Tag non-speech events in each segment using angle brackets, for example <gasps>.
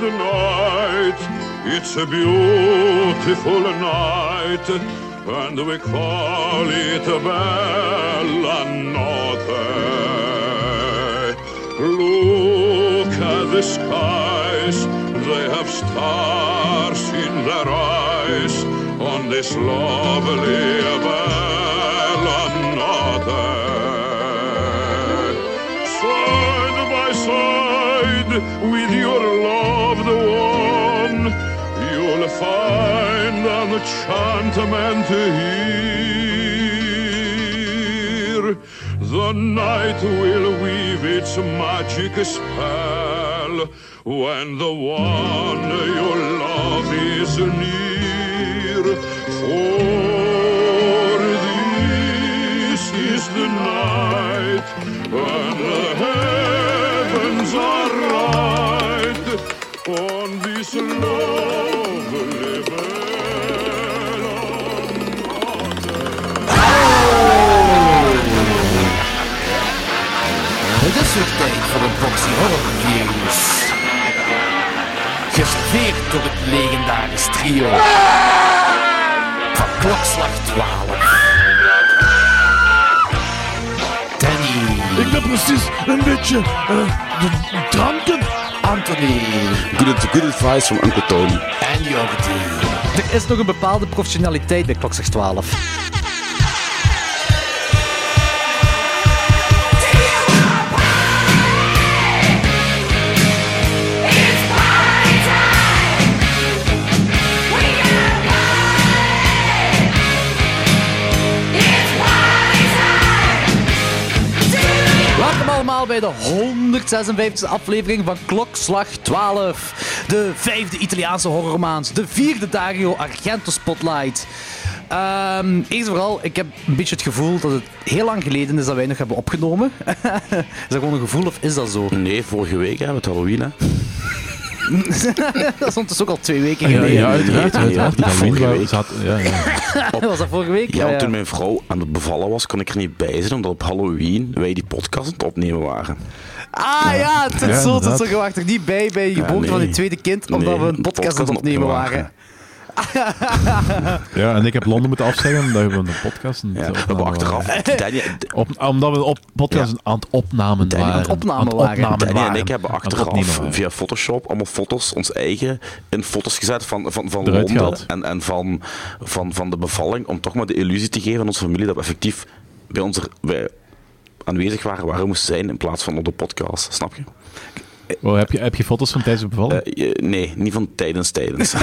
the night. It's a beautiful night, and we call it Bella Notte. Look at the skies, they have stars in their eyes on this lovely Bella Notte. Side by side with your find an enchantment here. The night will weave its magic spell when the one you love is near. For this is the night when the heavens are right on this lovely Het weer tijd voor een boxy horror news. Geserveerd door het legendarisch trio van klokslag 12. Danny, Ik ben precies een beetje eh, dranken. Anthony Good, good advice from Uncle Tony. en Jordi. Er is nog een bepaalde professionaliteit bij klokslag 12. De 156e aflevering van Klokslag 12. De vijfde Italiaanse horrormaand. De vierde Dario Argento Spotlight. Ehm, eerst vooral, ik heb een beetje het gevoel dat het heel lang geleden is dat wij nog hebben opgenomen. <laughs> is dat gewoon een gevoel of is dat zo? Nee, vorige week hè, met Halloween. Hè. Dat stond dus ook al twee weken Ja, geleden. ja, uiteraard. Ja, uiteraard. ja, Dat vorige week. Zat- ja, ja. <laughs> Was dat vorige week? Ja, want toen mijn vrouw aan het bevallen was, kon ik er niet bij zijn, omdat op Halloween wij die podcast aan het opnemen waren. Ah ja, Ja, zo. Inderdaad. zo. Je wacht er niet bij bij je geboorte nee. van je tweede kind, omdat Nee, we een podcast aan het opnemen waren. Ja, en ik heb Londen moeten afzeggen omdat we een podcast aan Ja, we achteraf. waren. Danny, Op, omdat we op podcast aan het opnamen Danny, waren. aan het opnamen Aan het waren. Danny en ik hebben achteraf via Photoshop allemaal foto's, ons eigen, in foto's gezet van, van, van Eruit Londen en, en van, van, van de bevalling, om toch maar de illusie te geven aan onze familie dat we effectief bij ons er, wij aanwezig waren waar we moesten zijn in plaats van op de podcast. Snap je? Oh, heb, je, heb je foto's van tijdens de bevalling? Eh, nee, niet van tijdens tijdens. <laughs> <laughs>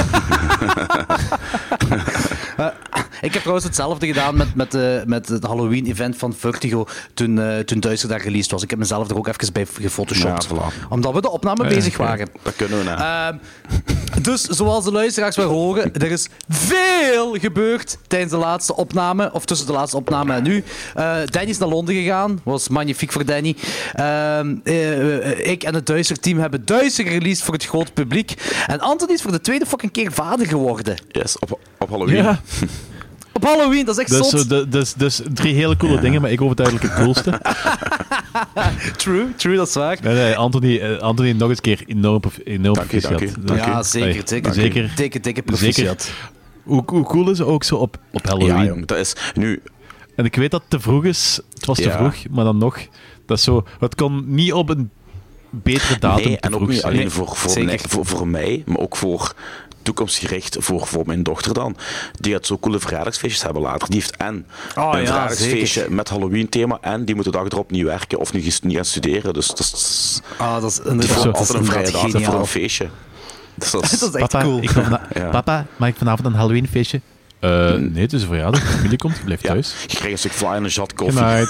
Ik heb trouwens hetzelfde gedaan met, met, de, met het Halloween-event van Vertigo toen, eh toen Duister daar released was. Ik heb mezelf er ook even bij gefotoshopt. Ja, voilà. Omdat we de opname Ja, bezig waren. dat kunnen we. Ehm, dus zoals de luisteraars wel horen, er is veel gebeurd tijdens de laatste opname, of tussen de laatste opname en nu. Eh, Danny is naar Londen gegaan, was magnifiek voor Danny. Eh, eh, ik en het Duister-team hebben Duister gereleased voor het grote publiek. En Anthony is voor de tweede fucking keer vader geworden. Yes, op, op Halloween. ja, Op Halloween, dat is echt dus, zot. de- dus, dus drie hele coole dingen, maar ik overduidelijk het coolste. <laughs> True, true, dat is waar. Nee, nee, Anthony, eh, Anthony nog eens keer enorm, enorm Dank je, dank je, dank Ja, zeker, zeker. zeker. Dikke, dikke Zeker. proficiat. Hoe, hoe cool is het ook zo op, op Halloween? Ja, jong, dat is nu. En ik weet dat het te vroeg is. Het was te Ja. vroeg, maar dan nog. Dat is zo, het kon niet op een betere datum Nee, te en ook niet zijn. alleen Nee, voor, voor, voor mij, maar ook voor toekomstgericht voor, voor mijn dochter dan. Die gaat zo coole verjaardagsfeestjes hebben later. Die heeft en Oh, een ja, verjaardagsfeestje zeker. met Halloween thema en die moet de dag erop niet werken of niet, niet gaan studeren. Dus dat is, Ah, dat is inderdaad, dat een vrije dag voor een feestje. Dus dat is, <laughs> Dat is echt Papa, cool. ik <laughs> Ja. Papa, mag ik vanavond een Halloween feestje? Eh, nee, het is een verjaardag. De familie komt, je blijft ja, thuis. je krijgt een stuk fly en een jat koffie. <laughs>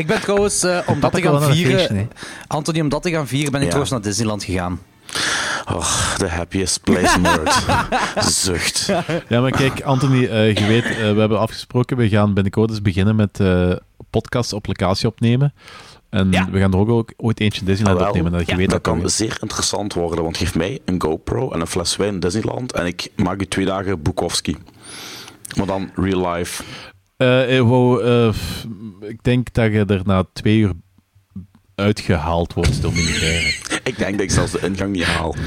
Ik ben trouwens, eh, om dat te gaan vieren... feestje. Anthony, om dat te gaan vieren, ben ik Ja. trouwens naar Disneyland gegaan. Oh, the happiest place on earth. <laughs> Zucht. Ja, maar kijk, Anthony, eh, je weet, eh, we hebben afgesproken, we gaan binnenkort eens beginnen met eh podcasts op locatie opnemen. En Ja. we gaan er ook, ook ooit eentje in Disneyland Jawel. opnemen, dat je Ja, weet Dat dat kan zeer interessant worden, want geef mij een GoPro en een fles wijn in Disneyland en ik maak u twee dagen Bukowski. Maar dan real life. Ik denk dat je er na twee uur uitgehaald wordt door militairen. Ik denk dat ik zelfs de ingang niet haal. <laughs>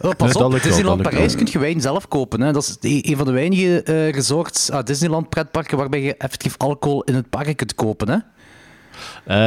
Oh, pas op, Disneyland Parijs kun je wijn zelf kopen. Hè. Dat is e- een van de weinige eh, resorts, ah, Disneyland pretparken, waarbij je effectief alcohol in het park kunt kopen. Hè.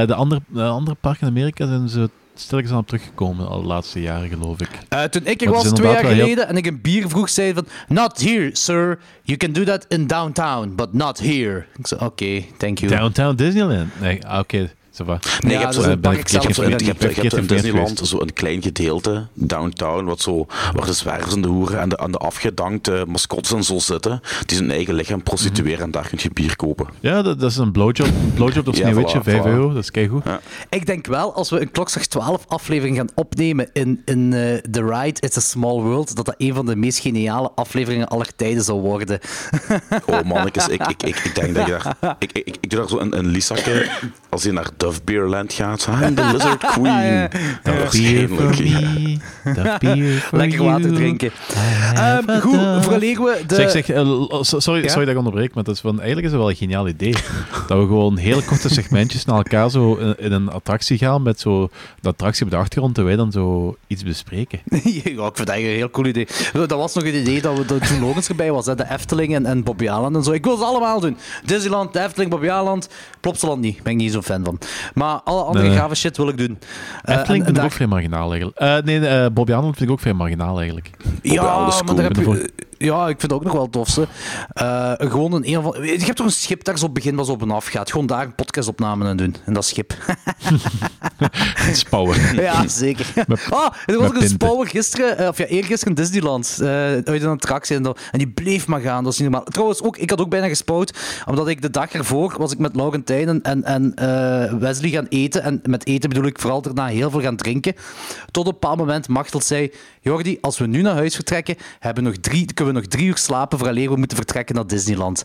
Eh, de, andere, de andere parken in Amerika zijn ze stilletjes aan op teruggekomen al de laatste jaren, geloof ik. Eh, toen ik er was twee jaar heel- geleden en ik een bier vroeg, zei hij van... Not here, sir. You can do that in downtown, but not here. Ik zei, oké, thank you. Downtown Disneyland? Nee, ah, oké. Nee, Ja, je hebt een je park zelf zo- weer je hebt- je niet. hebt- je hebt in Disneyland geweest. zo een klein gedeelte, downtown, wat zo, waar de zwervers en de hoeren en de, en de afgedankte mascottes en zo zitten, die zijn eigen lichaam prostitueren en daar kun je bier kopen. Ja, dat, dat is een blowjob. Blowjob Ja, Sneeuwwitje, voilà, 5 voilà. euro. Dat is keigoed. Ja. Ik denk wel, als we een Klokslag 12 aflevering gaan opnemen in, in eh, The Ride, It's a Small World, dat dat een van de meest geniale afleveringen aller tijden zal worden. Oh mannetjes, ik, ik, ik, ik denk dat je daar... Ik, ik, ik, ik doe daar zo een, een Lisake, als je naar Dove Beerland gaat. I'm the Lizard <laughs> Queen. Dan Beer waarschijnlijk. for me. The beer for Lekker water drinken. Have Ehm, goed, vooraleer we de... Zeg, zeg, eh, sorry, Ja? sorry dat ik onderbreek, maar dat is van, eigenlijk is het wel een geniaal idee. dat we gewoon hele korte segmentjes naar elkaar zo in, in een attractie gaan met zo de attractie op de achtergrond, terwijl wij dan zo iets bespreken. <laughs> ja, ik vind dat eigenlijk een heel cool idee. Dat was nog een idee dat we dat toen Logans erbij was, hè, de Efteling en, en Bobby Aland en zo. Ik wil ze allemaal doen. Disneyland, de Efteling, Bobby Aland, Plopsaland niet. Ben ik niet zo fan van. Maar alle andere Nee. gave shit wil ik doen. Eh, Efteling en- en vind ik daar- ook vrij marginaal eigenlijk. Eh, nee, eh Bobby Arnold vind ik ook vrij marginaal eigenlijk. Ja, Aland is maar cool. daar heb Ik ben je, ja, ik vind het ook nog wel het tofste. Eh, gewoon een, een van, je hebt toch een schip daar zo op het begin was op en af gaat. Gewoon daar een podcastopname aan doen. En dat schip. <laughs> Spouwen. ja, zeker. <laughs> Met- ah, er was ook een spouwer gisteren, eh, of ja, eergisteren in Disneyland. eh, uit een attractie. En, dat- en die bleef maar gaan. Dat is niet normaal. Trouwens, ook, ik had ook bijna gespouwd. Omdat ik de dag ervoor was ik met Laurentijn en, en, Wesley gaan eten. En met eten bedoel ik vooral daarna heel veel gaan drinken. Tot op een bepaald moment Machteld zei... Jordi, als we nu naar huis vertrekken, hebben nog drie, kunnen we nog drie uur slapen vooraleer we moeten vertrekken naar Disneyland.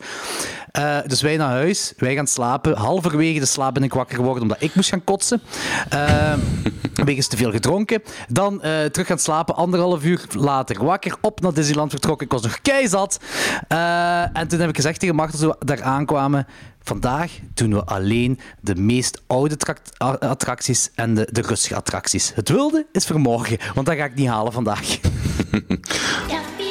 Eh, dus wij naar huis, wij gaan slapen. Halverwege de slaap ben ik wakker geworden omdat ik moest gaan kotsen. Eh, <laughs> wegens te veel gedronken. Dan eh, terug gaan slapen, anderhalf uur later wakker, op naar Disneyland vertrokken. Ik was nog keizat. En toen heb ik gezegd tegen Marten, toen we daar aankwamen... Vandaag doen we alleen de meest oude attracties en de, de rustige attracties. Het wilde is voor morgen, want dat ga ik niet halen vandaag. <laughs> <laughs>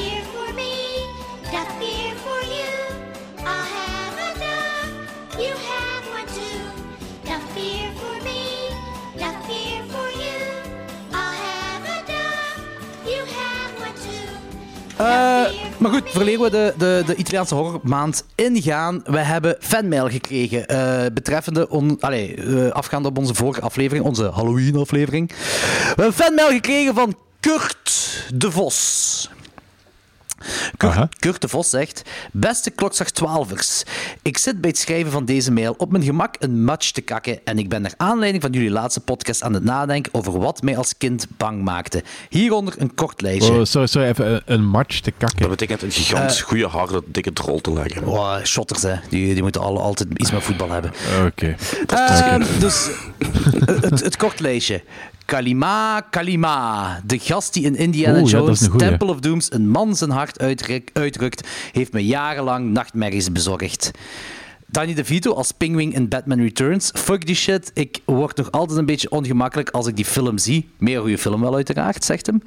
Eh, maar goed, vooraleer we de, de, de Italiaanse horrormaand ingaan, we hebben fanmail gekregen eh, betreffende, on, eh, afgaande op onze vorige aflevering, onze Halloween-aflevering. We hebben fanmail gekregen van Kurt de Vos. Kurt, Aha. Kurt de Vos zegt: Beste klokslag 12ers, ik zit bij het schrijven van deze mail op mijn gemak een match te kakken en ik ben naar aanleiding van jullie laatste podcast aan het nadenken over wat mij als kind bang maakte. Hieronder een kort lijstje. Oh, sorry, sorry, even een, een match te Dat kakken. betekent een gigantisch goede, harde, dikke drol te leggen. Oh, shotters, hè. Die, die moeten alle, altijd iets met voetbal hebben. Oké. Ehm, dus het, het kort lijstje. Kalima, Kalima. De gast die in Indiana Oeh, Jones goeie. Temple of Dooms een man zijn hart uitruk- uitrukt, heeft me jarenlang nachtmerries bezorgd. Danny DeVito als Pingwing in Batman Returns. Fuck die shit. Ik word nog altijd een beetje ongemakkelijk als ik die film zie. Meer goede film wel, uiteraard, zegt hem.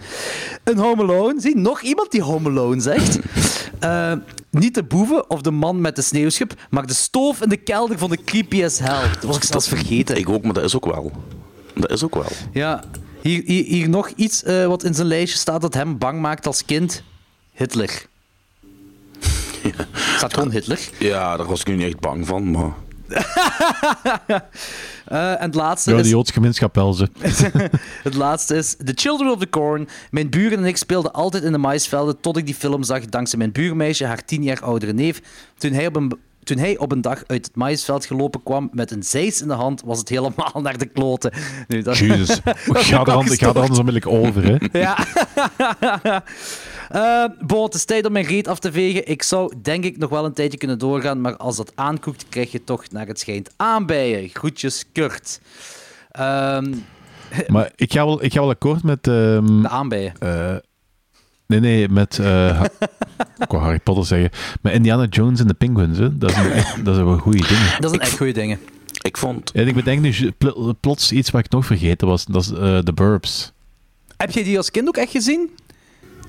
Een Home Alone. Zie, nog iemand die Home Alone zegt. <laughs> Eh, niet de boeven of de man met de sneeuwschip, maar de stoof in de kelder van de creepy as hell. Dat was ik zelfs vergeten. Ik ook, maar dat is ook wel. Dat is ook wel. Ja, hier, hier, hier nog iets eh, wat in zijn lijstje staat dat hem bang maakt als kind. Hitler. <laughs> Staat gewoon Hitler. Ja, daar was ik nu niet echt bang van, maar... <laughs> Eh, en het laatste, Ja, de is, Joodse gemeenschap wel ze. <laughs> het laatste is The Children of the Corn. Mijn buren en ik speelden altijd in de maisvelden tot ik die film zag dankzij mijn buurmeisje, haar tien jaar oudere neef. Toen hij op een... Toen hij op een dag uit het maïsveld gelopen kwam met een zeis in de hand, was het helemaal naar de kloten. Nu, dat, Jezus. <laughs> dat is Ga er, al an- ga er anders onmiddellijk over, hè. Ja. <laughs> Bon, het is tijd om mijn reet af te vegen. Ik zou denk ik nog wel een tijdje kunnen doorgaan, maar als dat aankoekt, krijg je toch naar het schijnt aanbijen. Groetjes, Kurt. Ehm, <laughs> Maar ik ga wel, ik ga wel akkoord met... ehm, de aanbijen. eh, nee, nee, met... eh, ha- <laughs> ik wou Harry Potter zeggen. Met Indiana Jones en de Penguins, hè. Dat is een, echt, dat is een goede ding. Dat zijn echt goede dingen. Ik vond... En ik bedenk nu pl- plots iets wat ik nog vergeten was. Dat is eh The Burbs. Heb je die als kind ook echt gezien?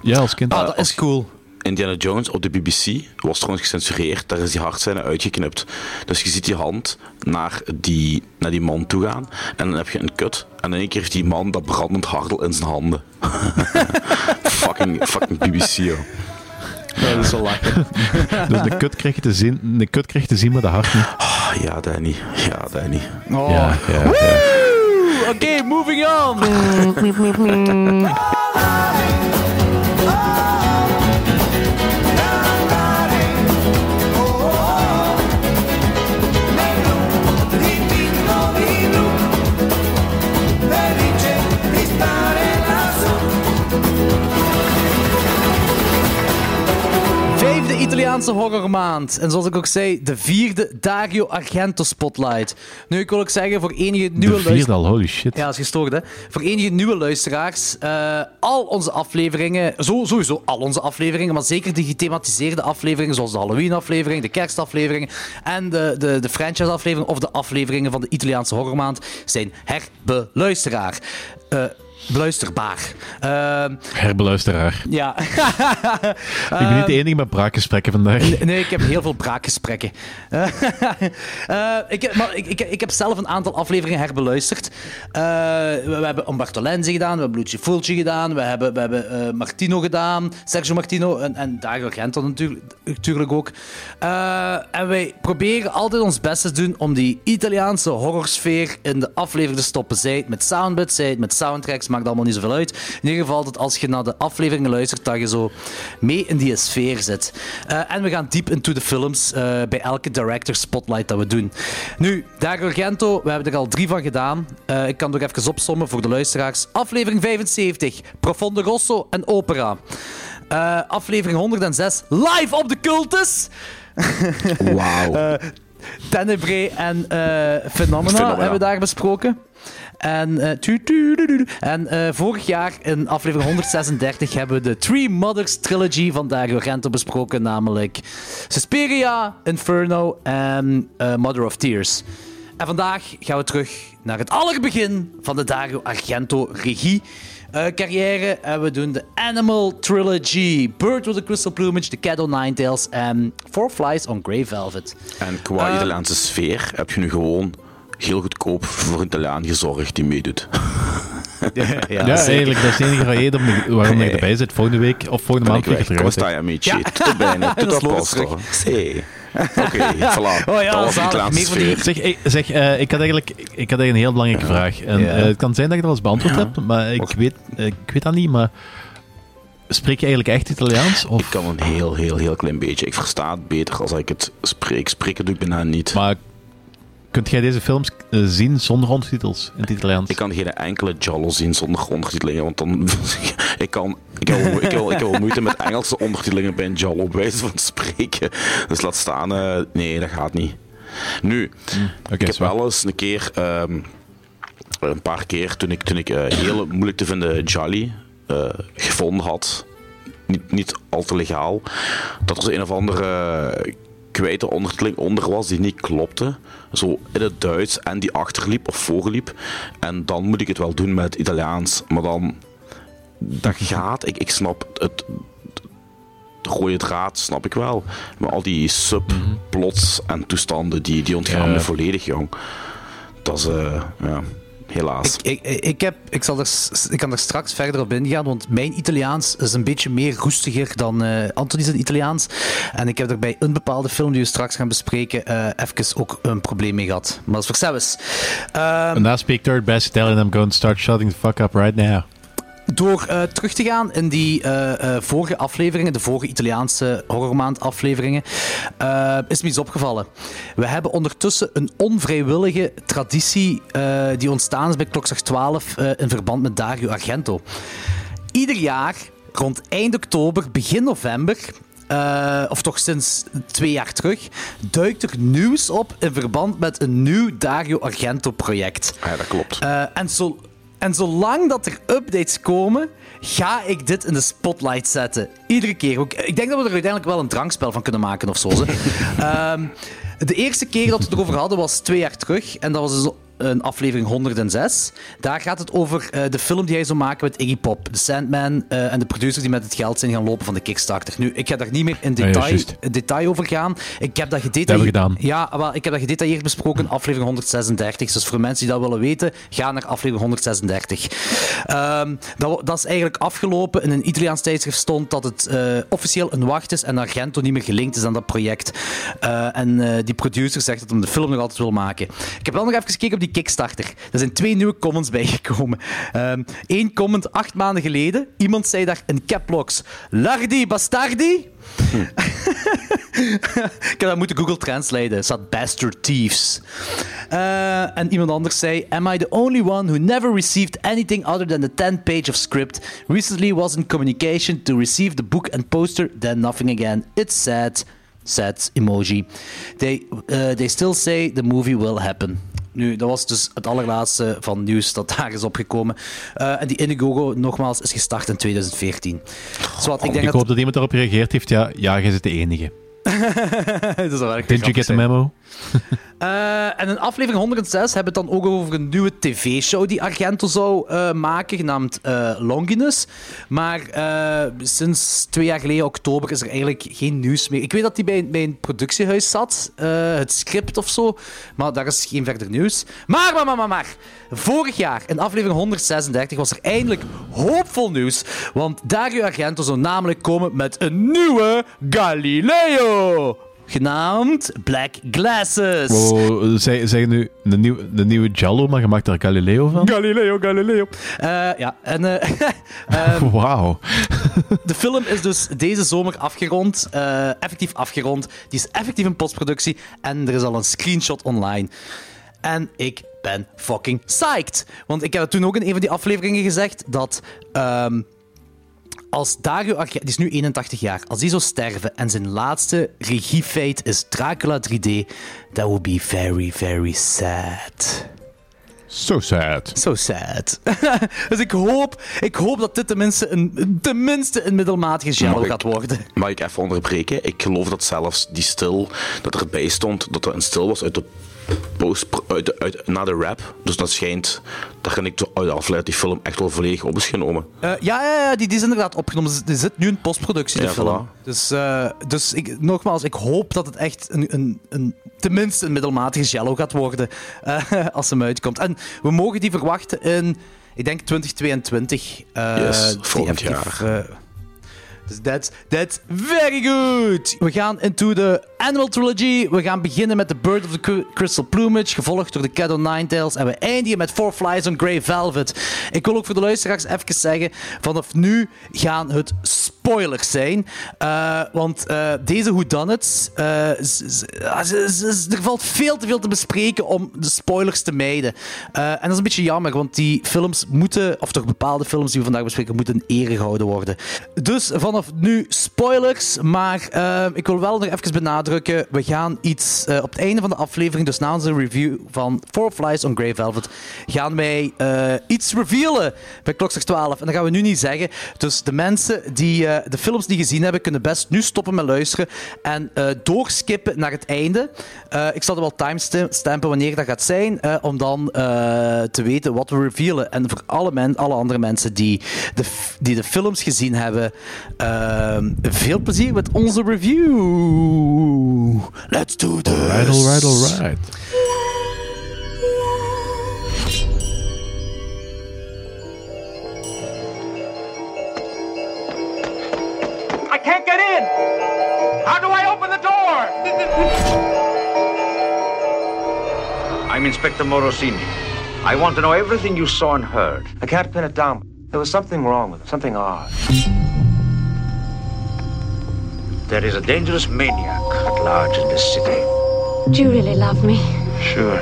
Ja, als kind. Ah, dat is cool. Indiana Jones op de BBC was trouwens gecensureerd. Daar is die hartscène uitgeknipt. Dus je ziet die hand naar die, naar die man toe gaan. En dan heb je een kut. En in één keer heeft die man dat brandend hardel in zijn handen. <laughs> fucking, fucking BBC, joh. Dat is zo lachen. <laughs> Dus de kut krijg je te zien, de kut krijg je te zien, maar de hart niet. Ah, ja, Danny. Ja, Danny. Oh. Ja, ja, ja. Woe! Oké, moving on. <laughs> Vijfde Italiaanse horrormaand. En zoals ik ook zei, de vierde Dario Argento Spotlight. Nu, ik wil ook zeggen, voor enige nieuwe De luisteraars... vierde al, holy shit. Ja, dat is gestoord, hè. Voor enige nieuwe luisteraars, eh, al onze afleveringen, zo, sowieso al onze afleveringen, maar zeker de gethematiseerde afleveringen, zoals de Halloween-aflevering, de kerstafleveringen en de, de, de franchise-aflevering of de afleveringen van de Italiaanse horrormaand, zijn herbeluisteraar. Eh beluisterbaar. Eh, Herbeluisteraar. ja. <laughs> ik ben niet de enige met braakgesprekken vandaag. Nee, ik heb heel veel braakgesprekken. Eh, <laughs> eh, ik, heb, maar ik, ik, ik heb zelf een aantal afleveringen herbeluisterd. We, hebben Umberto Lenzi gedaan, we hebben Luigi Fulci gedaan, we hebben, we hebben Martino gedaan, Sergio Martino en, en Dario Argento natuurlijk, natuurlijk ook. En wij proberen altijd ons best te doen om die Italiaanse horrorsfeer in de aflevering te stoppen. Zij het met soundbits, zij het met soundtracks, maakt allemaal niet zoveel uit. In ieder geval dat als je naar de afleveringen luistert, dat je zo mee in die sfeer zit. Eh, en we gaan diep into de films eh, bij elke director spotlight dat we doen. Nu, Dario Argento, we hebben er al drie van gedaan. Eh, ik kan nog even opsommen voor de luisteraars. Aflevering 75, Profondo Rosso en Opera. Aflevering 106, live op de cultus. Wauw. Tenebrae en Phenomena, Phenomena. hebben we daar besproken. En, eh, en eh, vorig jaar in aflevering 136 hebben we de Three Mothers Trilogy van Dario Argento besproken, namelijk Suspiria, Inferno en eh, Mother of Tears. En vandaag gaan we terug naar het allerbegin van de Dario Argento regie. carrière en we doen de Animal Trilogy, Bird with a Crystal Plumage, The Cat o' Nine Tails en Four Flies on Grey Velvet. En qua Eh, Italiaanse sfeer heb je nu gewoon heel goedkoop voor een Italiaan gezorgd die meedoet. <laughs> Ja, <laughs> eigenlijk, dat is de enige reden om- waarom ik <laughs> erbij zit. Volgende week of volgende maand ik ik eruit. stai amici? Tutto bene, tutto Dat a is los posto. Sì. Oké, voilà. Oh ja, dat was de zalig. Italiaanse Meer van die- sfeer. Zeg, ik- zeg eh, ik had eigenlijk ik had eigenlijk een heel belangrijke vraag. En, Ja. eh, het kan zijn dat ik dat al eens beantwoord heb, maar ik weet, ik weet dat niet. Maar spreek je eigenlijk echt Italiaans? Ik Of, kan een heel, heel, heel klein beetje. Ik versta het beter als ik het spreek. Spreken doe ik bijna niet. maar kunt jij deze films eh, zien zonder ondertitels in het Italiaans? Ik kan geen enkele Giallo zien zonder ondertitelingen, want dan... <laughs> ik, kan, ik, heb, ik, heb, ik heb moeite met Engelse ondertitelingen bij een Giallo, op wijze van spreken. Dus laat staan... eh, nee, dat gaat niet. Nu, Oké, ik heb zwaar. wel eens een keer... ehm, een paar keer, toen ik, toen ik eh, heel moeilijk te vinden Jolly gevonden had, niet, niet al te legaal, dat zo een of andere kwijte ondertiteling onder was die niet klopte. Zo in het Duits en die achterliep of voorliep. En dan moet ik het wel doen met het Italiaans. Maar dan, dat gaat. Ik, ik snap het, de rode draad, snap ik wel. Maar al die subplots en toestanden, die, die ontgaan me volledig, jong. Dat is, eh, ja, helaas. Ik, ik, ik, heb, ik, zal er, ik kan er straks verder op ingaan, want mijn Italiaans is een beetje meer roestiger dan eh Anthony's Italiaans. En ik heb er bij een bepaalde film die we straks gaan bespreken eh even ook een probleem mee gehad. Maar dat is voor zelfs. Ehm, And now speak third best Italian, I'm going to start shutting the fuck up right now. Door eh, terug te gaan in die eh, eh, vorige afleveringen, de vorige Italiaanse horrormaand afleveringen, is me iets opgevallen. We hebben ondertussen een onvrijwillige traditie die ontstaan is bij Klokslag 12 eh, in verband met Dario Argento. Ieder jaar, rond eind oktober, begin november, of toch sinds twee jaar terug, duikt er nieuws op in verband met een nieuw Dario Argento-project. Ah Ja, dat klopt. En, zo, en zolang dat er updates komen, ga ik dit in de spotlight zetten. Iedere keer. Ook- Ik denk dat we er uiteindelijk wel een drankspel van kunnen maken of zo. <laughs> Ehm, De eerste keer dat we het erover hadden was twee jaar terug. En dat was dus een aflevering 106. Daar gaat het over eh, de film die hij zou maken met Iggy Pop. De Sandman eh, en de producers die met het geld zijn gaan lopen van de Kickstarter. Nu, ik ga daar niet meer in ja, detail, detail over gaan. Ik heb dat gedetailleerd... we gedaan. Ja, wel, ik heb dat gedetailleerd besproken in aflevering 136. Dus voor mensen die dat willen weten, ga naar aflevering 136. Ehm, dat, dat is eigenlijk afgelopen. In een Italiaans tijdschrift stond dat het eh, officieel een wacht is en Argento niet meer gelinkt is aan dat project. En die producer zegt dat hij de film nog altijd wil maken. Ik heb wel nog even gekeken op die Kickstarter. Er zijn twee nieuwe comments bijgekomen. Eén comment acht maanden geleden. Iemand zei daar in caplocks: Lardi bastardi. <laughs> Ik heb dat moeten Google translaten. Er staat bastard thieves. Eh, en iemand anders zei: Am I the only one who never received anything other than the 10 page of script? Recently was in communication to receive the book and poster, then nothing again. It's sad. Sad emoji. They, uh, they still say the movie will happen. Nu, dat was dus het allerlaatste van nieuws dat daar is opgekomen. Eh, en die Indiegogo, nogmaals, is gestart in 2014. Zwat, ik Ik, denk dat... hoop dat iemand erop gereageerd heeft. Ja, ja jij zit de enige. <laughs> dat is wel erg Did you get the memo? <laughs> Eh, en in aflevering 106 hebben we het dan ook over een nieuwe tv-show die Argento zou eh, maken, genaamd eh, Longinus. Maar sinds twee jaar geleden, oktober, is er eigenlijk geen nieuws meer. Ik weet dat hij bij, een productiehuis zat, het script of zo, maar daar is geen verder nieuws. Maar, maar, maar, maar, maar. Vorig jaar, in aflevering 136, was er eindelijk hoopvol nieuws. Want Dario Argento zou namelijk komen met een nieuwe Galileo. Genaamd Black Glasses. Wow, zeg, zeg nu de, nieuw, de nieuwe Jallo, maar je maakt daar Galileo van? Galileo, Galileo. Eh, ja, en eh, <laughs> ehm, <laughs> Wauw. de film is dus deze zomer afgerond. eh, effectief afgerond. Die is effectief in postproductie. En er is al een screenshot online. En ik ben fucking psyched. Want ik heb het toen ook in een van die afleveringen gezegd dat. ehm, als Dario Argento, die is nu 81 jaar, als die zou sterven en zijn laatste regiefeit is Dracula 3D, that would be very, very sad. So sad. So sad. <laughs> dus ik hoop, ik hoop dat dit tenminste een, tenminste een middelmatige ik- gaat worden. Mag ik even onderbreken? Ik geloof dat zelfs die stil dat erbij stond, dat er een stil was uit de post, uit, de- uit, na de rap. Dus dat schijnt, dat kan ik uit afleiden, die film echt wel volledig op is genomen. Eh, ja, ja, ja die, die is inderdaad opgenomen. Dus Die zit nu in postproductie, de Ja, film. voilà. Dus, eh, dus ik, nogmaals, ik hoop dat het echt een, een, een, tenminste een middelmatige jello gaat worden eh, <laughs> als hem uitkomt. En we mogen die verwachten in, ik denk 2022. eh, Yes, volgend eh, dus that's, that's very good. We gaan into de Animal Trilogy. We gaan beginnen met The Bird of the Cr- Crystal Plumage, gevolgd door The Cat o' Nine Tails. En we eindigen met Four Flies on Grey Velvet. Ik wil ook voor de luisteraars even zeggen, vanaf nu gaan het spoilers zijn. Eh, want eh, deze whodunits, eh ah, er valt veel te veel te bespreken om de spoilers te mijden. En dat is een beetje jammer, want die films moeten, of toch bepaalde films die we vandaag bespreken, moeten in gehouden worden. Dus vanaf nu spoilers, maar ik wil wel nog even benadrukken, we gaan iets op het einde van de aflevering, dus na onze review van Four Flies on Grey Velvet, gaan wij iets revealen bij Klokslag 12. En dat gaan we nu niet zeggen. Dus de mensen die eh, de films niet gezien hebben, kunnen best nu stoppen met luisteren en eh, doorskippen naar het einde. Eh, ik zal er wel timestampen wanneer dat gaat zijn, om dan te weten wat we revealen. En voor alle, men, alle andere mensen die de, die de films gezien hebben, veel plezier met onze review. Let's do this! Right, alright, alright. I can't get in! How do I open the door? I'm Inspector Morosini. I want to know everything you saw and heard. I can't pin it down. There was something wrong with it, something odd. There is a dangerous maniac at large in this city. Do you really love me? Sure.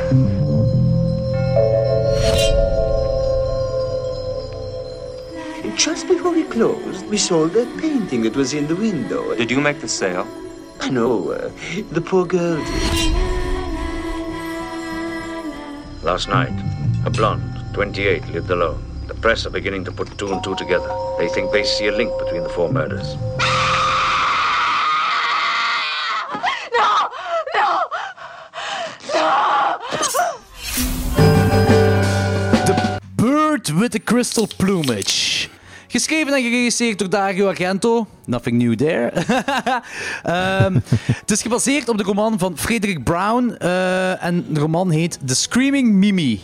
Just before we closed, we sold that painting that was in the window. Did you make the sale? I know. Uh, the poor girl did. Last night, a blonde, 28, lived alone. The press are beginning to put two and two together. They think they see a link between the four murders. No! No! No! The bird with the crystal plumage. Geschreven en geregisseerd door Dario Argento. Nothing new there. <laughs> Ehm, het is gebaseerd op de roman van Frederick Brown. eh, en de roman heet The Screaming Mimi.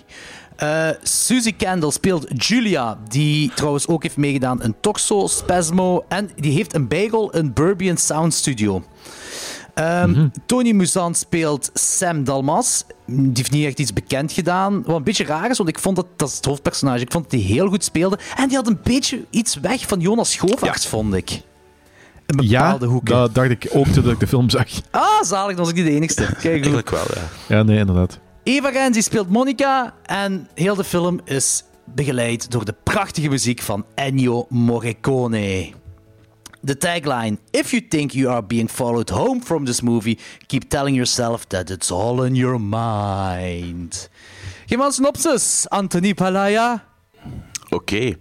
Eh Susie Kendall speelt Julia, die trouwens ook heeft meegedaan in Toxo, Spasmo. En die heeft een bijrol in Burbian Sound Studio. Ehm, Tony Muzan speelt Sam Dalmas. Die heeft niet echt iets bekend gedaan. Wat een beetje raar is, want ik vond dat, dat is het hoofdpersonage. Ik vond dat hij heel goed speelde. En die had een beetje iets weg van Jonas Schovaerts, vond ik. In Ja, bepaalde hoeken. dat dacht ik ook toen ik de film zag. Ah, zalig, dan was ik niet de enigste. Kijk. Eigenlijk wel, ja. Ja, nee, inderdaad. Eva Renzi speelt Monica. En heel de film is begeleid door de prachtige muziek van Ennio Morricone. De tagline: If you think you are being followed home from this movie, keep telling yourself that it's all in your mind. Geef een synopsis, Anthony Palaya. Oké.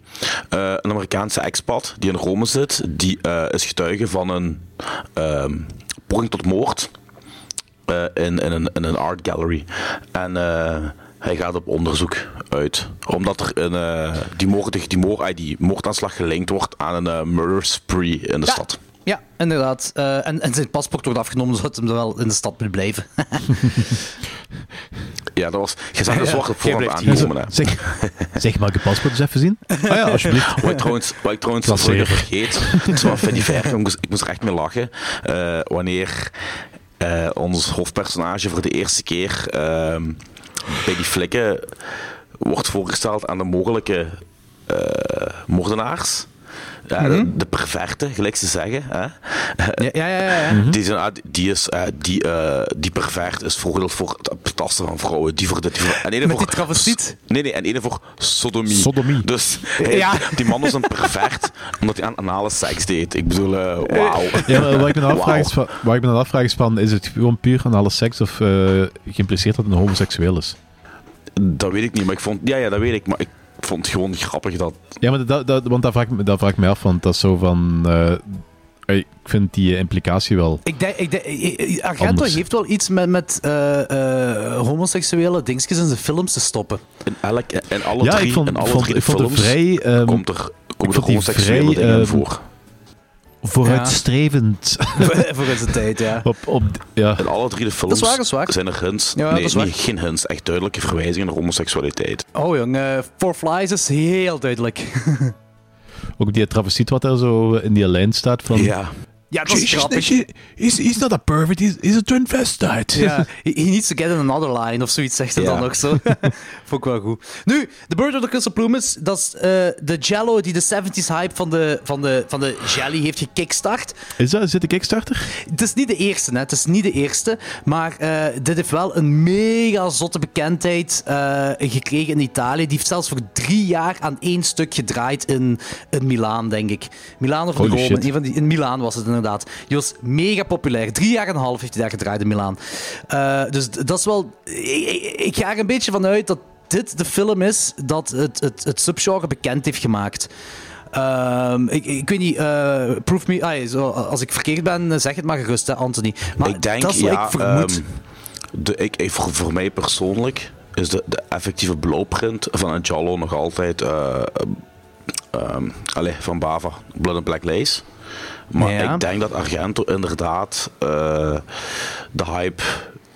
Eh, een Amerikaanse expat die in Rome zit, die eh, is getuige van een ehm poging tot moord eh, in, in, een, in een art gallery. En hij gaat op onderzoek uit. Omdat er een, eh, die, moord, die, moord, ah, die moordaanslag gelinkt wordt aan een eh, murder spree in de Ja. stad. Ja, inderdaad. Eh, en, en zijn paspoort wordt afgenomen, <laughs> zodat hij wel in de stad moet blijven. <laughs> Ja, dat was... Je zag de zwarte voorhand blijft aankomen. Zeg, zeg, mag ik je paspoort eens even zien? <laughs> Ah ja, alsjeblieft. Wat ik trouwens, wat ik trouwens vergeet, het is wel Fanny Ver, ik moest, er echt mee lachen, eh, wanneer eh, ons hoofdpersonage voor de eerste keer ehm, bij die flikken wordt voorgesteld aan de mogelijke eh, moordenaars. Ja, de, de perverte, gelijk ze zeggen. Hè? ja, ja, ja. ja. <laughs> Die, zijn, ah, die, is, eh, die, eh, die pervert is veroordeeld voor het betasten van vrouwen. Die voor, die voor, en ene Met voor, die travestiet? Nee, nee, en ene voor sodomie. Sodomie. Dus Ja. die man was een pervert omdat hij aan anale seks deed. Ik bedoel, eh, wauw. Ja, maar wat ik me dan Wauw. afvraag is, van, wat ik me dan afvraag is van, is het gewoon puur aan alle seks of eh geïmpliceerd dat het een homoseksueel is? Dat weet ik niet, maar ik vond... Ja, ja, dat weet ik, maar ik vond het gewoon grappig dat... Ja, maar dat, dat, want daar vraag, ik me- daar vraag ik me af, want dat is zo van... eh, ik vind die eh, implicatie wel... Ik denk, ik denk, eh, Argento Anders. heeft wel iets met, met eh, eh, homoseksuele dingetjes in zijn films te stoppen. In, elk, in alle Ja, drie, ik vond, in alle vond, drie ik vond films vrij... ehm, komt er, komen er homoseksuele vrij, dingen ehm, voor. Vooruitstrevend. <laughs> Voor zijn tijd, ja. op, op, ja. In alle drie de films Dat is waar, dat is waar. zijn er hints. Ja, nee, dat is waar. niet, geen hints. Echt duidelijke verwijzingen naar homoseksualiteit. Oh jong, eh Four Flies is heel duidelijk. <laughs> Ook die travestiet wat er zo in die lijn staat van... Ja. Ja, dat is grappig. he's, he's not a pervert, he's, he's a transvestite. Ja, <laughs> he, needs to get in another line of zoiets zegt hij Ja. dan nog zo. <laughs> Vond ik wel goed. Nu, The Bird of the Crystal Plumes, dat is eh, de Jello die de 70s hype van de, van de, van de jelly heeft gekickstart. Is dat, is dit de Kickstarter? Het is niet de eerste, hè. Het is niet de eerste. Maar eh, dit heeft wel een mega zotte bekendheid eh, gekregen in Italië. Die heeft zelfs voor drie jaar aan één stuk gedraaid in, in Milaan, denk ik. Milaan of Rome. Een van die, in Milaan was het inderdaad. Die was mega populair. Drie jaar en een half heeft hij daar gedraaid in Milaan. Eh, dus dat is wel... Ik, ga er een beetje vanuit dat dit de film is dat het, het, het subgenre bekend heeft gemaakt. Ehm, ik, ik weet niet, eh proof me, ah, zo, als ik verkeerd ben, zeg het maar gerust, hè, Anthony. Maar ik denk, dat is wat ja, ik vermoed. ehm, de, ik, ik- voor, voor mij persoonlijk is de, de effectieve blowprint van een Jallo nog altijd allee, van Bava, Blood and Black Lace. Maar Ja. ik denk dat Argento inderdaad eh, de hype,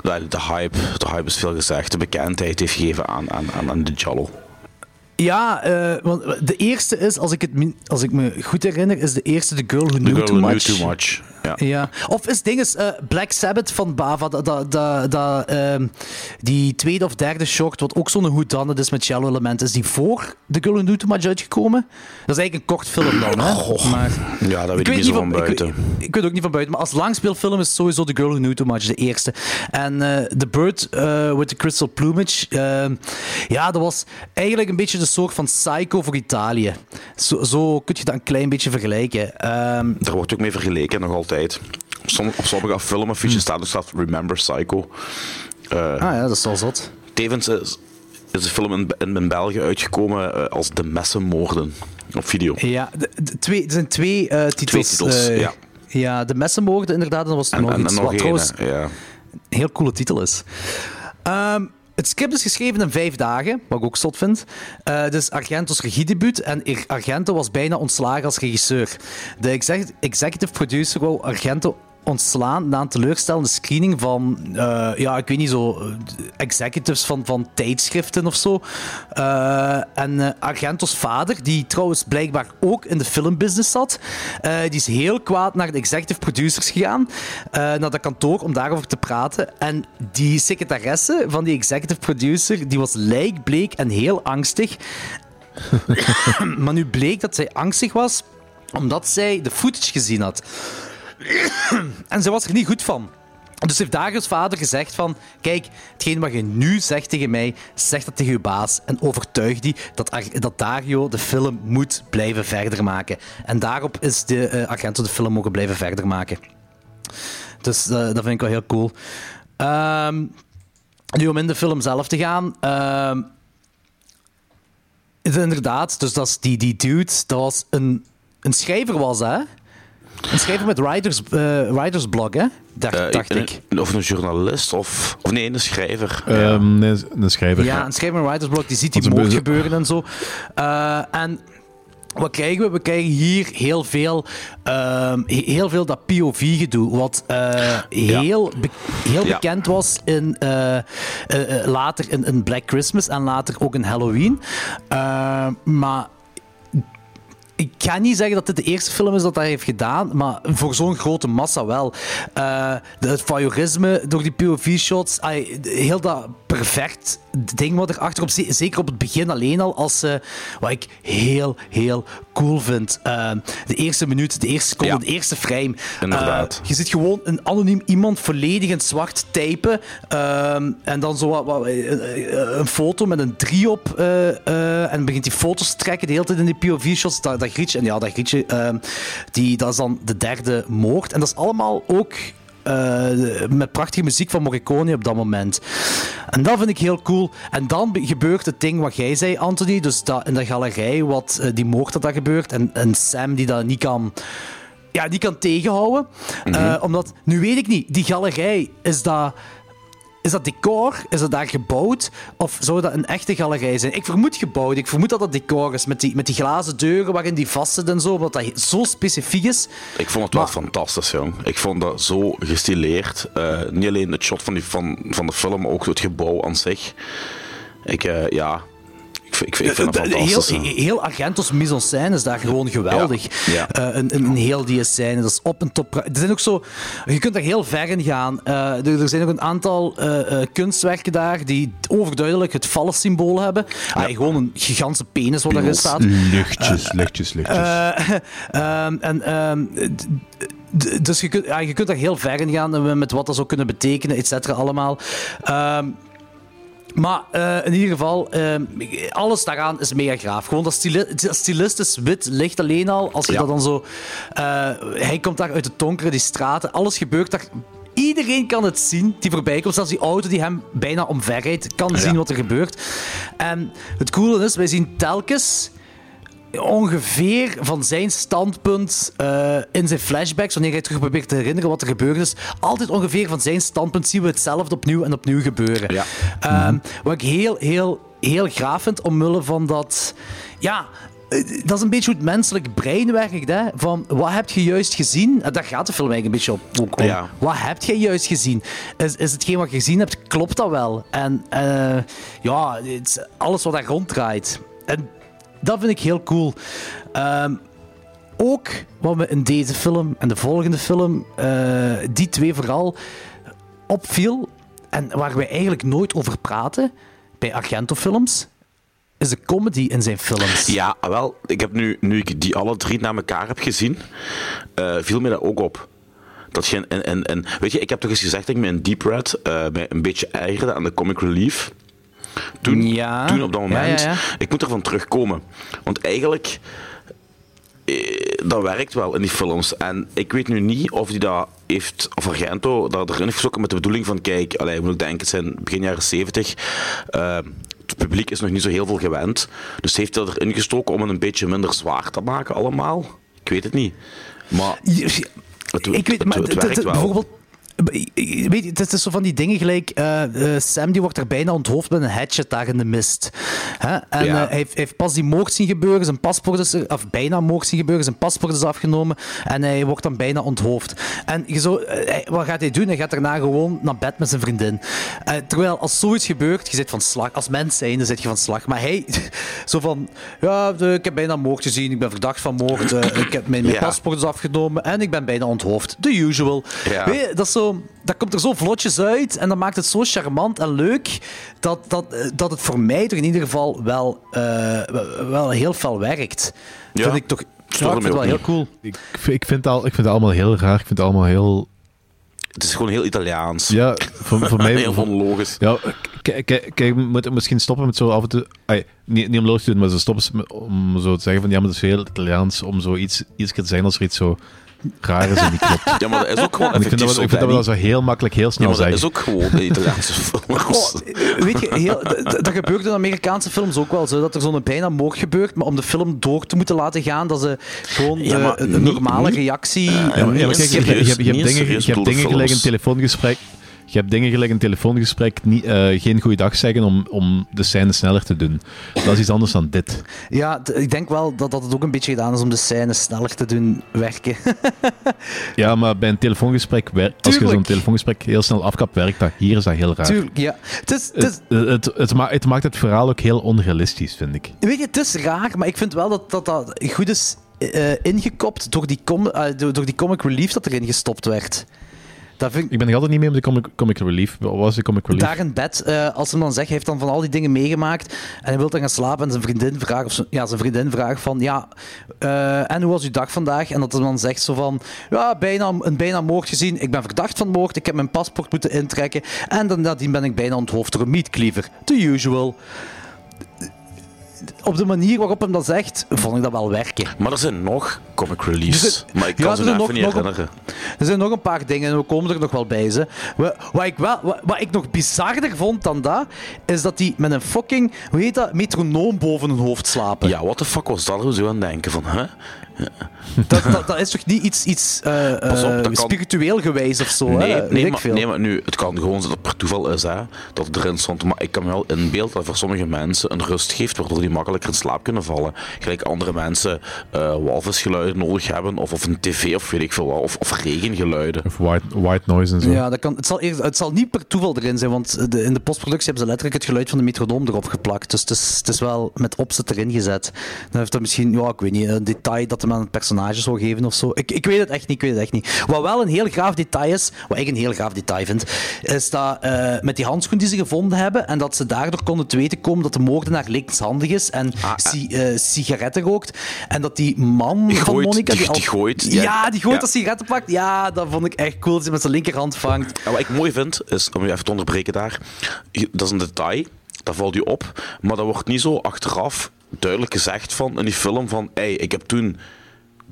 de, hype, de hype is veel gezegd, de bekendheid heeft gegeven aan, aan, aan, de Jallo. Ja, eh, want de eerste is, als ik, het, als ik me goed herinner, is de eerste The Girl Who The Knew Girl Too Who Knew Much. Too Much. Ja. Ja. Of is ding is, eh, Black Sabbath van Bava, dat, dat, dat, ehm, die tweede of derde short, wat ook zo'n hoedanit is met cello elementen, is die voor The Girl Who Knew Too Much uitgekomen? Dat is eigenlijk een kort film dan, hè? Goh. Maar, Ja, dat weet ik, niet zo van buiten. Ik, ik weet ook niet van buiten, maar als langspeelfilm is sowieso The Girl Who Knew Too Much de eerste. En eh, The Bird eh, with the Crystal Plumage, ja, dat was eigenlijk een beetje de soort van Psycho voor Italië. Zo, zo kun je dat een klein beetje vergelijken. Ehm, Daar wordt ook mee vergeleken, nog altijd. Op, som, op sommige filmaffiches staat er staat Remember Psycho. Eh, ah ja, dat is wel zot. Tevens is, is de film in, in, in België uitgekomen eh, als De Messenmoorden op video. Ja, de, de twee, er zijn twee eh, titels. titels, ja. Ja, de messenmoorden inderdaad, en dan was En, nog en, iets en nog wat één, trouwens ja. een heel coole titel is. Ehm, Het script is geschreven in vijf dagen, wat ik ook zot vind. Eh dus Argento's regiedebuut en Argento was bijna ontslagen als regisseur. De exec- executive producer wou Argento ontslaan na een teleurstellende screening van, eh, ja, ik weet niet zo, eh, executives van, van tijdschriften of zo. Eh, en Argento's vader, die trouwens blijkbaar ook in de filmbusiness zat, die is heel kwaad naar de executive producers gegaan, naar dat kantoor om daarover te praten. En die secretaresse van die executive producer, die was lijkbleek en heel angstig. <laughs> maar nu bleek dat zij angstig was omdat zij de footage gezien had. En ze was er niet goed van. Dus heeft Darius vader gezegd van... Kijk, hetgeen wat je nu zegt tegen mij, zeg dat tegen je baas. En overtuig die dat, Ar- dat Dario de film moet blijven verder maken. En daarop is de eh, Argento de film mogen blijven verder maken. Dus eh, dat vind ik wel heel cool. Ehm, nu om in de film zelf te gaan... is inderdaad, dus dat die, die dude, dat was een, een schrijver was, hè? Een schrijver met writers, eh, writers blog, hè? Dacht, Eh, dacht een- ik. Of een journalist, of, of nee, een schrijver. Ehm, nee, een schrijver. Ja, een schrijver met writers blog, die ziet die moord gebeuren en zo. Eh, en wat krijgen we? We krijgen hier heel veel, ehm, he- heel veel dat POV-gedoe, wat eh, heel, be- heel Ja. bekend was in, eh, eh, eh, later in, in Black Christmas en later ook in Halloween. Eh, maar ik ga niet zeggen dat dit de eerste film is dat hij heeft gedaan, maar voor zo'n grote massa wel. Eh, het voyeurisme door die POV-shots, heel dat perfect ding wat erachter op zit, zeker op het begin alleen al, als, eh, wat ik heel, heel cool vind. Eh, de eerste minuut, de eerste seconde, Ja. de eerste frame. Inderdaad. Je ziet gewoon een anoniem iemand volledig in zwart typen en dan zo wat, wat, een foto met een drie op en begint die foto's te trekken de hele tijd in die POV-shots. Dat, dat grietje, en ja, dat grietje, die, dat is dan de derde moord. En dat is allemaal ook eh, met prachtige muziek van Morricone op dat moment. En dat vind ik heel cool. En dan be- gebeurt het ding wat jij zei, Anthony. Dus dat in de galerij, wat, eh, die moord dat daar gebeurt. En, en Sam die dat niet kan ja, die kan tegenhouden. Eh, omdat, nu weet ik niet, die galerij, is dat, is dat decor? Is dat daar gebouwd? Of zou dat een echte galerij zijn? Ik vermoed gebouwd. Ik vermoed dat dat decor is, met die, met die glazen deuren waarin die vastzitten en zo, omdat dat zo specifiek is. Ik vond het wel Maar- fantastisch, jong. Ik vond dat zo gestileerd. Eh, niet alleen het shot van, die, van, van de film, maar ook het gebouw aan zich. Ik, eh, ja... Ik, vind- ik, vind- ik vind het Eh, fantastisch. Heel, heel Argentos mise en scène is daar gewoon geweldig. Ja. Eh, een, een, een heel die scène, dat is op een top. Er zijn ook zo, je kunt daar heel ver in gaan. Eh, er, er zijn ook een aantal eh, eh, kunstwerken daar die overduidelijk het vallensymbool hebben. Ah, gewoon een gigantische penis wat erin staat. Luchtjes, luchtjes, luchtjes. Eh, <laughs> ehm, en, ehm, dus je kunt, ja, je kunt daar heel ver in gaan eh, met wat dat zou kunnen betekenen, et cetera, allemaal. Ehm, maar eh, in ieder geval, ehm, alles daaraan is mega graaf. Gewoon dat, stili dat stilistisch wit licht alleen al. Als je Ja. dat dan zo... eh, hij komt daar uit de donkere, die straten. Alles gebeurt daar... Iedereen kan het zien die voorbij komt. Zelfs die auto die hem bijna omverrijdt, kan zien wat er gebeurt. En het coole is, wij zien telkens ongeveer van zijn standpunt eh, in zijn flashbacks, wanneer hij terug probeert te herinneren wat er gebeurd is, altijd ongeveer van zijn standpunt zien we hetzelfde opnieuw en opnieuw gebeuren. Ja. Ehm, Wat ik heel, heel, heel graaf vind, omwille van dat... Ja, eh, dat is een beetje hoe het menselijk brein werkt. Hè? Van, wat heb je juist gezien? En daar gaat de film eigenlijk een beetje op, ook om. Ja. Wat heb je juist gezien? Is, is hetgeen wat je gezien hebt, klopt dat wel? En eh, ja, alles wat daar ronddraait. En dat vind ik heel cool. Ehm, ook wat me in deze film en de volgende film, eh, die twee vooral, opviel en waar we eigenlijk nooit over praten bij Argento-films, is de comedy in zijn films. Ja, wel, ik heb nu, nu ik die alle drie na elkaar heb gezien, eh, viel me dat ook op. Dat je, en, en, en, weet je, ik heb toch eens gezegd dat ik me in Deep Red mij een beetje ergerde aan de comic relief. Toen, Ja. toen op dat moment. ja, ja. Ik moet ervan terugkomen. Want eigenlijk, eh, dat werkt wel in die films. En ik weet nu niet of die dat heeft, of Argento dat erin heeft gestoken met de bedoeling van, kijk, allee, moet denken, het zijn begin jaren 70. eh, het publiek is nog niet zo heel veel gewend. Dus heeft hij erin gestoken om het een beetje minder zwaar te maken allemaal? Ik weet het niet. Maar het, ik weet, het, maar het werkt wel. bijvoorbeeld weet je, het is zo van die dingen gelijk. eh, eh, Sam die wordt er bijna onthoofd met een hatchet daar in de mist. Hè? En Ja. eh, hij, heeft, hij heeft pas die moord zien gebeuren, zijn paspoort is er, of bijna moord zien gebeuren, zijn paspoort is afgenomen en hij wordt dan bijna onthoofd. En je zo, hij- wat gaat hij doen? Hij gaat daarna gewoon naar bed met zijn vriendin. Terwijl als zoiets gebeurt, je zit van slag. Als mens zijnde zit je van slag. Maar hij, <laughs> zo van, ja, ik heb bijna moord gezien, ik ben verdacht van moord, ik heb mijn, mijn Ja. paspoort is afgenomen en ik ben bijna onthoofd. The usual. Ja. Weet je, dat, is zo, dat komt er zo vlotjes uit en dat maakt het zo charmant en leuk dat, dat, eh, dat het voor mij toch in ieder geval wel, eh, wel- heel fel werkt. Ja. Vind ik toch ja, ik vind het wel heel cool. Ik, ik, vind het al, ik vind het allemaal heel raar. Ik vind het allemaal heel... Het is gewoon heel Italiaans. Ja, voor, voor mij... <laughs> heel voor- onlogisch. Ja, kijk, kijk, kijk, we moeten misschien stoppen met zo af en toe... niet, niet om logisch te doen, maar zo stoppen met- om zo te zeggen van ja, maar het is heel Italiaans om zo iets, iets te zeggen als er iets zo raar is en niet klopt. Ja, maar dat is ook gewoon ik vind dat, effectief we- ik zo, vind dat we dat zo heel makkelijk, heel Ja, snel maar dat zeggen. is ook gewoon de Italiaanse <laughs> films. Goh, weet je, heel, d- d- dat gebeurt in Amerikaanse films ook wel zo, dat er zo'n bijna moord gebeurt, maar om de film door te moeten laten gaan, dat ze gewoon Ja, maar een, normale niet- reactie... Ja, maar, ja, maar kijk, je, hebt- serieus, je, hebt- je hebt niet dingen, je hebt dingen gelijk telefoongesprek. Je hebt dingen gelijk een telefoongesprek, niet, eh, geen goeiedag zeggen om, om de scène sneller te doen. Dat is iets anders dan dit. Ja, ik denk wel dat, dat het ook een beetje gedaan is om de scène sneller te doen werken. <laughs> Ja, maar bij een telefoongesprek, als je zo'n telefoongesprek heel snel afkapt, werkt dat. Hier is dat heel raar. Tuurlijk, ja. Het is, het is, Het, het, het, ma- het maakt het verhaal ook heel onrealistisch, vind ik. Weet je, het is raar, maar ik vind wel dat dat, dat goed is eh, ingekopt door die, com eh, door, door die comic relief dat erin gestopt werd. Dat vind ik Ik ben nog altijd niet mee op de comic, comic relief. Wat was de comic relief? daar in bed, eh, als hem dan zegt, hij heeft dan van al die dingen meegemaakt en hij wil dan gaan slapen en zijn vriendin vraagt, of zijn, ja, zijn vriendin vraagt van, ja, eh, en hoe was uw dag vandaag? En dat hij dan zegt zo van, ja, bijna, een bijna moord gezien, ik ben verdacht van moord, ik heb mijn paspoort moeten intrekken en dan nadien ben ik bijna onthoofd door een meatcleaver. The usual. Op de manier waarop hem dat zegt, vond ik dat wel werken. Maar er zijn nog comic reliefs. zit- Maar ik kan ze nog- niet nog een- herinneren. Er zijn nog een paar dingen en we komen er nog wel bij. Ze. Wat, wat, ik wel, wat, wat ik nog bizarder vond dan dat, is dat die met een fucking, hoe heet dat, metronoom boven hun hoofd slapen. Ja, what the fuck was dat? Hoe zou je aan denken van, hè? Dat, dat, dat is toch niet iets, iets eh, Pas op, eh, kan- spiritueel gewijs of zo? Nee, hè? Nee, ik maar, veel. nee, maar nu, het kan gewoon zijn dat het per toeval is, hè, dat het erin stond. Maar ik kan me wel inbeelden dat voor sommige mensen een rust geeft, waardoor die makkelijker in slaap kunnen vallen. Gelijk andere mensen eh walvisgeluiden nodig hebben, of, of een tv, of weet ik veel wat, of, of regengeluiden. Of white, white noise en zo. Ja, dat kan, het, zal eerst, het zal niet per toeval erin zijn, want de, in de postproductie hebben ze letterlijk het geluid van de metronoom erop geplakt. Dus het is, het is wel met opzet erin gezet. Dan heeft dat misschien, ja, ik weet niet, een detail dat hem aan het personage zou geven of zo. Ik, ik weet het echt niet, ik weet het echt niet. Wat wel een heel graaf detail is, wat ik een heel graaf detail vind, is dat eh, met die handschoen die ze gevonden hebben en dat ze daardoor konden te weten komen dat de moordenaar linkshandig is en Ah, si- eh, sigaretten rookt. En dat die man Die van Monica... die- al- die gooit, Ja, ja. die gooit Ja. dat sigaretten pakt. Ja, dat vond ik echt cool. Dat hij met zijn linkerhand vangt. En wat ik mooi vind, is, om je even te onderbreken daar, dat is een detail, dat valt je op, maar dat wordt niet zo achteraf duidelijk gezegd van, in die film van, hey, ik heb toen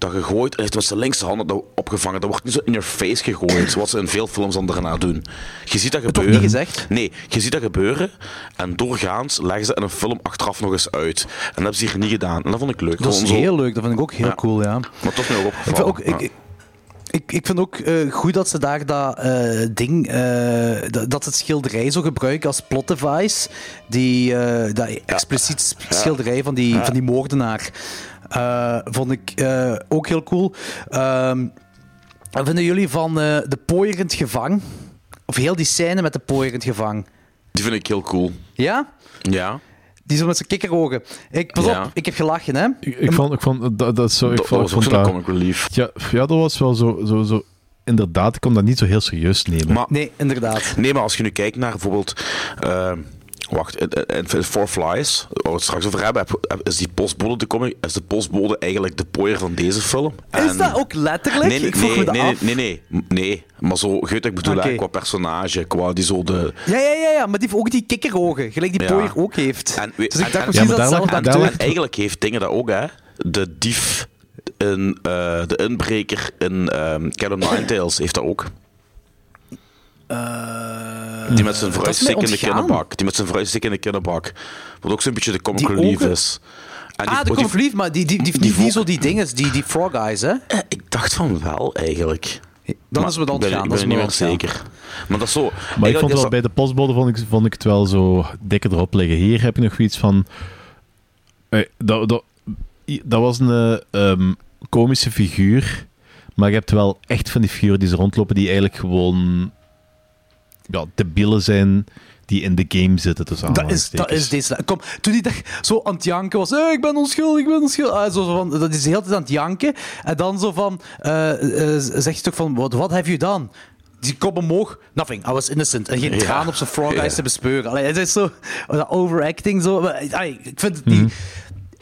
dat gegooid en heeft met zijn linkse hand dat opgevangen. Dat wordt niet zo in your face gegooid, <clears throat> zoals ze in veel films dan daarna doen. Je ziet dat gebeuren. niet gezegd? Nee, je ziet dat gebeuren en doorgaans leggen ze in een film achteraf nog eens uit. En dat hebben ze hier niet gedaan. En dat vond ik leuk. Dat is zo- heel leuk, dat vind ik ook heel Ja. cool, ja. Maar toch mij ook Ik vind opgevallen. ook, ik, Ja. ik, vind ook eh, goed dat ze daar dat eh, ding, eh, dat, dat ze het schilderij zo gebruiken als plot device. Die, dat expliciet schilderij van die, van die moordenaar. Eh, vond ik eh, ook heel cool. Ehm, wat vinden jullie van eh, de pooier in het gevang? Of heel die scène met de pooier in het gevang? Die vind ik heel cool. Ja? Ja. Die zo met zijn kikkerogen. Ik, pas Ja. op, ik heb gelachen, hè? Ik, ik vond, ik vond dat, dat zo. Ik Dat, vond, was ik ook zo'n dat, comic relief. ja, ja, dat was wel zo, zo, zo. Inderdaad, ik kon dat niet zo heel serieus nemen. Maar Nee, inderdaad. Nee, maar als je nu kijkt naar bijvoorbeeld. Wacht, in, in, in Four Flies, waar we het straks over hebben, heb- heb- is die postbode de comic, is de postbode eigenlijk de pooier van deze film. Is En- dat ook letterlijk? Nee, nee, ik vroeg nee, me nee, af. nee, nee, nee, nee. Maar zo, wat ik bedoel, Oké. qua personage, qua die zo de... Ja, ja, ja, ja, maar die heeft ook die kikkerogen, gelijk die Ja. Pooier ook heeft. En, dus ik en- dacht en- misschien Ja, maar dat zelf En eigenlijk heeft dingen dat ook, hè. De dief in eh, de inbreker in ehm Cat Ninetales heeft dat ook. Die met zijn Eh, vooruitstikkende ontgaan. kinderbak. Die met zijn vooruitstikkende kinderbak. Wat ook zo'n beetje de comic Die relief ogen? is. En die- Ah, de Comic Relief, maar die, die, die, die, die die, vo- zo die dinges, die, die Frog Eyes, hè? Eh, Ik dacht van wel, eigenlijk. Dan is het ik ben, gaan. ik dat ben is niet me meer zeker. Maar dat is zo... Maar ik vond wel dat- bij de postbode vond ik, vond ik het wel zo dikker erop liggen. Hier heb je nog iets van. eh, dat, dat, dat was een eh, ehm, komische figuur. Maar je hebt wel echt van die figuren die ze rondlopen die eigenlijk gewoon. Ja, debielen zijn die in de game zitten. tussen Dat is, dat is deze. Kom, toen hij zo aan het janken was. Hey, ik ben onschuldig, ik ben onschuldig. Ah, zo, zo van, dat is de hele tijd aan het janken. En dan zo van. eh, eh, zeg je toch van. What, what have you done? Die kop omhoog. Nothing, I was innocent. En geen Ja. traan op zijn frog eyes Ja. te bespeuren. Allee, het is zo. Dat overacting zo. Allee, ik vind het niet. Mhm.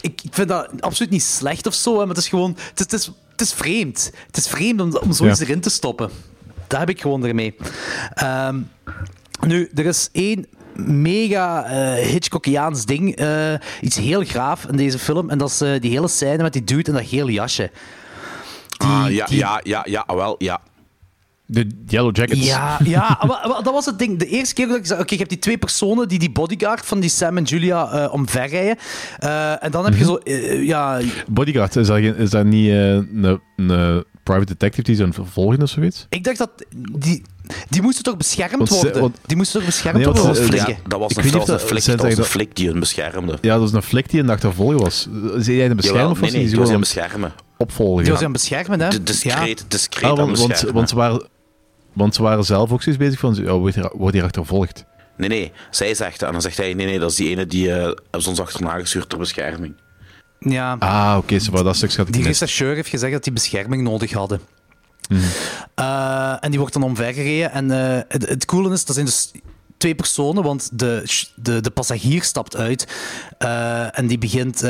Ik, ik vind dat absoluut niet slecht of zo, hè, maar het is gewoon. Het is, het is, het is vreemd. Het is vreemd om, om zoiets Ja. erin te stoppen. Daar heb ik gewoon ermee. Ehm, nu, er is één mega eh Hitchcockiaans ding. eh, iets heel graaf in deze film. En dat is eh, die hele scène met die dude in dat gele jasje. Ah, ja, die- ja, ja, ja, wel, ja. De Yellow Jackets. Ja, <laughs> ja maar, maar dat was het ding. De eerste keer dat ik zei, oké, je hebt die twee personen die die bodyguard van die Sam en Julia eh omverrijden. Eh, en dan heb je zo, eh, ja... Bodyguard, is dat, geen- is dat niet eh, een, een private detective die zijn vervolgen of zoiets? Ik dacht dat... Die, die moesten toch beschermd ze- worden? want- die moesten toch beschermd Nee, want worden ze- ja? Dat was Ik een, dat was een flik, dat was een flik die hun beschermde. Ja, dat is een flik die een achtervolgen was. Is hij een beschermer Jawel, of nee, was nee, die was aan beschermen. opvolgen? Die was aan beschermen, hè? De- Discreet, discreet Ah, want, want, beschermen. want, ze waren, want ze waren zelf ook zoiets bezig van, ja, wordt hier, achtervolgd? Nee, nee, zij zegt dat. En dan zegt hij, nee, nee, dat is die ene die is ons achterna gestuurd ter bescherming. Ja. Ah, oké, zo dat stuk gaat Die rechercheur heeft gezegd dat die bescherming nodig hadden. Eh, en die wordt dan omvergereden. En eh, het, het coole is, dat zijn dus twee personen, want de, de, de passagier stapt uit. eh, en die begint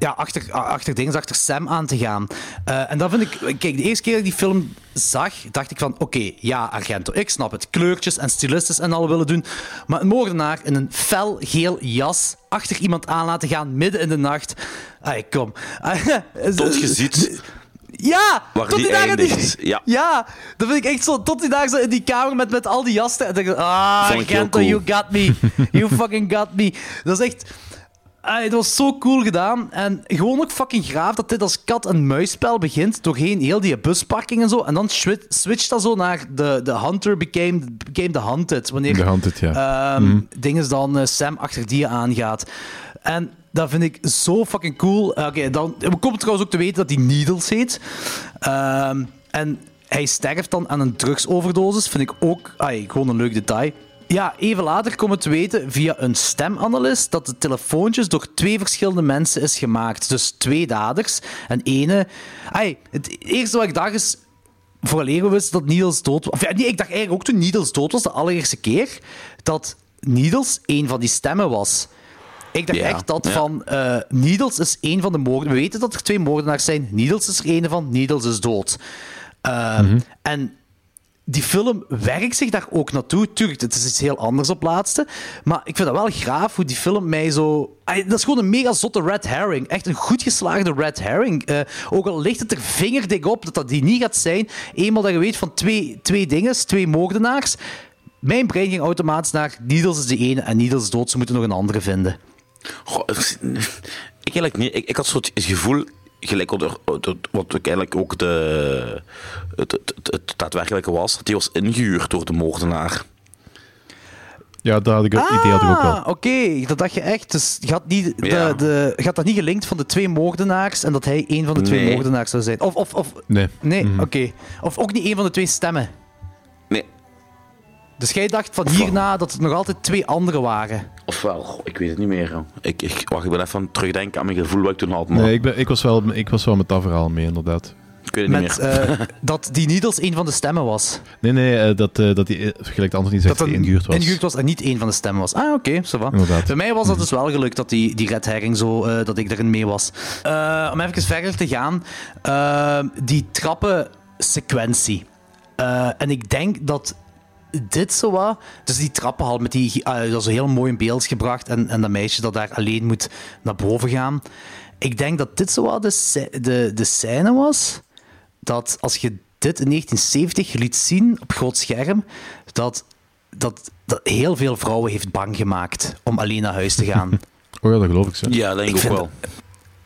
ja, achter, achter dingen, achter Sam aan te gaan. Eh, en dat vind ik... Kijk, de eerste keer dat ik die film zag, dacht ik van... Oké, ja, Argento, ik snap het. Kleurtjes en stilistisch en al willen doen. Maar een moordenaar in een fel geel jas achter iemand aan laten gaan midden in de nacht... Ay, kom. <laughs> Tot je ziet Ja! waar tot die. Ja. ja, dat vind ik echt zo. Tot daar zo in die kamer met, met al die jassen. En dan denk ik, ah, Vond ik heel Gento, cool. you got me. You fucking got me. Dat is echt... ah, het was zo cool gedaan. En gewoon ook fucking graaf dat dit als kat- en muisspel begint. Doorheen heel die busparking en zo. En dan swi- switcht dat zo naar de, de Hunter became, became the Hunted. Wanneer De het, ja. ehm ding is dan eh, Sam achter die aangaat. En dat vind ik zo fucking cool. Eh, Oké, dan we komen trouwens ook te weten dat hij Needles heet. Ehm, en hij sterft dan aan een drugsoverdosis. Vind ik ook ai, gewoon een leuk detail. Ja, even later komen we te weten via een stemanalist dat de telefoontjes door twee verschillende mensen is gemaakt. Dus twee daders. En ene... Ai, het eerste wat ik dacht is... Vooraleer we wisten dat Needles dood was... Of ja, nee, ik dacht eigenlijk ook toen Needles dood was, de allereerste keer, dat Needles een van die stemmen was. Ik dacht Ja, echt dat ja. van... Needles is een van de moorden. We weten dat er twee moordenaars zijn. Needles is er een van. Needles is dood. Ehm, En die film werkt zich daar ook naartoe. Tuurlijk, het is iets heel anders op laatste. Maar ik vind dat wel graaf hoe die film mij zo... Dat is gewoon een mega zotte red herring. Echt een goed geslaagde red herring. Eh, ook al ligt het er vingerdik op dat dat die niet gaat zijn. Eenmaal dat je weet van twee, twee dingen, twee moordenaars. Mijn brein ging automatisch naar Needles is de ene en Needles is dood. Ze moeten nog een andere vinden. Goh, ik eigenlijk niet. Ik, ik had het gevoel, gelijk wat, eigenlijk ook de, het, het, het, het daadwerkelijke was, dat hij was ingehuurd door de moordenaar. Ja, dat had ik, het idee had ik ook wel. Ah, oké. Dat dacht je echt. Dus je had, niet, de, Ja. de, je had dat niet gelinkt van de twee moordenaars en dat hij een van de twee moordenaars zou zijn. Of, of, of Nee. nee, Mhm. oké. Of ook niet een van de twee stemmen. Dus jij dacht van hierna dat het nog altijd twee andere waren. ofwel, goh, ik weet het niet meer. Ik, ik, wacht, ik ben even aan het terugdenken aan mijn gevoel wat ik toen had, maar Nee, ik, ben, ik, was wel, ik was wel met dat verhaal mee, inderdaad. ik weet het niet Met meer. eh, <laughs> dat die Needles een van de stemmen was. Nee, nee, eh, dat, eh, dat die, gelijk de Anthony zegt, dat die ingehuurd was. ingehuurd was en niet een van de stemmen was. Ah, oké, zo wat. Inderdaad. Bij mij was dat dus wel gelukt dat die, die red herring zo, eh, dat ik erin mee was. Eh, om even verder te gaan, eh, die trappensequentie. Eh, en ik denk dat dit zo wat, dus die trappenhal met die, eh, dat is heel mooi in beeld gebracht en, en dat meisje dat daar alleen moet naar boven gaan. Ik denk dat dit zo wat de, de, de scène was, dat als je dit in 1970 liet zien op groot scherm, dat, dat, dat heel veel vrouwen heeft bang gemaakt om alleen naar huis te gaan. <laughs> Oh ja, dat geloof ik. Zo. ja, denk ik, ik ook vind wel.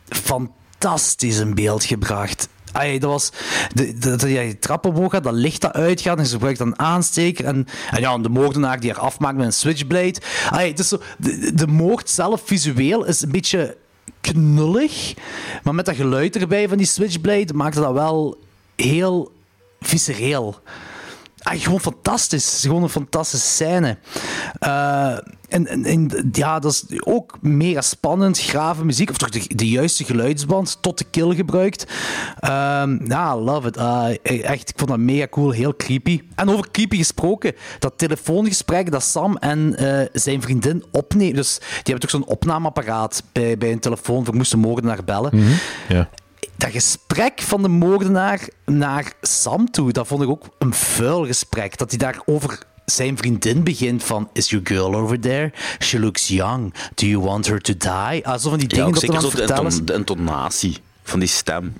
fantastisch in beeld gebracht. Ay, dat was... De, dat je die trap omhoog gaat, dat licht dat uitgaat en ze gebruikt dan een aansteker. En, en ja, de moordenaar die haar afmaakt met een switchblade. Ay, is zo, de, de zelf, visueel, is een beetje knullig. Maar met dat geluid erbij van die switchblade maakt dat wel heel viscereel. Ah, gewoon fantastisch. Gewoon een fantastische scène. Eh, en, ja, dat is ook mega spannend. Grave muziek, of toch de, juiste geluidsband tot de kill gebruikt. Ehm, ja, love it. Ah, echt, ik vond dat mega cool. Heel creepy. En over creepy gesproken. Dat telefoongesprek dat Sam en eh, zijn vriendin opnemen. Dus die hebben toch zo'n opnameapparaat bij, bij een telefoon. voor moesten moordenaar bellen Ja. Dat gesprek van de moordenaar naar Sam toe, dat vond ik ook een vuil gesprek. Dat hij daar over zijn vriendin begint van... Is your girl over there? She looks young. Do you want her to die? Zo van die Ja, dingen ook dat zeker zo de, inton- de intonatie van die stem.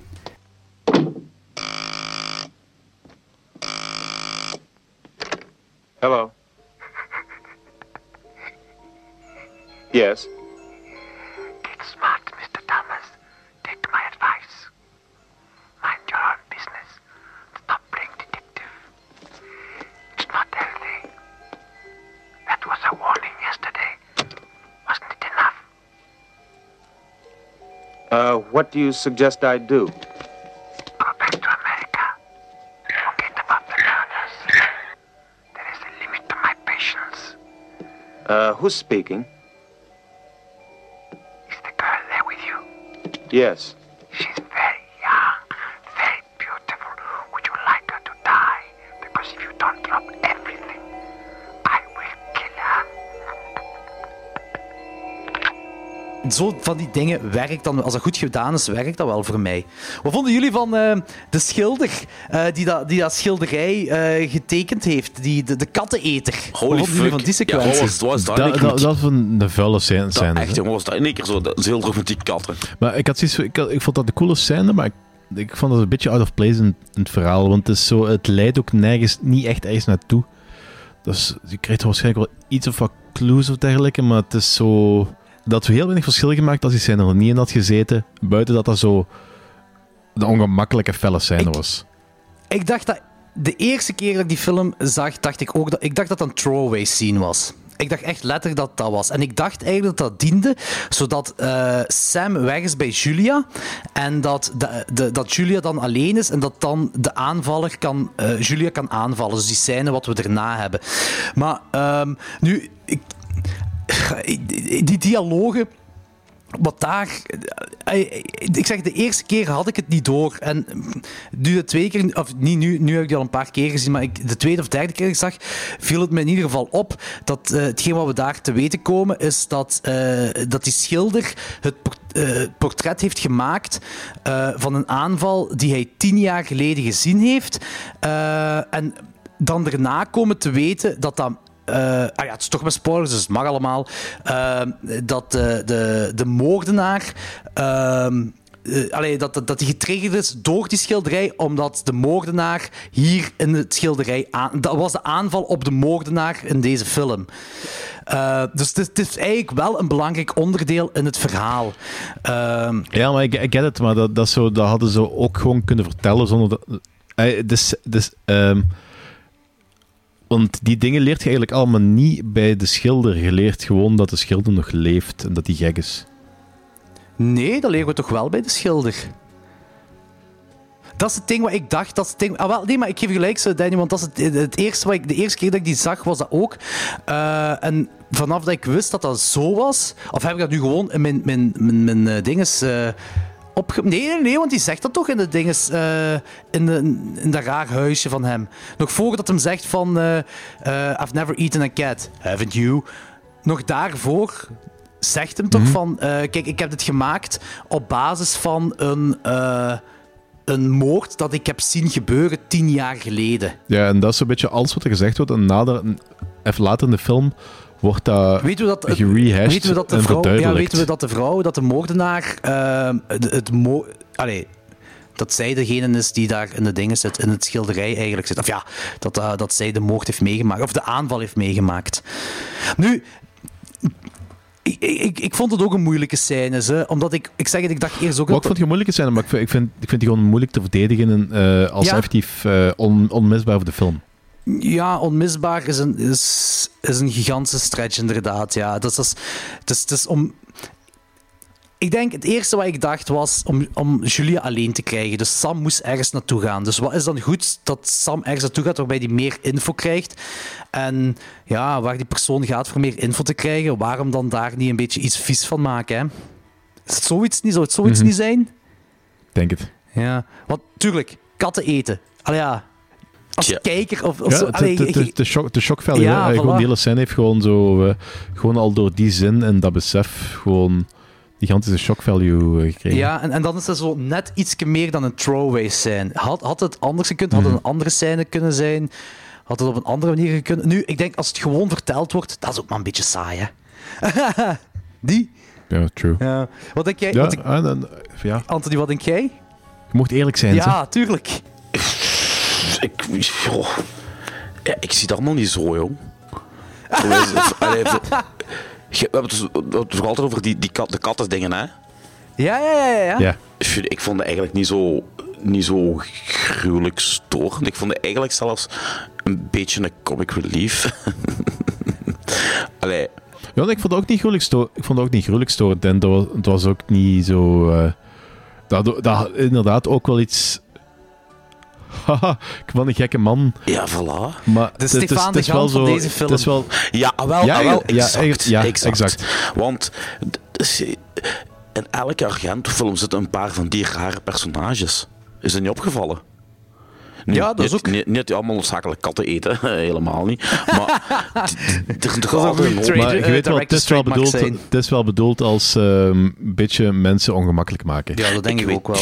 Hello. Yes. Not healthy. That was a warning yesterday. Wasn't it enough? Uh, what do you suggest I do? Go back to America. Forget about the murders. There is a limit to my patience. Uh, who's speaking? Is the girl there with you? Yes. She's very young, very beautiful. Would you like her to die? Because if you don't drop Zo van die dingen werkt dan... Als dat goed gedaan is, werkt dat wel voor mij. Wat vonden jullie van eh, de schilder eh, die, dat, die dat schilderij eh, getekend heeft? Die, de, de katteneter. Wat Holy vonden jullie fuck. van die Ja, wat sequentie? was, wat was dat? Was een, een vuile scène. echt, jongen, was dat in één keer zo. Dat is heel druk met die katten. Maar ik, had zoiets, ik, had- ik vond dat een coole scène, maar ik, ik vond dat een beetje out of place in, in het verhaal. Want het, is zo, het leidt ook nergens, niet echt ergens naartoe. Dus je krijgt waarschijnlijk wel iets of wat clues of dergelijke, maar het is zo... Dat we heel weinig verschil gemaakt als die scène er niet in had gezeten, buiten dat dat zo de ongemakkelijke felle scène Ik- was. Ik dacht dat... De eerste keer dat ik die film zag, dacht ik ook dat... Ik dacht dat dat een throwaway scene was. Ik dacht echt letterlijk dat dat was. En ik dacht eigenlijk dat dat diende zodat eh, Sam weg is bij Julia. En dat, de, de, dat Julia dan alleen is. En dat dan de aanvaller kan, eh, Julia kan aanvallen. Dus die scène wat we erna hebben. Maar ehm, nu... Ik, die dialogen wat daar. eh, eh, Ik zeg, de eerste keer had ik het niet door. En nu de keer, of niet nu, nu heb ik die al een paar keer gezien, maar ik, de tweede of derde keer ik zag, viel het me in ieder geval op dat eh, hetgeen wat we daar te weten komen, is dat, dat die schilder het port- portret heeft gemaakt van een aanval die hij tien jaar geleden gezien heeft. En dan daarna komen te weten dat dat eh, ah ja, het is toch met spoilers, dus het mag allemaal. Ehm, dat de, de, de moordenaar. eh, allee, dat, dat, dat die getriggerd is door die schilderij, omdat de moordenaar hier in het schilderij. Dat was de aanval op de moordenaar in deze film. Eh, dus het is, is eigenlijk wel een belangrijk onderdeel in het verhaal. Ehm, Ja, maar ik, ik get het, maar dat, dat, zo, dat hadden ze ook gewoon kunnen vertellen zonder dat... Eh, dus, dus, ehm, want die dingen leert je eigenlijk allemaal niet bij de schilder. Je leert gewoon dat de schilder nog leeft en dat die gek is. Nee, dat leren we toch wel bij de schilder. Dat is het ding wat ik dacht. Dat is het ding... ah, wel, nee, maar ik geef gelijk, Danny, want dat is het, het eerste wat ik, de eerste keer dat ik die zag, was dat ook. Eh, en vanaf dat ik wist dat dat zo was, of heb ik dat nu gewoon in mijn, mijn, mijn, mijn eh, dinges... eh, opge... Nee, nee, nee, want die zegt dat toch in de dinges, eh, in, de, in dat raar huisje van hem. Nog voordat hem zegt van, eh, eh, I've never eaten a cat, haven't you? Nog daarvoor zegt hem toch van, eh, kijk, ik heb dit gemaakt op basis van een, een moord dat ik heb zien gebeuren tien jaar geleden. Ja, en dat is een beetje alles wat er gezegd wordt. En nader, even later in de film wordt dat Weten we dat, gerehashed weten we dat de en vrouw, ja, weten we dat de vrouw, dat de moordenaar, eh, het, het mo allee, dat zij degene is die daar in de dingen zit, in het schilderij eigenlijk zit. Of ja, dat, eh, dat zij de moord heeft meegemaakt, of de aanval heeft meegemaakt. Nu, ik, ik, ik vond het ook een moeilijke scène, hè, omdat ik, ik zeg het, ik dacht eerst ook... Wat ik vond het moeilijke zijn, maar ik vind, ik vind, ik vind die gewoon moeilijk te verdedigen en, eh, als Ja. effectief eh, on- onmisbaar voor de film. Ja, onmisbaar is een, is, is een gigantische stretch, inderdaad. Ja. Dat is, dat is, om... Ik denk, het eerste wat ik dacht was om, om Julia alleen te krijgen. Dus Sam moest ergens naartoe gaan. Dus wat is dan goed dat Sam ergens naartoe gaat waarbij hij meer info krijgt? En ja, waar die persoon gaat voor meer info te krijgen, waarom dan daar niet een beetje iets vies van maken? Hè? Is het zoiets niet? Zou het zoiets Mhm. niet zijn? Denk het. Ja. Want tuurlijk, katten eten. Allee, ja. Als Ja. kijker of, of Ja, zo. Allee, je- het- de shock, de shock value. Ja, Gewoon hele scène heeft gewoon zo... eh, gewoon al door die zin en dat besef gewoon gigantische shock value eh, gekregen. Ja, en, en dan is het zo net iets meer dan een throwaway scène. Had, had het anders gekund? Had het Mhm. een andere scène kunnen zijn? Had het op een andere manier gekund? Nu, ik denk als het gewoon verteld wordt, dat is ook maar een beetje saai, hè? <laughs> Die? Ja, true. Ja. Wat denk jij? Ja, wat ik- en, en, ja, Anthony, wat denk jij? je mocht eerlijk zijn. Ja, tuurlijk. Ik, joh. ja, ik zie het allemaal niet zo, joh. <laughs> Allee, voor- Je- We hebben het dus- we hebben het toch altijd over die, die kat, de kattendingen, hè? Ja, ja, ja, ja. ja. Ik vind- Ik vond het eigenlijk niet zo, niet zo gruwelijk storend. Ik vond het eigenlijk zelfs een beetje een comic relief. <laughs> Allee, Ja, ik vond het ook niet gruwelijk, sto ik vond het ook niet gruwelijk storend. En dat was, het was ook niet zo... eh, dat, dat had inderdaad ook wel iets... Haha, ik ben een gekke man. ja, voilà. Maar De is, Stefan het de is wel Gant van zo... deze film. Het is wel... Ja, ah, wel, Ja, ah, wel ja, exact, echt, ja, exact. exact. Want in elke Argento-film zitten een paar van die rare personages. Is dat niet opgevallen? Nu, Ja, dat is niet, ook- Niet, niet allemaal noodzakelijk katten eten, <laughs> helemaal niet. Maar er zijn toch is altijd Maar je eh, weet wel, het is wel, bedoeld, het is wel bedoeld als ehm, een beetje mensen ongemakkelijk maken. Ja, dat denk ik, weet- ook wel.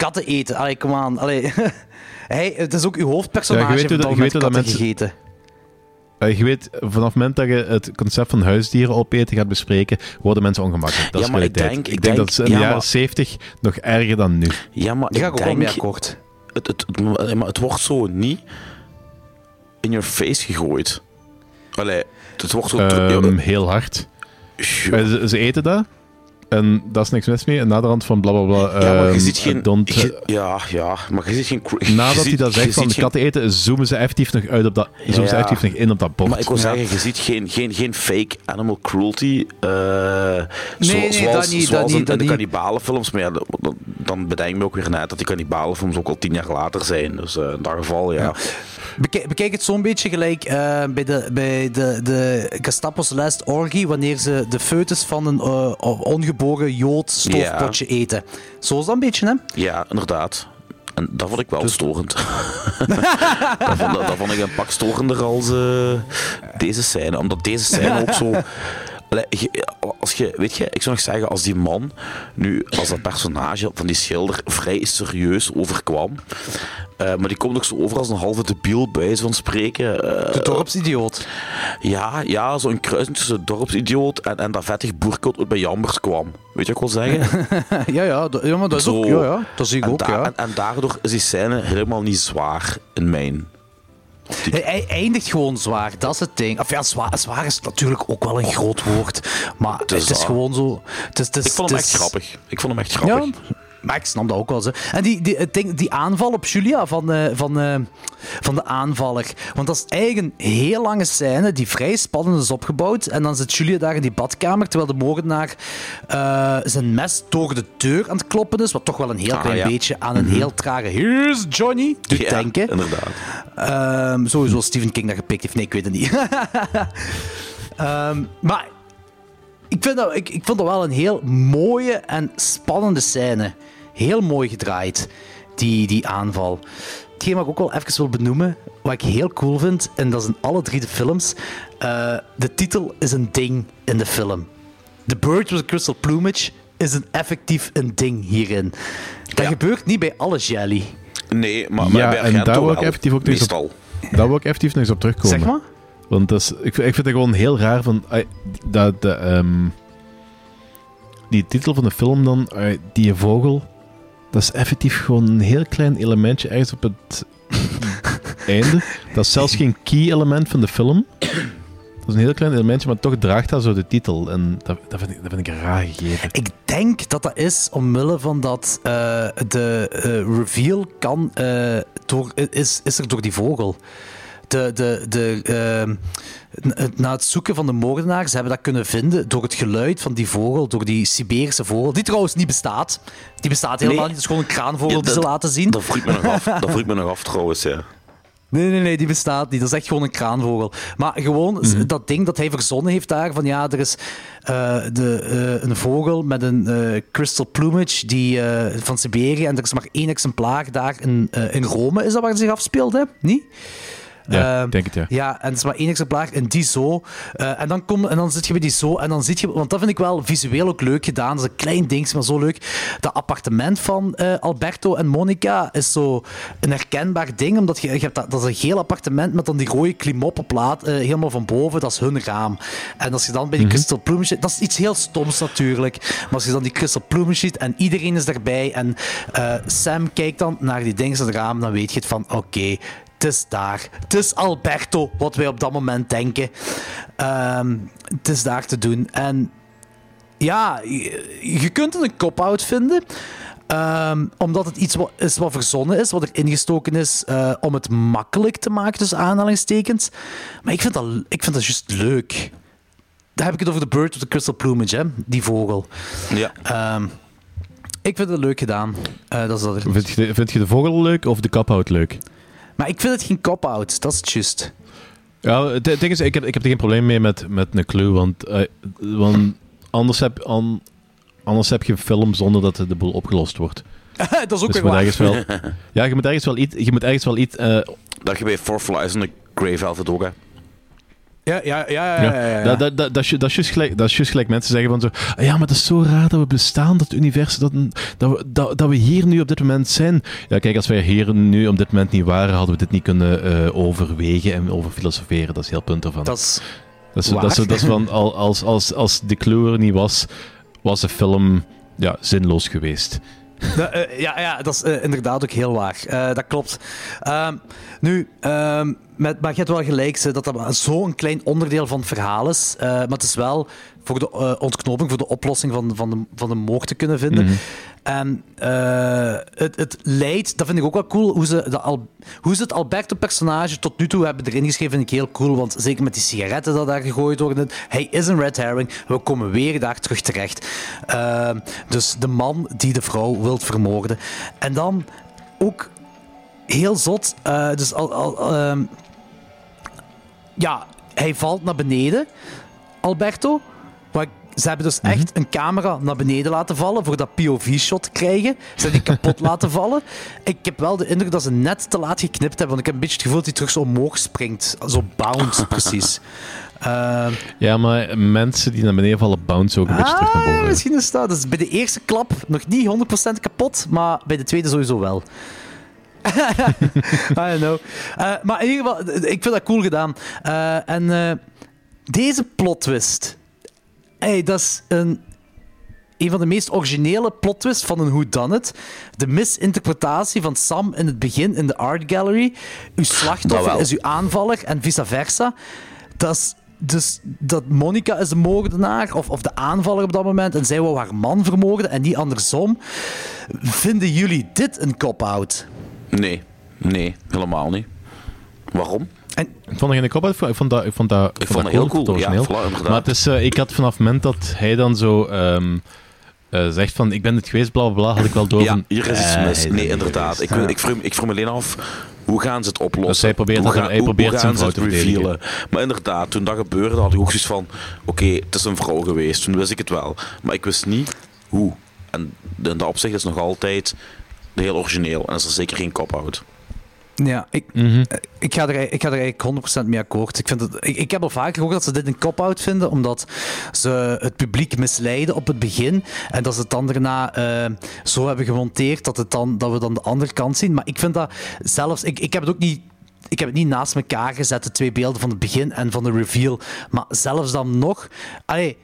Katten eten. Allee, kom aan. Allee. <laughs> Hey, het is ook uw hoofdpersonage. Ja, je weet hoe dat- je weet dat katten mensen- gegeten. Eh, je weet, vanaf het moment dat je het concept van huisdieren opeten gaat bespreken, worden mensen ongemakkelijk. Dat Ja, is maar ik denk- ik denk denk- dat ze in de ja, jaren maar- 70 nog erger dan nu. Ja, maar ga ik ik ook wel mee denk... akkoord. Het, het, het- maar het wordt zo niet in your face gegooid. Allee, het wordt zo... Ehm, heel hard. Ja, Eh, Ze, ze eten dat. En dat is niks mis mee. En naderhand van bla bla bla. Ja, maar je ehm, ziet geen... don't- je- ja, ja, maar je ziet geen... je nadat hij dat zegt van de geen- katten eten, zoomen ze effectief nog uit op dat. Zoomen ze Ja. effectief nog in op dat bord. Maar ik wil Ja. zeggen, je ziet geen, geen, geen fake animal cruelty. eh zo- nee, zoals dat niet, dat zoals niet, in, dat in de niet. kannibalenfilms. Maar ja, dan, dan bedenk ik me ook weer net dat die kannibalenfilms ook al tien jaar later zijn. Dus eh, in dat geval, ja. Bekijk, bekijk het zo'n beetje gelijk eh, bij, de, bij de, de Gestapo's Last Orgy, wanneer ze de foetus van een eh, ongeboren jood stoofpotje eten. Zo is dat een beetje, hè? Ja, inderdaad. En dat vond ik wel Dus- storend. <laughs> dat, vond, dat vond ik een pak storender als eh, deze scène. Omdat deze scène ook zo... Als je, weet je, ik zou nog zeggen, als die man nu als dat personage van die schilder vrij serieus overkwam, eh, maar die komt ook zo over als een halve debiel bij van spreken. eh, De dorpsidioot. ja, ja zo'n kruising tussen dorpsidioot en, en dat vettig boerkot uit bij Jambers kwam. Weet je wat ik wil zeggen? <laughs> ja, ja, dat- ja, maar dat is Zo. ook... Ja, ja, dat zie ik en, ook, ja. en, en daardoor is die scène helemaal niet zwaar in mijn optiek. Hij, eindigt gewoon zwaar, dat is het ding. Of ja, zwaar, zwaar is natuurlijk ook wel een groot woord. Maar het is, gewoon zo... Het is, het is, Ik vond hem echt grappig. Ik vond hem echt grappig. Ja, maar ik snap dat ook wel. Zo. En die, die, het ding, die aanval op Julia van, eh, van, eh, van de aanvaller. Want dat is eigenlijk een heel lange scène die vrij spannend is opgebouwd. En dan zit Julia daar in die badkamer terwijl de moordenaar eh, zijn mes door de deur aan het kloppen is. Wat toch wel een heel Ah, klein ja. beetje aan een heel trage Here's Johnny doet Ja, denken. inderdaad. Ehm, sowieso Stephen King dat gepikt heeft. Nee, ik weet het niet. <laughs> Ehm, maar ik vind, dat, ik, ik vond dat wel een heel mooie en spannende scène. Heel mooi gedraaid, die, die aanval. Hetgeen wat ik ook wel even wil benoemen, wat ik heel cool vind, en dat is in alle drie de films, eh, de titel is een ding in de film. The Bird with a Crystal Plumage is een effectief een ding hierin. Dat Ja. gebeurt niet bij alle jelly. Nee, maar, Ja, maar bij en daar wil ik effectief ook nog op-. Daar wil ik effectief nog eens op terugkomen. Zeg maar. Want dat is, ik, vind- ik vind het gewoon heel raar van... ai, dat de, ehm, die titel van de film dan, die vogel, dat is effectief gewoon een heel klein elementje ergens op het <laughs> einde. Dat is zelfs geen key element van de film. dat is een heel klein elementje, maar toch draagt dat zo de titel. En dat, dat, vind, ik, dat vind ik een raar gegeven. Ik denk dat dat is omwille van dat eh, de eh, reveal kan, eh, door, is, is er door die vogel. De, de, de, ehm, na het zoeken van de moordenaars hebben dat kunnen vinden door het geluid van die vogel, door die Siberische vogel, die trouwens niet bestaat. Die bestaat helemaal Nee. niet, het is gewoon een kraanvogel Ja, die ze laten zien. Dat vroeg me nog af, dat vroeg me nog af trouwens, ja. Nee, nee, nee, die bestaat niet. Dat is echt gewoon een kraanvogel. Maar gewoon s- dat ding dat hij verzonnen heeft daar, van ja, er is eh, de, eh, een vogel met een eh, crystal plumage die, van Siberië en er is maar één exemplaar daar in, in Rome, is dat waar het zich afspeelt, hè? Niet? Ja, Ehm, denk het, ja. Ja, en het is maar één exemplaar in die zo. Eh, en, dan kom, en dan zit je bij die zo. En dan zit je, want dat vind ik wel visueel ook leuk gedaan. Dat is een klein ding, maar zo leuk. Dat appartement van eh, Alberto en Monica is zo een herkenbaar ding. Omdat je, je hebt dat, dat is een geel appartement met dan die rode klimoppenplaat eh, helemaal van boven. Dat is hun raam. En als je dan bij die zit, dat is iets heel stoms natuurlijk. Maar als je dan die Crystal ziet en iedereen is daarbij. En Sam kijkt dan naar die dingen aan het raam, dan weet je het van oké. Het is daar. Het is Alberto, wat wij op dat moment denken. Ehm, het is daar te doen. En ja, je, je kunt het een cop-out vinden. Ehm, omdat het iets wat, is wat verzonnen is, wat er ingestoken is eh, om het makkelijk te maken, tussen aanhalingstekens. Maar ik vind dat, ik vind dat juist leuk. Daar heb ik het over de bird with the crystal plumage, hè? die vogel. Ja. Ehm, ik vind het leuk gedaan. Eh, dat is dat er. Vind je, de, vind je de vogel leuk of de kaphout leuk? Maar ik vind het geen cop-out, dat is het juist. Ja, het ding is, ik heb, ik heb er geen probleem mee met, met een clue, want, eh, want anders, heb, an- anders heb je een film zonder dat de boel opgelost wordt. <laughs> dat is ook Dus weer wel, <laughs> ja, je moet ergens wel iets, je moet ergens wel iets, eh, Dat je bij Four Flies on the Grey Velvet ook, hè. Ja, ja, ja, ja. ja. Dat, dat, dat, dat, is dat is juist gelijk, dat is gelijk mensen zeggen van zo, "Ah ja, maar dat is zo raar dat we bestaan, dat universum, dat, dat, we, dat, dat we hier nu op dit moment zijn. Ja, kijk, als wij hier nu op dit moment niet waren, hadden we dit niet kunnen eh, overwegen en over filosoferen. Dat is heel punt ervan. Dat is Dat is, dat is, dat is van, al- als, als, als de clue er niet was, was de film ja, zinloos geweest. Ja, eh, ja, ja, dat is eh, inderdaad ook heel waar. Eh, dat klopt. Ehm, nu, ehm, met, maar je hebt wel gelijk dat dat zo'n klein onderdeel van het verhaal is. Maar het is wel voor de ontknoping, voor de oplossing van, van, de, van de te kunnen vinden. En eh, het, het leidt, dat vind ik ook wel cool, hoe ze, de Al, hoe ze het Alberto-personage tot nu toe hebben erin geschreven, vind ik heel cool. Want zeker met die sigaretten dat daar gegooid worden, hij is een red herring. We komen weer daar terug terecht. Ehm, dus de man die de vrouw wilt vermoorden. En dan ook heel zot, eh, dus al, al, ehm, ja, hij valt naar beneden, Alberto. Maar ze hebben dus echt een camera naar beneden laten vallen voor dat POV-shot krijgen. Ze hebben die kapot <laughs> laten vallen. Ik heb wel de indruk dat ze net te laat geknipt hebben, want ik heb een beetje het gevoel dat hij terug zo omhoog springt. Zo bounce, <laughs> precies. Ehm, Ja, maar mensen die naar beneden vallen, bounce ook een beetje terug naar ah, boven. misschien is dat. Dus bij de eerste klap nog niet 100% kapot, maar bij de tweede sowieso wel. <laughs> I don't know. Eh, maar in ieder geval, ik vind dat cool gedaan. Eh, en eh, deze plot twist, hey, dat is een, een van de meest originele plot twists van een whodunit. De misinterpretatie van Sam in het begin in de art gallery. Uw slachtoffer is uw aanvaller en vice versa. Dat is dus dat Monica is de moordenaar of, of de aanvaller op dat moment en zij wou haar man vermoorden en niet andersom. Vinden jullie dit een cop-out? Nee, nee, helemaal niet. Waarom? En Ik vond dat geen kop uit. Ik vond dat, ik vond dat, Ik vond dat heel cool. Ja, voilà, maar het is, eh, ik had vanaf het moment dat hij dan zo ehm, eh, zegt van ik ben het geweest, bla bla bla, had ik wel door Ja, van, hier is iets eh, mis. is Nee, er inderdaad. Ik, ik, vroeg, ik vroeg me alleen af, hoe gaan ze het oplossen? Dus hij probeert hoe dat- gaan, hij probeert hoe zijn vrouw het te revealen? Maar inderdaad, toen dat gebeurde, had ik ook zoiets van... Oké, het is een vrouw geweest. Toen wist ik het wel. Maar ik wist niet hoe. En in dat opzicht is nog altijd heel origineel. En is er zeker geen cop-out. Ja, ik, Mhm. eh, ik, ga er, ik ga er eigenlijk 100% mee akkoord. Ik, vind het, ik, ik heb al vaker gehoord dat ze dit een cop-out vinden, omdat ze het publiek misleiden op het begin. En dat ze het dan daarna eh, zo hebben gemonteerd dat, het dan, dat we dan de andere kant zien. Maar ik vind dat zelfs... Ik, ik heb het ook niet... Ik heb het niet naast elkaar gezet, de twee beelden van het begin en van de reveal. Maar zelfs dan nog... Allee,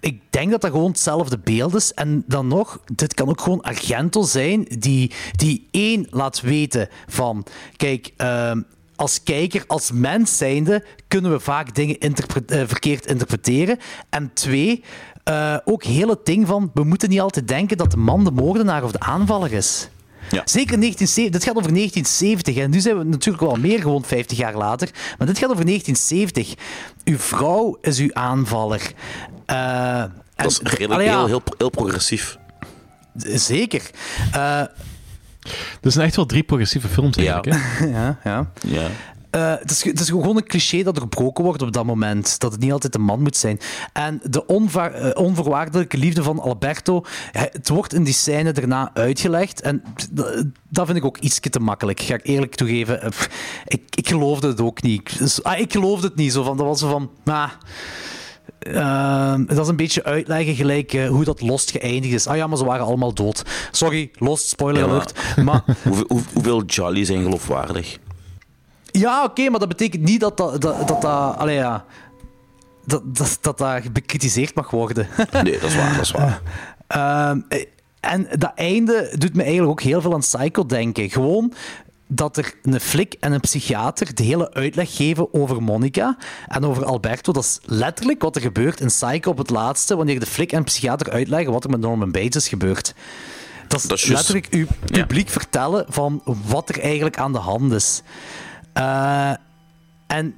ik denk dat dat gewoon hetzelfde beeld is. En dan nog, dit kan ook gewoon Argento zijn, die, die één laat weten van... Kijk, ehm, als kijker, als mens zijnde, kunnen we vaak dingen interpre- eh, verkeerd interpreteren. En twee, eh, ook heel het ding van, we moeten niet altijd denken dat de man de moordenaar of de aanvaller is. Ja. Zeker 1970, dit gaat over 1970 en nu zijn we natuurlijk wel meer gewoon 50 jaar later, maar dit gaat over 1970. Uw vrouw is uw aanvaller. Eh, Dat is redelijk, ja, heel, heel, heel progressief. Zeker. Eh, Er zijn echt wel drie progressieve films eigenlijk. Hè? <laughs> ja, ja. Ja. Eh, het, is, het is gewoon een cliché dat er gebroken wordt op dat moment. Dat het niet altijd een man moet zijn. En de onva- eh, onvoorwaardelijke liefde van Alberto, het wordt in die scène daarna uitgelegd. En d- dat vind ik ook iets te makkelijk, ga ik eerlijk toegeven. Eh, pff, Ik, ik geloofde het ook niet. Ik, dus- ah, ik geloofde het niet. Zo van, dat was zo van... Ah, Ehm, dat is een beetje uitleggen gelijk eh, hoe dat Lost geëindigd is. Ah ja, maar ze waren allemaal dood. Sorry, Lost, spoiler Ja, maar- alert. Maar <laughs> Hoeveel, hoe- hoeveel Jolly zijn geloofwaardig? ja, oké, maar dat betekent niet dat dat... dat, dat, dat allee, ja, dat, dat, dat dat bekritiseerd mag worden. Nee, dat is waar, dat is waar. <laughs> Ehm, eh, en dat einde doet me eigenlijk ook heel veel aan Psycho denken. Gewoon dat er een flik en een psychiater de hele uitleg geven over Monica en over Alberto. Dat is letterlijk wat er gebeurt in Psycho op het laatste, wanneer de flik en de psychiater uitleggen wat er met Norman Bates is gebeurd. Dat is, Dat is juist. letterlijk uw publiek vertellen van wat er eigenlijk aan de hand is. Eh, en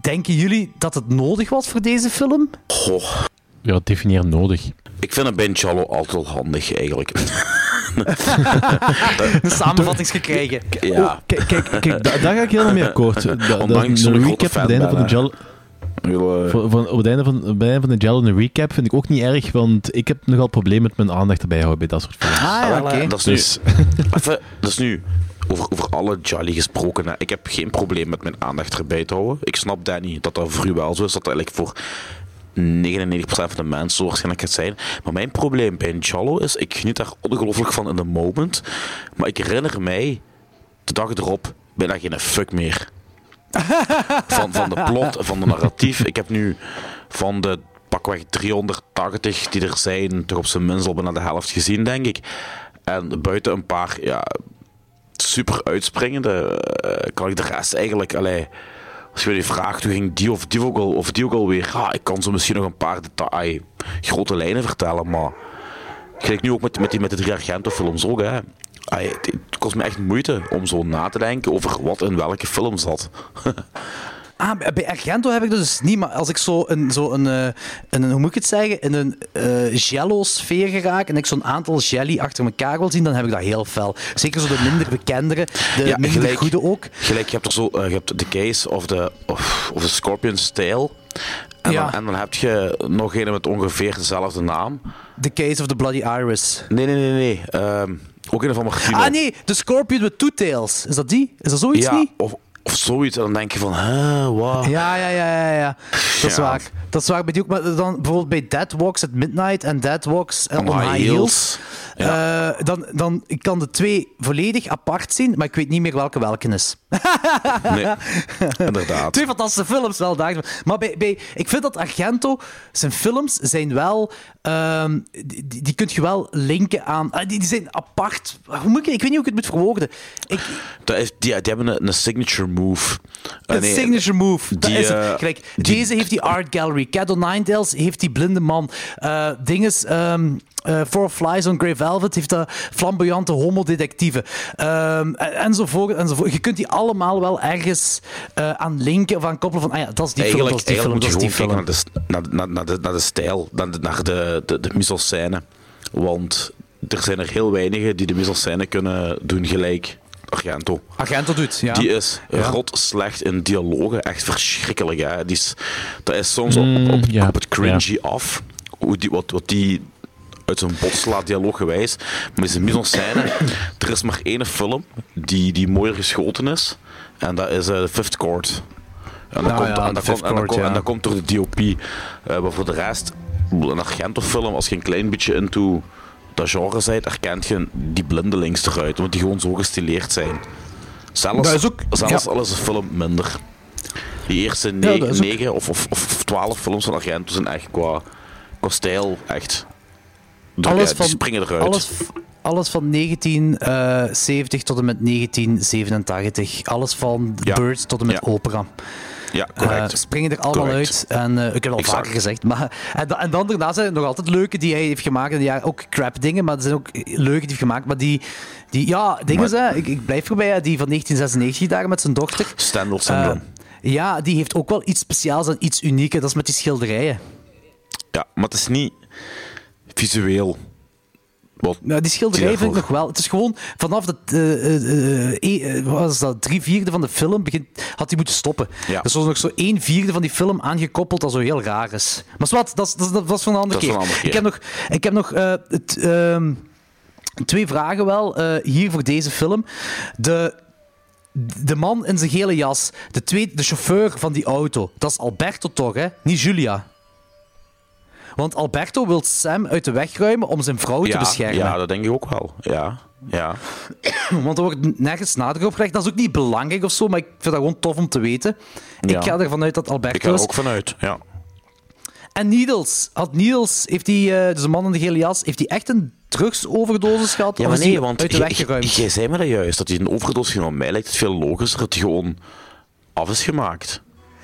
denken jullie dat het nodig was voor deze film? Goh, Ja, definieer nodig. ik vind bij Jollo altijd wel handig, eigenlijk. <laughs> <laughs> Een samenvattingsgekregen. Ja. Oh, kijk, kijk, kijk da- daar ga ik helemaal mee akkoord. <laughs> Da- da- Ondanks een recap op het einde van de. Heel, eh, Van, van- op, het einde van, op het einde van de Jello een recap vind ik ook niet erg, want ik heb nogal problemen met mijn aandacht erbij houden bij dat soort films. Ah ja, oké. Dat is nu, Dus- <laughs> even, dat is nu over, over alle Jolly gesproken. Hè. Ik heb geen probleem met mijn aandacht erbij te houden. Ik snap Danny dat dat voor u wel zo is, dat dat eigenlijk voor 99% van de mensen zo waarschijnlijk gaat zijn. Maar mijn probleem bij een is, ik geniet daar ongelooflijk van in de moment, maar ik herinner mij de dag erop bijna geen fuck meer. <laughs> Van, van de plot, van de narratief. Ik heb nu van de pakweg 380 die er zijn, toch op zijn minst al bijna de helft gezien, denk ik. En buiten een paar ja, super uitspringende, eh, kan ik de rest eigenlijk. Allee, als je me vraagt hoe ging die of die ook al, of die ook alweer, ik kan zo misschien nog een paar detail, grote lijnen vertellen, maar. Gelijk nu ook met, met, die, met de drie Argento-films ook, hè. Het kost me echt moeite om zo na te denken over wat in welke film zat. <laughs> Ah, bij Argento heb ik dat dus niet, maar als ik zo een, zo een, eh, een hoe moet ik het zeggen, in een eh jello-sfeer geraak en ik zo'n aantal jelly achter elkaar wil zien, dan heb ik dat heel fel. Zeker zo de minder bekendere, de Ja, minder gelijk. goede ook. Gelijk, je hebt er zo, eh, je hebt de case of de, of, of de Scorpion's Tail. En, Ja. dan, en dan heb je nog een met ongeveer dezelfde naam. The Case of the Bloody Iris. Nee, nee, nee, nee. Ehm, ook een van Martino. Ah nee, The Scorpion with Two Tails. Is dat die? Is dat zoiets ja, niet? Of, of zoiets. En dan denk je van, hè, wat? Ja, ja, ja, ja, ja. Dat is Ja. waar. Dat is waar bij die ook. Maar dan bijvoorbeeld bij Dead Walks at Midnight en Dead Walks eh, on, On High, High Heels. Heels. eh, dan, dan ik kan de twee volledig apart zien, maar ik weet niet meer welke welke is. <laughs> Nee, inderdaad. Twee fantastische films, wel daar. Maar bij, bij, ik vind dat Argento, zijn films zijn wel. Ehm, die, die, kun je wel linken aan. ah, die, die zijn apart. Hoe moet ik, ik weet niet hoe ik het moet verwoorden. Ik, Dat is, die, die hebben een, een signature move. Een nee, signature move. Dat die, is het. eh, die- deze heeft die art gallery. Cat Ninetales heeft die blinde man. Eh dinges, ehm eh, Four Flies on Grey Velvet heeft de flamboyante homodetectieve. Ehm en, enzovoort, enzovoort. Je kunt die allemaal wel ergens aan linken of aan koppelen van, ah ja, dat is die film, dat Eigenlijk, is die film, eigenlijk dat moet je die gewoon film. kijken naar de, naar, naar, naar, de, naar de stijl, naar de, naar de, de, de mise-en-scène. Want er zijn er heel weinigen die de mise-en-scène kunnen doen gelijk Argento. Argento doet, ja. Die is Ja. rot slecht in dialogen, echt verschrikkelijk. Hè? Die is, dat is soms op, Mm, op, ja, op het cringy af, hoe die, wat, wat die uit zijn bot slaat, dialooggewijs. Maar zijn mise-en-scène, <coughs> er is maar één film die, die mooier geschoten is, en dat is eh, The Fifth Court. En dat, komt, ja, en, dat The komt, Fifth Court, en dat komt door de DOP. Eh, maar voor de rest, een Argento-film, als je een klein beetje into dat genre bent, herkent je die blindelings eruit, want die gewoon zo gestileerd zijn. Zelfs, Dat is ook- zelfs ja. al is film minder. Die eerste Ja, ne- dat is ook- negen of, of, of twaalf films van Argento zijn echt qua, qua stijl echt... alles ja, van, die springen eruit. Alles, alles van 1970 tot en met 1987. Alles van. Birds tot en met opera. Ja, Eh, correct. springen er allemaal Correct. uit. En eh, ik heb het al Exact. vaker gezegd. Maar, en, en dan daarna zijn er nog altijd leuke die hij heeft gemaakt. En ja, ook crap dingen, maar er zijn ook leuke die hij heeft gemaakt. Maar die, die ja, dingen zijn, ik, ik blijf erbij, die van 1996 daar met zijn dochter. Stendhal syndrome. Eh, ja, die heeft ook wel iets speciaals en iets unieks. Dat is met die schilderijen. ja, maar het is niet visueel. Wat, Nou, die schilderij vind ik nog wel. Het is gewoon vanaf de eh, eh, eh, eh, wat was dat, drie vierde van de film begint, had hij moeten stoppen. Ja. Dus er was nog zo één vierde van die film aangekoppeld dat zo heel raar is. Maar zwart, dat, dat, was van een andere keer. van een andere Ik heb nog, ik heb nog eh, het, ehm, twee vragen wel hier voor deze film. De, de man in zijn gele jas, de, tweede, de chauffeur van die auto, dat is Alberto toch, hè? Niet Julia. Want Alberto wil Sam uit de weg ruimen om zijn vrouw te beschermen. ja, dat denk ik ook wel. Ja, ja. <clears throat> Want er wordt nergens nadruk op gelegd. Dat is ook niet belangrijk of zo, maar ik vind dat gewoon tof om te weten. Ja. Ik ga ervan uit dat Ik Alberto ga er ook vanuit. Ja. En Needles. Had Needles, heeft hij, eh, dus een man in de gele jas, heeft hij echt een drugsoverdosis gehad? Ja, maar nee, want uit de weg geruimd? jij zei me dat juist, dat hij een overdosis genomen. Mij lijkt het veel logischer dat hij gewoon af is gemaakt.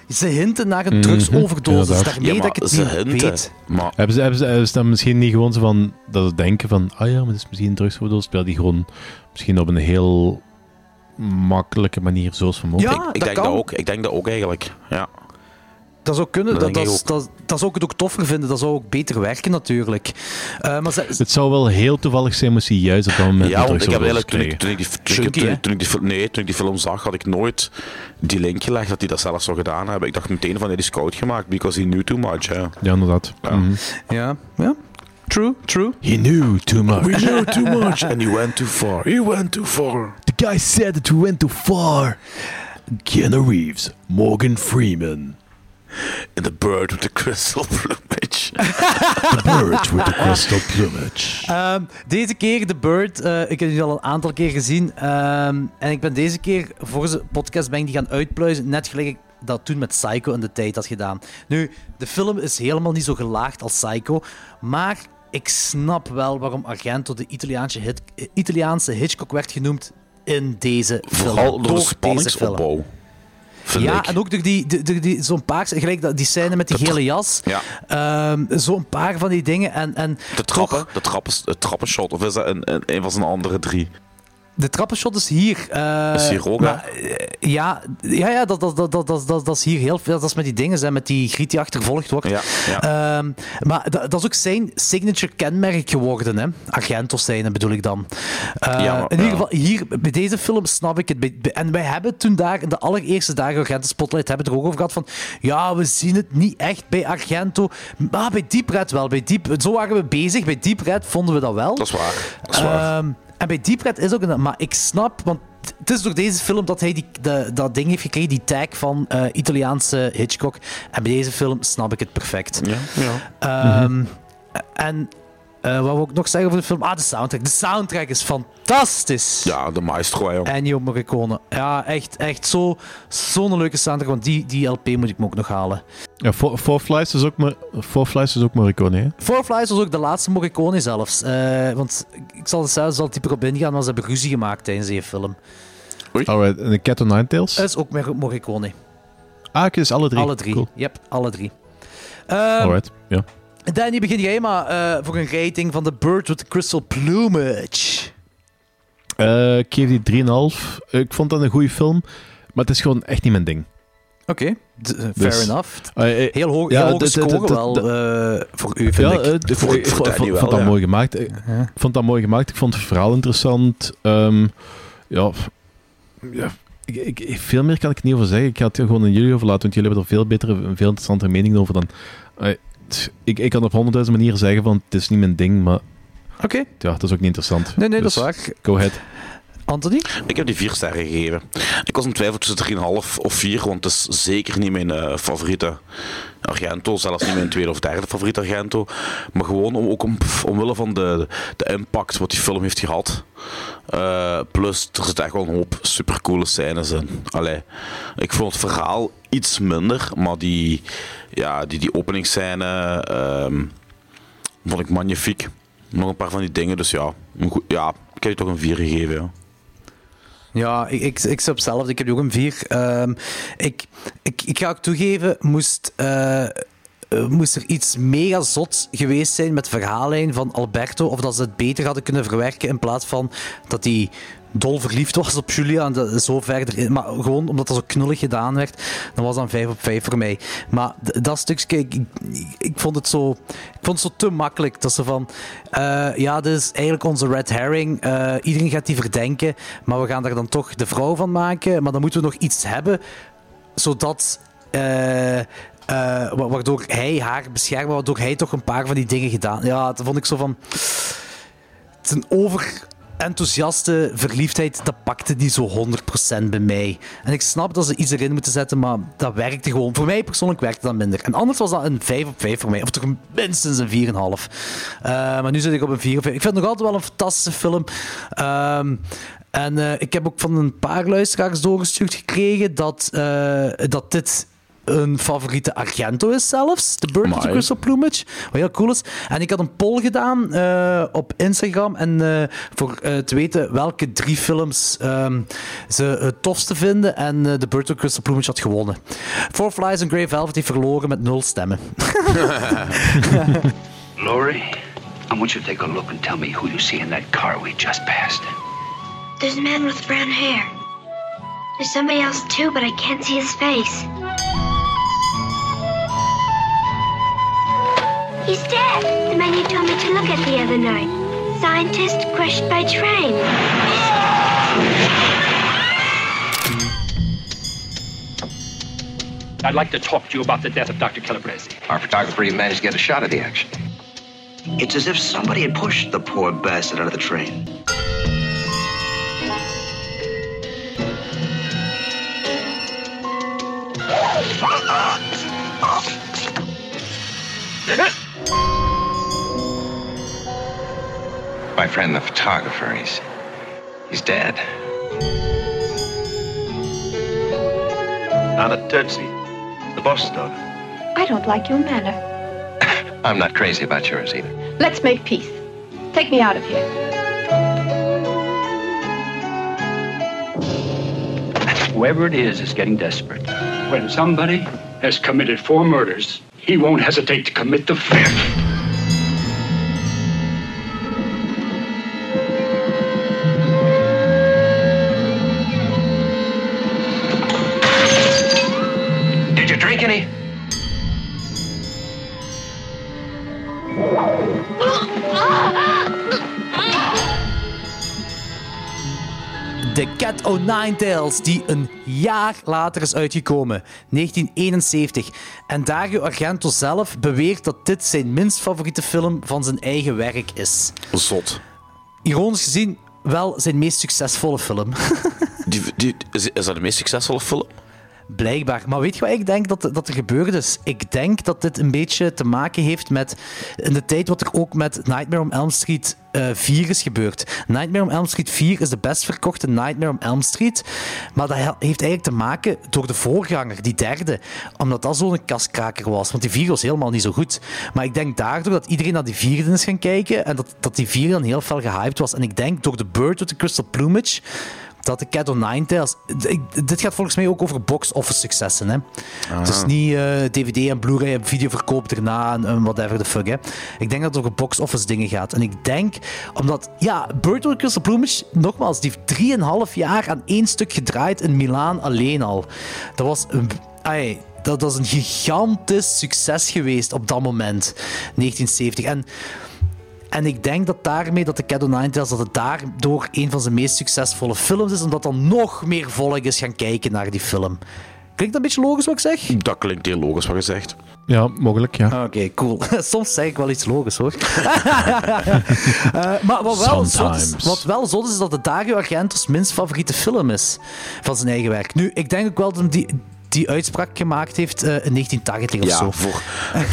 Ze hinten naar een drugsoverdosis. inderdaad. Daarmee ja, dat ik het ze niet hinten. weet. Maar Hebben ze, hebben, ze, hebben ze dan misschien niet gewoon zo van dat ze denken van, ah ja, maar dat is misschien een drugsverdoos, terwijl die gewoon misschien op een heel makkelijke manier zo is vermoord. Ja, ik, ik dat denk kan. dat ook. Ik denk dat ook eigenlijk. Ja. Dat zou kunnen. Dat Dat, dat, dat, dat zou ik het ook toffer vinden. Dat zou ook beter werken, natuurlijk. Eh, maar ze, Het zou wel heel toevallig zijn moest hij juist op dat moment Ja, want ik heb eigenlijk, toen ik, toen ik, die, Chunky, toen, hè? ik- toen ik die, film- nee, toen ik die film zag, had ik nooit die link gelegd dat hij dat zelf zou gedaan hebben. Ik dacht meteen van, die is koud gemaakt, because he knew too much. Hè. Ja, inderdaad. Ja. Mhm. ja, ja. True, true. He knew too much. We knew too much and he went too far. He went too far. The guy said that we went too far. Keanu Reeves, Morgan Freeman, In the bird with the crystal <laughs> plumage. the bird with the crystal plumage. Ehm, deze keer The Bird, eh, ik heb die al een aantal keer gezien. ehm, en ik ben deze keer voor zijn podcast ben ik die gaan uitpluizen. Net gelijk ik dat toen met Psycho in de tijd had gedaan. Nu, de film is helemaal niet zo gelaagd als Psycho. Maar ik snap wel waarom Argento de Italiaanse, hit, eh, Italiaanse Hitchcock werd genoemd in deze film. Vooral door de deze film. spanningsopbouw. Ja, ik. en ook door die, die, die, zo'n paar, gelijk dat- die scène met die gele jas. Ja, Ehm, zo'n paar van die dingen. En, en de toch- trappen, de trappen, het trappenshot, of is dat een, een, een van zijn andere drie? De trappenshot is hier. eh, Is hier ook, maar, eh, ja, ja, ja dat, dat, dat, dat, dat, is hier heel veel. Dat is met die dingen, hè, met die griet die achtervolgd wordt. Ja, ja. Ehm, maar dat, dat is ook zijn signature kenmerk geworden, hè? Argento zijn, bedoel ik dan. Eh, Ja, maar- in ieder geval, hier, bij deze film snap ik het. En wij hebben toen daar, in de allereerste dagen Argento Spotlight, hebben het er ook over gehad van, ja, we zien het niet echt bij Argento. Maar bij Deep Red wel. Bij Deep, zo waren we bezig. Bij Deep Red vonden we dat wel. Dat is waar. Dat is waar. Ehm, en bij Deep Red is ook een... Maar ik snap, want het is door deze film dat hij die, de, dat ding heeft gekregen, die tag van eh, Italiaanse Hitchcock. En bij deze film snap ik het perfect. ja, ja. Ehm, En eh, wat wil ik nog zeggen over de film? Ah, de soundtrack. De soundtrack is fantastisch. ja, de maestro, joh. Ennio Morricone. Ja, echt, echt zo, zo'n leuke soundtrack. Want die, die LP moet ik me ook nog halen. Ja, Four, Four Flies is ook, Four Flies is ook Morricone, hè? Four Flies was ook de laatste Morricone zelfs. Eh, want ik zal er zelfs al dieper op ingaan, maar ze hebben ruzie gemaakt tijdens die film. Alright, en The Cat o' Nine Tails? Dat is ook Mor- Morricone. ah, oké, dus alle drie. Alle drie. Cool. Yep, alle drie. Ehm, Alright, ja. Danny, begin jij maar eh, voor een rating van The Bird with the Crystal Plumage. Eh, ik geef die 3,5. Ik vond dat een goede film, maar het is gewoon echt niet mijn ding. Oké, eh, fair Dus- enough. Eh, eh, Heel hoog, ja, heel hoge score wel eh, voor u, vind ja, ik. ik, vond- ik wel, vond dat ja. mooi gemaakt. Ik vond dat mooi gemaakt. Ik vond het verhaal interessant. Ehm, ja, ja ik, ik, veel meer kan ik er niet over zeggen. Ik ga het gewoon aan jullie overlaten, want jullie hebben er veel betere en veel interessantere meningen over dan... ik, ik kan op honderdduizend manieren zeggen van het is niet mijn ding, maar Oké, ja, dat is ook niet interessant. nee, nee, Dus, dat is waar. Go ahead. Anthony? Ik heb die vier sterren gegeven. Ik was in twijfel tussen 3,5 of 4, want het is zeker niet mijn eh, favoriete Argento. Zelfs niet mijn tweede of derde favoriete Argento. Maar gewoon om, ook om, omwille van de, de impact wat die film heeft gehad. Eh, plus, er zit echt wel een hoop supercoole scènes in. Allee, ik vond het verhaal iets minder, maar die, ja, die, die openingsscène ehm, vond ik magnifiek. nog een paar van die dingen. Dus ja, ja ik heb je toch een 4 gegeven. Ja. Ja, ik, ik, ik hetzelfde. Ik heb ook een 4. ik, ik, ik ga ook toegeven, moest, eh, eh, moest er iets mega zot geweest zijn met de verhaallijn van Alberto, of dat ze het beter hadden kunnen verwerken in plaats van dat hij dol verliefd was op Julia en zo verder. Maar gewoon omdat dat zo knullig gedaan werd, dan was dat een 5 op 5 voor mij. Maar dat stukje, ik, ik, vond het zo, ik vond het zo te makkelijk. Dat ze van, eh, ja, dit is eigenlijk onze red herring. eh, iedereen gaat die verdenken, maar we gaan daar dan toch de vrouw van maken. Maar dan moeten we nog iets hebben, zodat... eh, wa- waardoor hij haar beschermt, waardoor hij toch een paar van die dingen gedaan. Ja, dat vond ik zo van. Het is een overenthousiaste verliefdheid, dat pakte niet zo 100% bij mij. En ik snap dat ze iets erin moeten zetten, maar dat werkte gewoon. Voor mij persoonlijk werkte dat minder. En anders was dat een 5 op 5 voor mij, of toch minstens een 4,5. Eh maar nu zit ik op een 4 op 5. Ik vind het nog altijd wel een fantastische film. Ehm, en eh, ik heb ook van een paar luisteraars doorgestuurd gekregen dat, eh, dat dit een favoriete Argento is zelfs. The Bird the Amai. Crystal Plumage. Wat heel cool is. En ik had een poll gedaan eh, op Instagram. En eh, voor eh, te weten welke drie films ehm, ze het tofste vinden. En eh The Bird the Crystal Plumage had gewonnen. Four Flies and Grey Velvet heeft verloren met nul stemmen. <laughs> Lori, I want you to take a look and tell me who you see in that car we just passed. There's a man with brown hair. There's somebody else too, but I can't see his face. He's dead. The man you told me to look at the other night. Scientist crushed by train. I'd like to talk to you about the death of Dr. Calabrese. Our photographer even managed to get a shot of the action. It's as if somebody had pushed the poor bastard out of the train. <laughs> My friend, the photographer, he's he's dead. Not a Tootsie. The boss's daughter. I don't like your manner. <coughs> I'm not crazy about yours either. Let's make peace. Take me out of here. Whoever it is is getting desperate. When somebody has committed four murders, he won't hesitate to commit the fifth. The Cat O' Nine Tails, die een jaar later is uitgekomen, 1971. En Dario Argento zelf beweert dat dit zijn minst favoriete film van zijn eigen werk is. Zot. Ironisch gezien, wel zijn meest succesvolle film. <laughs> Die, die, is, is dat de meest succesvolle film? Blijkbaar. Maar weet je wat ik denk dat, dat er gebeurd is? Ik denk dat dit een beetje te maken heeft met in de tijd wat er ook met Nightmare on Elm Street eh 4 is gebeurd. Nightmare on Elm Street 4 is de best verkochte Nightmare on Elm Street. Maar dat he- heeft eigenlijk te maken door de voorganger, die derde. Omdat dat zo'n kaskraker was. Want die vierde was helemaal niet zo goed. Maar ik denk daardoor dat iedereen naar die vierde is gaan kijken. En dat, dat die vierde dan heel fel gehyped was. En ik denk door de Bird with the Crystal Plumage dat de Cat o' Nine Tails... ik- Dit gaat volgens mij ook over box-office successen. Hè? Het is niet eh, DVD en Blu-ray en videoverkoop erna en, whatever the fuck. Hè? Ik denk dat het over box-office dingen gaat. En ik denk, omdat... Ja, Bird with Crystal Plumage, nogmaals, die heeft 3,5 jaar aan één stuk gedraaid in Milaan alleen al. Dat was... een- dat was een gigantisch succes geweest op dat moment, 1970. En en ik denk dat daarmee, dat de Cat o' Nine Tails, dat het daardoor een van zijn meest succesvolle films is, omdat dan nog meer volk is gaan kijken naar die film. Klinkt dat een beetje logisch wat ik zeg? Dat klinkt heel logisch wat je zegt. Ja, mogelijk, ja. Oké, cool. <laughs> Soms zeg ik wel iets logisch hoor. <laughs> Eh, maar wat wel, zot is, wat wel zot is, is dat het Dario Argento's minst favoriete film is van zijn eigen werk. Nu, ik denk ook wel dat hij die, die uitspraak gemaakt heeft eh, in 1980 of Ja, zo. voor,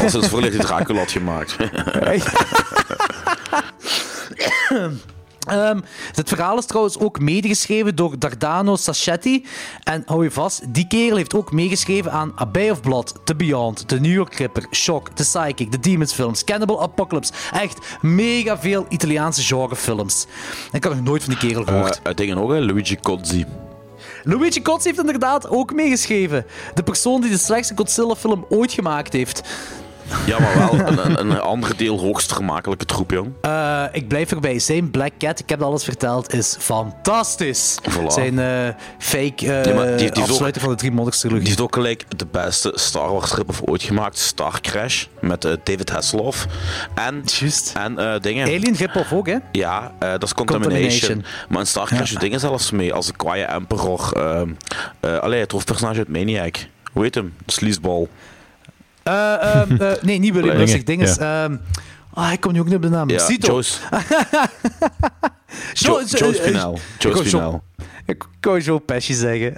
als het voor Dracula had gemaakt. <laughs> Ehm, het verhaal is trouwens ook medegeschreven door Dardano Sacchetti. En hou je vast, die kerel heeft ook meegeschreven aan A Bay of Blood, The Beyond, The New York Ripper, Shock, The Psychic, The Demons films, Cannibal Apocalypse. Echt mega veel Italiaanse genrefilms. En ik had nog nooit van die kerel gehoord. Eh, dingen ook, hè? Luigi Cozzi. Luigi Cozzi heeft inderdaad ook meegeschreven. De persoon die de slechtste Godzilla-film ooit gemaakt heeft. Ja, maar wel een, een, een ander deel hoogst vermakelijke troep, jong. Eh, ik blijf erbij. Zijn Black Cat, ik heb alles verteld, is fantastisch. Voilà. Zijn eh, fake Ja, maar die- ook- van de drie monniks trilogie. Die heeft ook gelijk de beste Star Wars strip of ooit gemaakt, Star Crash, met David Hasselhoff. En, en eh, dingen... Alien rip-off ook, hè? Ja, dat is Contamination. Contamination. Maar in Star Crash Ja. dingen zelfs mee, als de kwaaie Emperor. allee, het hoofdpersonage uit Maniac. Hoe heet hem? Sleazeball. Eh, ehm, eh, nee, niet William Dingen, Lustig. Ding is... ehm, ah, ik kom nu ook niet op de naam. Ja, Zito. Joe's- <laughs> Jo- Joe Spinell. Joe Ik wou Joe Pesci zeggen.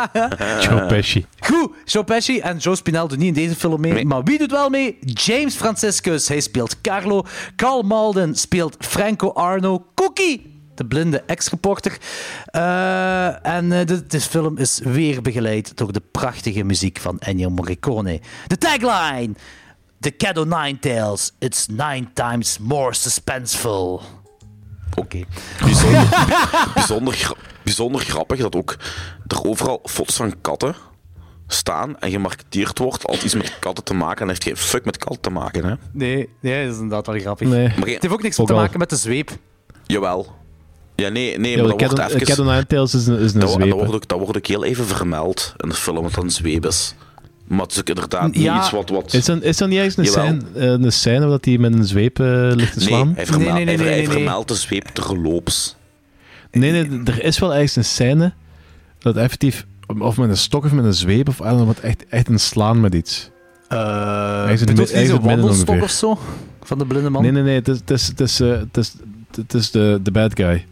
<laughs> Joe Pesci. Goed, Joe Pesci en Joe Spinell doen niet in deze film mee. Maar wie doet wel mee? James Franciscus. Hij speelt Carlo. Carl Malden speelt Franco Arno. Cookie, de blinde ex-reporter. Eh, en eh, de, de film is weer begeleid door de prachtige muziek van Ennio Morricone. De tagline... The Cato Nine Tales. It's nine times more suspenseful. Oké. Bijzonder, <laughs> bijzonder, gra- bijzonder grappig dat ook er overal foto's van katten staan en gemarketeerd wordt als iets met katten te maken en heeft geen fuck met katten te maken, hè? Nee, nee, dat is inderdaad wel grappig. Nee. Maar Het heeft ook niks Ook te maken met de zweep. Jawel. Ja, nee, nee Ja, maar de dat wordt even... Cat Tails is een, is een dat, zweep. dat, wordt ook, dat wordt ook heel even vermeld in de film, dat het een zweep is. Maar het is ook inderdaad niet Ja. iets wat... wat... Is dat, is dat niet ergens een scène, eh, een scène waar dat hij met een zweep eh, ligt te Nee, slaan? hij Nee, nee, nee, hij, nee, hij nee, nee. vermeldt de zweep terloops. Nee, nee, er is wel ergens een scène dat effectief, of met een stok of met een zweep of aan, wat echt, echt een slaan met iets. Uh, zo'n het midden wandelstok of zo? Van de blinde man? Nee, nee, nee, het is, het is, het is, het is, het is de, de bad guy.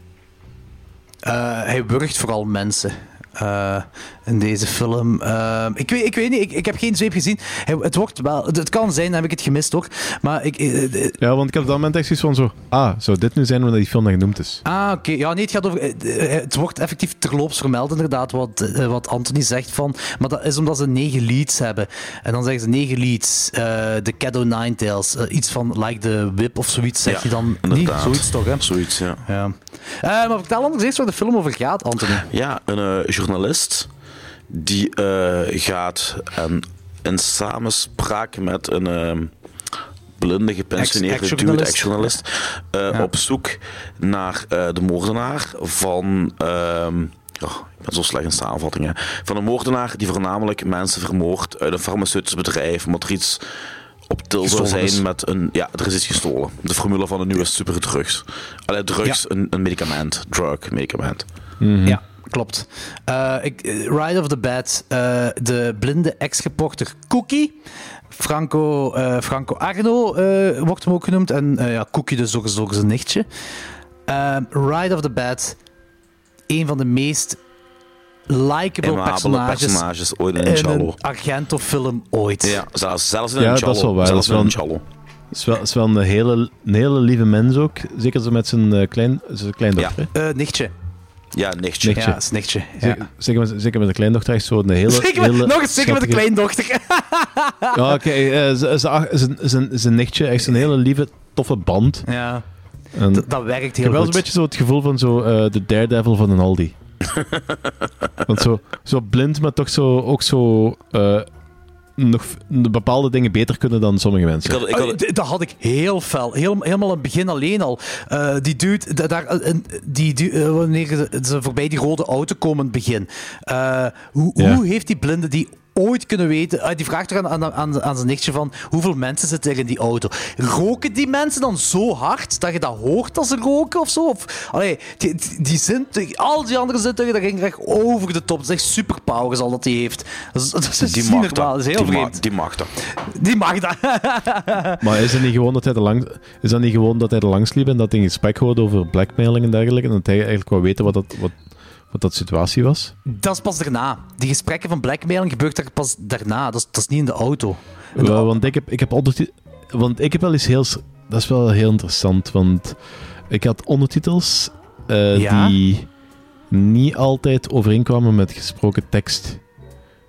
Eh, hij wurgt vooral mensen. eh, in deze film. Eh, ik, weet, ik weet niet, ik, ik heb geen zweep gezien. Hij- het, wordt wel, het, het kan zijn, dan heb ik het gemist ook. Maar ik. Ja, want ik had op dat moment echt zoiets van zo, ah, zou dit nu zijn omdat die film dan genoemd is? Ah, oké. Ja, nee, het gaat over. Het wordt effectief terloops vermeld, inderdaad, wat, wat Anthony zegt van. Maar dat is omdat ze negen leads hebben. En dan zeggen ze negen leads. eh, De Cato Nine Tails. eh, iets van like the whip of zoiets, zeg Ja, je dan niet? Zoiets toch, hè? Zoiets, ja. Ja. Eh, maar vertel anders eens waar de film over gaat, Anthony. Ja, een eh, journalist die eh, gaat en in samenspraak met een ehm, blinde gepensioneerde dude, ex-journalist. Ja. op zoek naar de moordenaar van. ehm, oh, ik ben zo slecht in samenvattingen. Van een moordenaar die voornamelijk mensen vermoordt uit een farmaceutisch bedrijf, omdat er iets op til zou zijn is. met een. Ja, er is iets gestolen. De formule van een nieuwe superdrugs. Allee, drugs, een, een medicament. Drug, medicament. Ja, klopt. Eh, ik, eh, Ride of the Bad, eh, de blinde ex-reporter Cookie. Franco, eh, Franco Arno eh, wordt hem ook genoemd. En eh, ja, Cookie dus ook, ook zijn nichtje. Eh, Ride of the Bad, een van de meest likable personages, personages ooit in een in Giallo. een Argento-film ooit. Ja, zelfs, zelfs in Ja, een dat Giallo. is wel waar. Zelfs Dat is in wel een een- Giallo. Het is wel, is wel een, hele, een hele lieve mens ook. Zeker zo met zijn uh, klein, zijn kleindochter. hè? Eh, nichtje. Ja, nichtje. Nichtje. Ja, is nichtje. Ja. Zeker, zeker, met, zeker met de kleindochter echt zo een hele... <laughs> Zeker met- hele nog eens zeker met de kleindochter. Ja, oké. ze- ze- ze- Zijn nichtje, echt zo'n hele lieve, toffe band. ja, En d- dat werkt ik heel heb wel goed. zo'n beetje zo het gevoel van zo, eh, de daredevil van een Aldi. <laughs> Want zo, zo blind, maar toch zo, ook zo... eh, nog bepaalde dingen beter kunnen dan sommige mensen. Ik had, ik had, d- dat had ik heel fel. Heel, helemaal aan het begin alleen al. Eh, die dude, da- daar, eh, een- die, wanneer ze- voorbij die rode auto komen in het begin. Eh, hoe, Ja. hoe heeft die blinde die ooit kunnen weten... eh, die vraagt er aan, aan, aan, aan zijn nichtje van... Hoeveel mensen zitten er in die auto? Roken die mensen dan zo hard dat je dat hoort als ze roken of zo? Of, allee, die, die, al die andere zintuigen, dat ging echt over de top. Dat is echt superpowers al dat hij heeft. Dat is, dat is die mag dat. Is heel Die, ma- die mag dat. Die mag dat. <laughs> Maar is het niet gewoon dat hij er langs, is dat niet gewoon dat hij er langs liep en dat hij een gesprek hoorde over blackmailing en dergelijke? En dat hij eigenlijk wou weten wat dat, wat, wat dat situatie was? Dat is pas daarna. Die gesprekken van blackmailing gebeurt er pas daarna. Dat is, dat is niet in de auto. In de want ik heb, ik heb. Want ik heb wel eens heel... Dat is wel heel interessant, want... ik had ondertitels eh, Ja? die niet altijd overeenkwamen met gesproken tekst.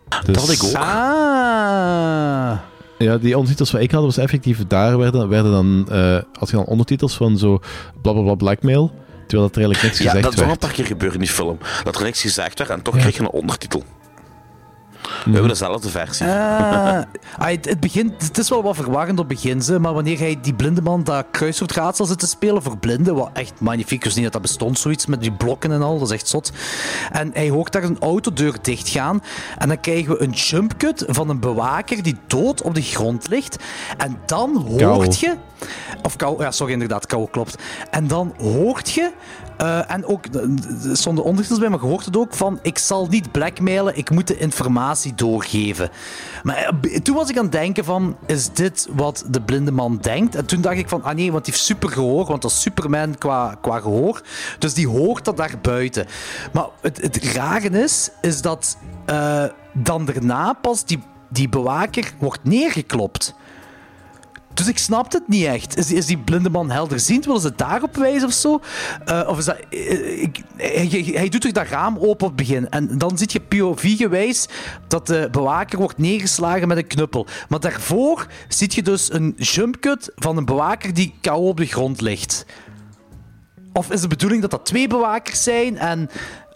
Dus, Dat had ik ook. Ah. Ja, die ondertitels wat ik had, was effectief daar werden, werden dan, als je dan ondertitels van zo blablabla blackmail, terwijl dat er eigenlijk niks Ja, gezegd dat is wel een werd. paar keer gebeurd in die film. Dat er niks gezegd werd en toch Ja. kreeg je een ondertitel. We hebben dezelfde versie. Ah, het, het, begint, het is wel wat verwarrend op het begin, ze, maar wanneer hij die blinde man dat kruiswoordraadsel zit te spelen voor blinden, wat echt magnifiek is, niet dat dat bestond, zoiets met die blokken en al, dat is echt zot. En hij hoort daar een autodeur dichtgaan en dan krijgen we een jumpcut van een bewaker die dood op de grond ligt. En dan hoort Kou. je... Of kou, ja, sorry, inderdaad, kou klopt. En dan hoort je, eh, en ook, eh, er stonden ondertitels bij, maar je hoort het ook van, ik zal niet blackmailen, ik moet de informatie doorgeven. Maar eh, toen was ik aan het denken van, is dit wat de blinde man denkt? En toen dacht ik van, ah nee, want die heeft super gehoor, want dat is Superman qua, qua gehoor. Dus die hoort dat daar buiten. Maar het, het rare is, is dat eh, dan daarna pas die, die bewaker wordt neergeklopt. Dus ik snap het niet echt. Is, is die blinde man helderziend? Willen ze daarop wijzen of zo? Eh, of is dat... eh, ik- hij, doet toch dat raam open op het begin. En dan zie je POV-gewijs dat de bewaker wordt neergeslagen met een knuppel. Maar daarvoor zie je dus een jumpcut van een bewaker die kou op de grond ligt. Of is de bedoeling dat dat twee bewakers zijn en...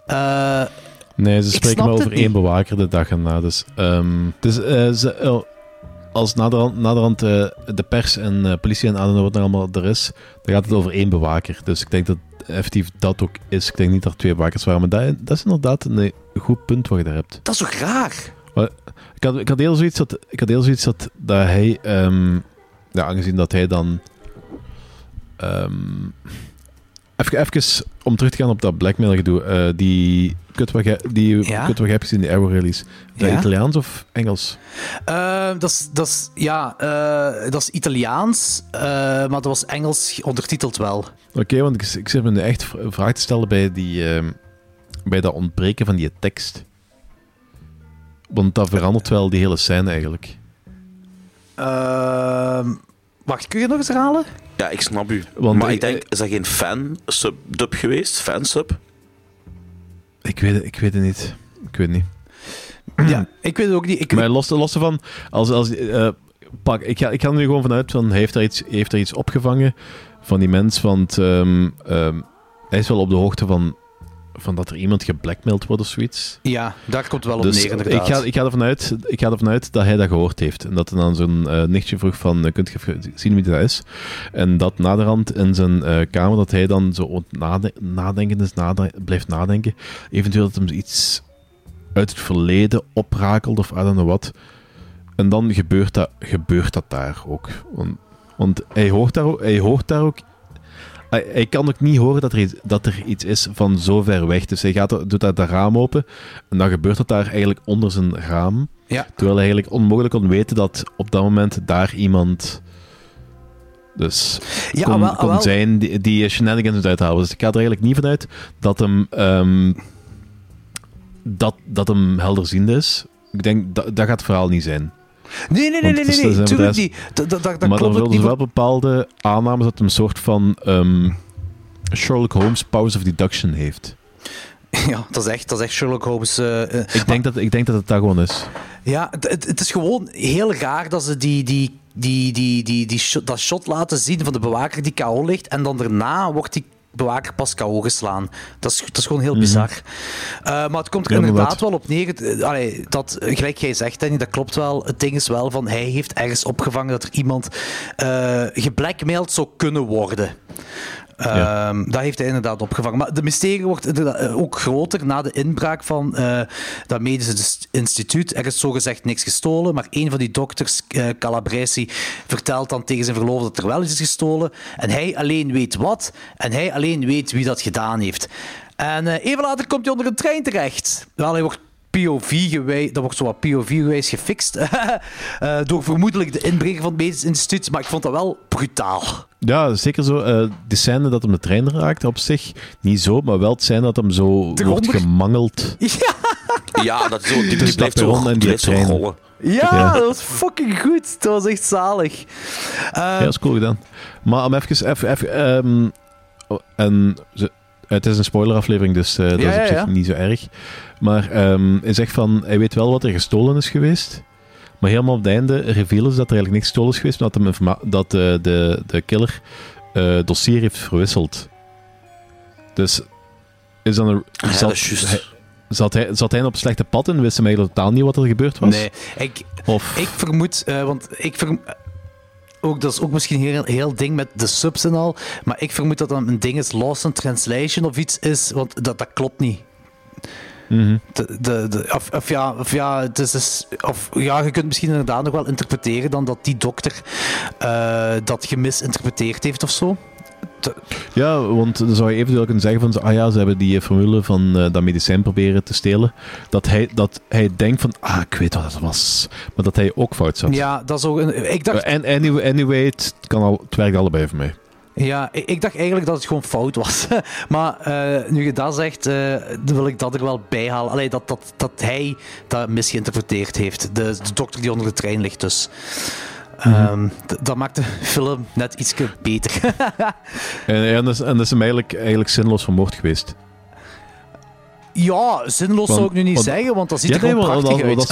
eh, Nee, ze spreken maar over één bewaker de dag erna. Dus, ehm, dus ze, eh, als naderhand, naderhand eh, de pers en eh, politie en aan wat er allemaal er is, dan gaat het over één bewaker. Dus ik denk dat effectief dat ook is. Ik denk niet dat er twee bewakers waren, maar dat, dat is inderdaad een goed punt wat je daar hebt. dat is toch raar? Maar ik, had, ik had heel zoiets dat, ik had heel zoiets dat, dat hij, ehm, ja, aangezien dat hij dan. ehm even, even om terug te gaan op dat blackmail gedoe. eh, die kut wat jij die Ja? kut wat jij hebt gezien, die Arrow release. Dat Ja? Italiaans of Engels? Eh, dat is, ja, eh, dat is Italiaans, maar dat was Engels ondertiteld wel. Oké, want ik, ik zit me nu echt vraag te stellen bij, die, ehm, bij dat ontbreken van die tekst. Want dat verandert wel die hele scène eigenlijk. Ehm, wacht, kun je nog eens herhalen? Ja, ik snap u. Want maar ik- ik denk, is dat geen fan-sub-dub geweest? Fansub? Ik weet, het- ik weet het niet. Ik weet het niet. <clears throat> Ja, ik weet het ook niet. Ik, Maar los, los ervan, als, als, eh, pak, ik, ga, ik ga er nu gewoon vanuit van hij heeft er iets, heeft er iets opgevangen van die mens, want ehm, ehm, hij is wel op de hoogte van, van dat er iemand geblackmailed wordt of zoiets. ja, daar komt wel op Dus neer, ik inderdaad. ga, ik, ga ervan uit, ik ga ervan uit dat hij dat gehoord heeft. En dat er dan zo'n eh, nichtje vroeg van, eh, kunt je even zien wie dat is? En dat naderhand in zijn eh, kamer, dat hij dan zo nade nadenken is, nade- blijft nadenken. Eventueel dat hem iets uit het verleden oprakelt of I don't know wat. En dan gebeurt dat, gebeurt dat daar ook. Want, want hij, hoort daar, hij hoort daar ook... Hij, hij kan ook niet horen dat er, iets, dat er iets is van zo ver weg. Dus hij gaat, doet dat, dat raam open. En dan gebeurt het daar eigenlijk onder zijn raam. Ja. Terwijl hij eigenlijk onmogelijk kon weten dat op dat moment daar iemand... Dus Ja, kon, wel- kon wel. zijn die, die shenanigans moet uithalen. Dus ik ga er eigenlijk niet vanuit dat hem, ehm, dat, dat hem helderziende is. Ik denk, dat, dat gaat het verhaal niet zijn. Nee, nee, nee, nee, nee, nee, tuurlijk niet. Dat, dat, dat, dat maar dan klopt wilden ze wel bepaalde aannames dat een soort van ehm, Sherlock Holmes powers of deduction heeft. <laughs> Ja, dat is echt, dat is echt Sherlock Holmes. eh. Ik denk, dat, ik denk dat het dat gewoon is. Ja, het, het, is gewoon heel raar dat ze die, die, die, die, die, die shot, dat shot laten zien van de bewaker die KO ligt. En dan daarna wordt die bewaker pas KO geslaan. Dat is, dat is gewoon heel bizar. Eh, maar het komt er Ja, inderdaad wel op neer. Eh, allee, dat, gelijk jij zegt, Danny, dat klopt wel. Het ding is wel van hij heeft ergens opgevangen dat er iemand eh geblackmailed zou kunnen worden. Ehm, dat heeft hij inderdaad opgevangen. Maar de mysterie wordt eh, ook groter na de inbraak van eh, dat medische dis- instituut. Er is zogezegd niks gestolen, maar een van die dokters, eh, Calabresi, vertelt dan tegen zijn verloofde dat er wel iets is gestolen. En hij alleen weet wat, en hij alleen weet wie dat gedaan heeft. En even later komt hij onder een trein terecht. Wel, hij wordt POV gewijs, dat wordt zo wat POV gewijs gefixt. <laughs> eh, door vermoedelijk de inbreker van het medisch instituut. Maar ik vond dat wel brutaal. Ja, zeker zo. eh de scène dat hem de trein raakt, op zich niet zo, maar wel het scène dat hem zo wordt gemangeld. <laughs> Ja, dat is zo, die, die Tussen blijft zo, en die trein. rollen. Ja, Ja. dat was fucking goed. Dat was echt zalig. Eh, Ja, dat is cool gedaan. Maar om even, even, even ehm, en ze- het is een spoileraflevering, dus eh, dat Ja, is ja, op zich ja. niet zo erg. Maar ehm, hij zegt van, hij weet wel wat er gestolen is geweest. Maar helemaal op het einde revealen ze dat er eigenlijk niks gestolen is geweest, maar dat, hem dat de, de, de killer eh dossier heeft verwisseld. Dus is dan een... Ja, zat, hij- zat, hij, zat hij op slechte pad en wist hem eigenlijk totaal niet wat er gebeurd was? Nee, ik, Of... ik vermoed, eh, want ik vermoed. Ook, dat is ook misschien heel, heel ding met de subs en al. Maar ik vermoed dat dat een ding is, lost in translation of iets is. Want dat, dat klopt niet. Mhm. De, de, de, of, of ja, of ja, het is, dus- of ja, je kunt misschien inderdaad nog wel interpreteren dan dat die dokter eh, dat gemisinterpreteerd heeft of zo. Ja, want dan zou je eventueel kunnen zeggen van, ah ja, ze hebben die eh, formule van eh, dat medicijn proberen te stelen. Dat hij, dat hij denkt van, ah, ik weet wat het was. Maar dat hij ook fout zat. Ja, dat is ook een, ik dacht, En anyway, anyway het, kan al, het werkt allebei voor mij. Ja, ik, ik dacht eigenlijk dat het gewoon fout was. <laughs> maar eh, nu je dat zegt, eh, dan wil ik dat er wel bij halen. Allee, dat, dat, dat hij dat misgeïnterpreteerd heeft. De, de dokter die onder de trein ligt dus. Ehm, d- dat maakt de film net iets beter. <laughs> En, en, dat is, en dat is hem eigenlijk, eigenlijk zinloos vermoord geweest. Ja, zinloos Want- zou ik nu niet want- zeggen, want dat ziet Ja, er gewoon nee, prachtig want-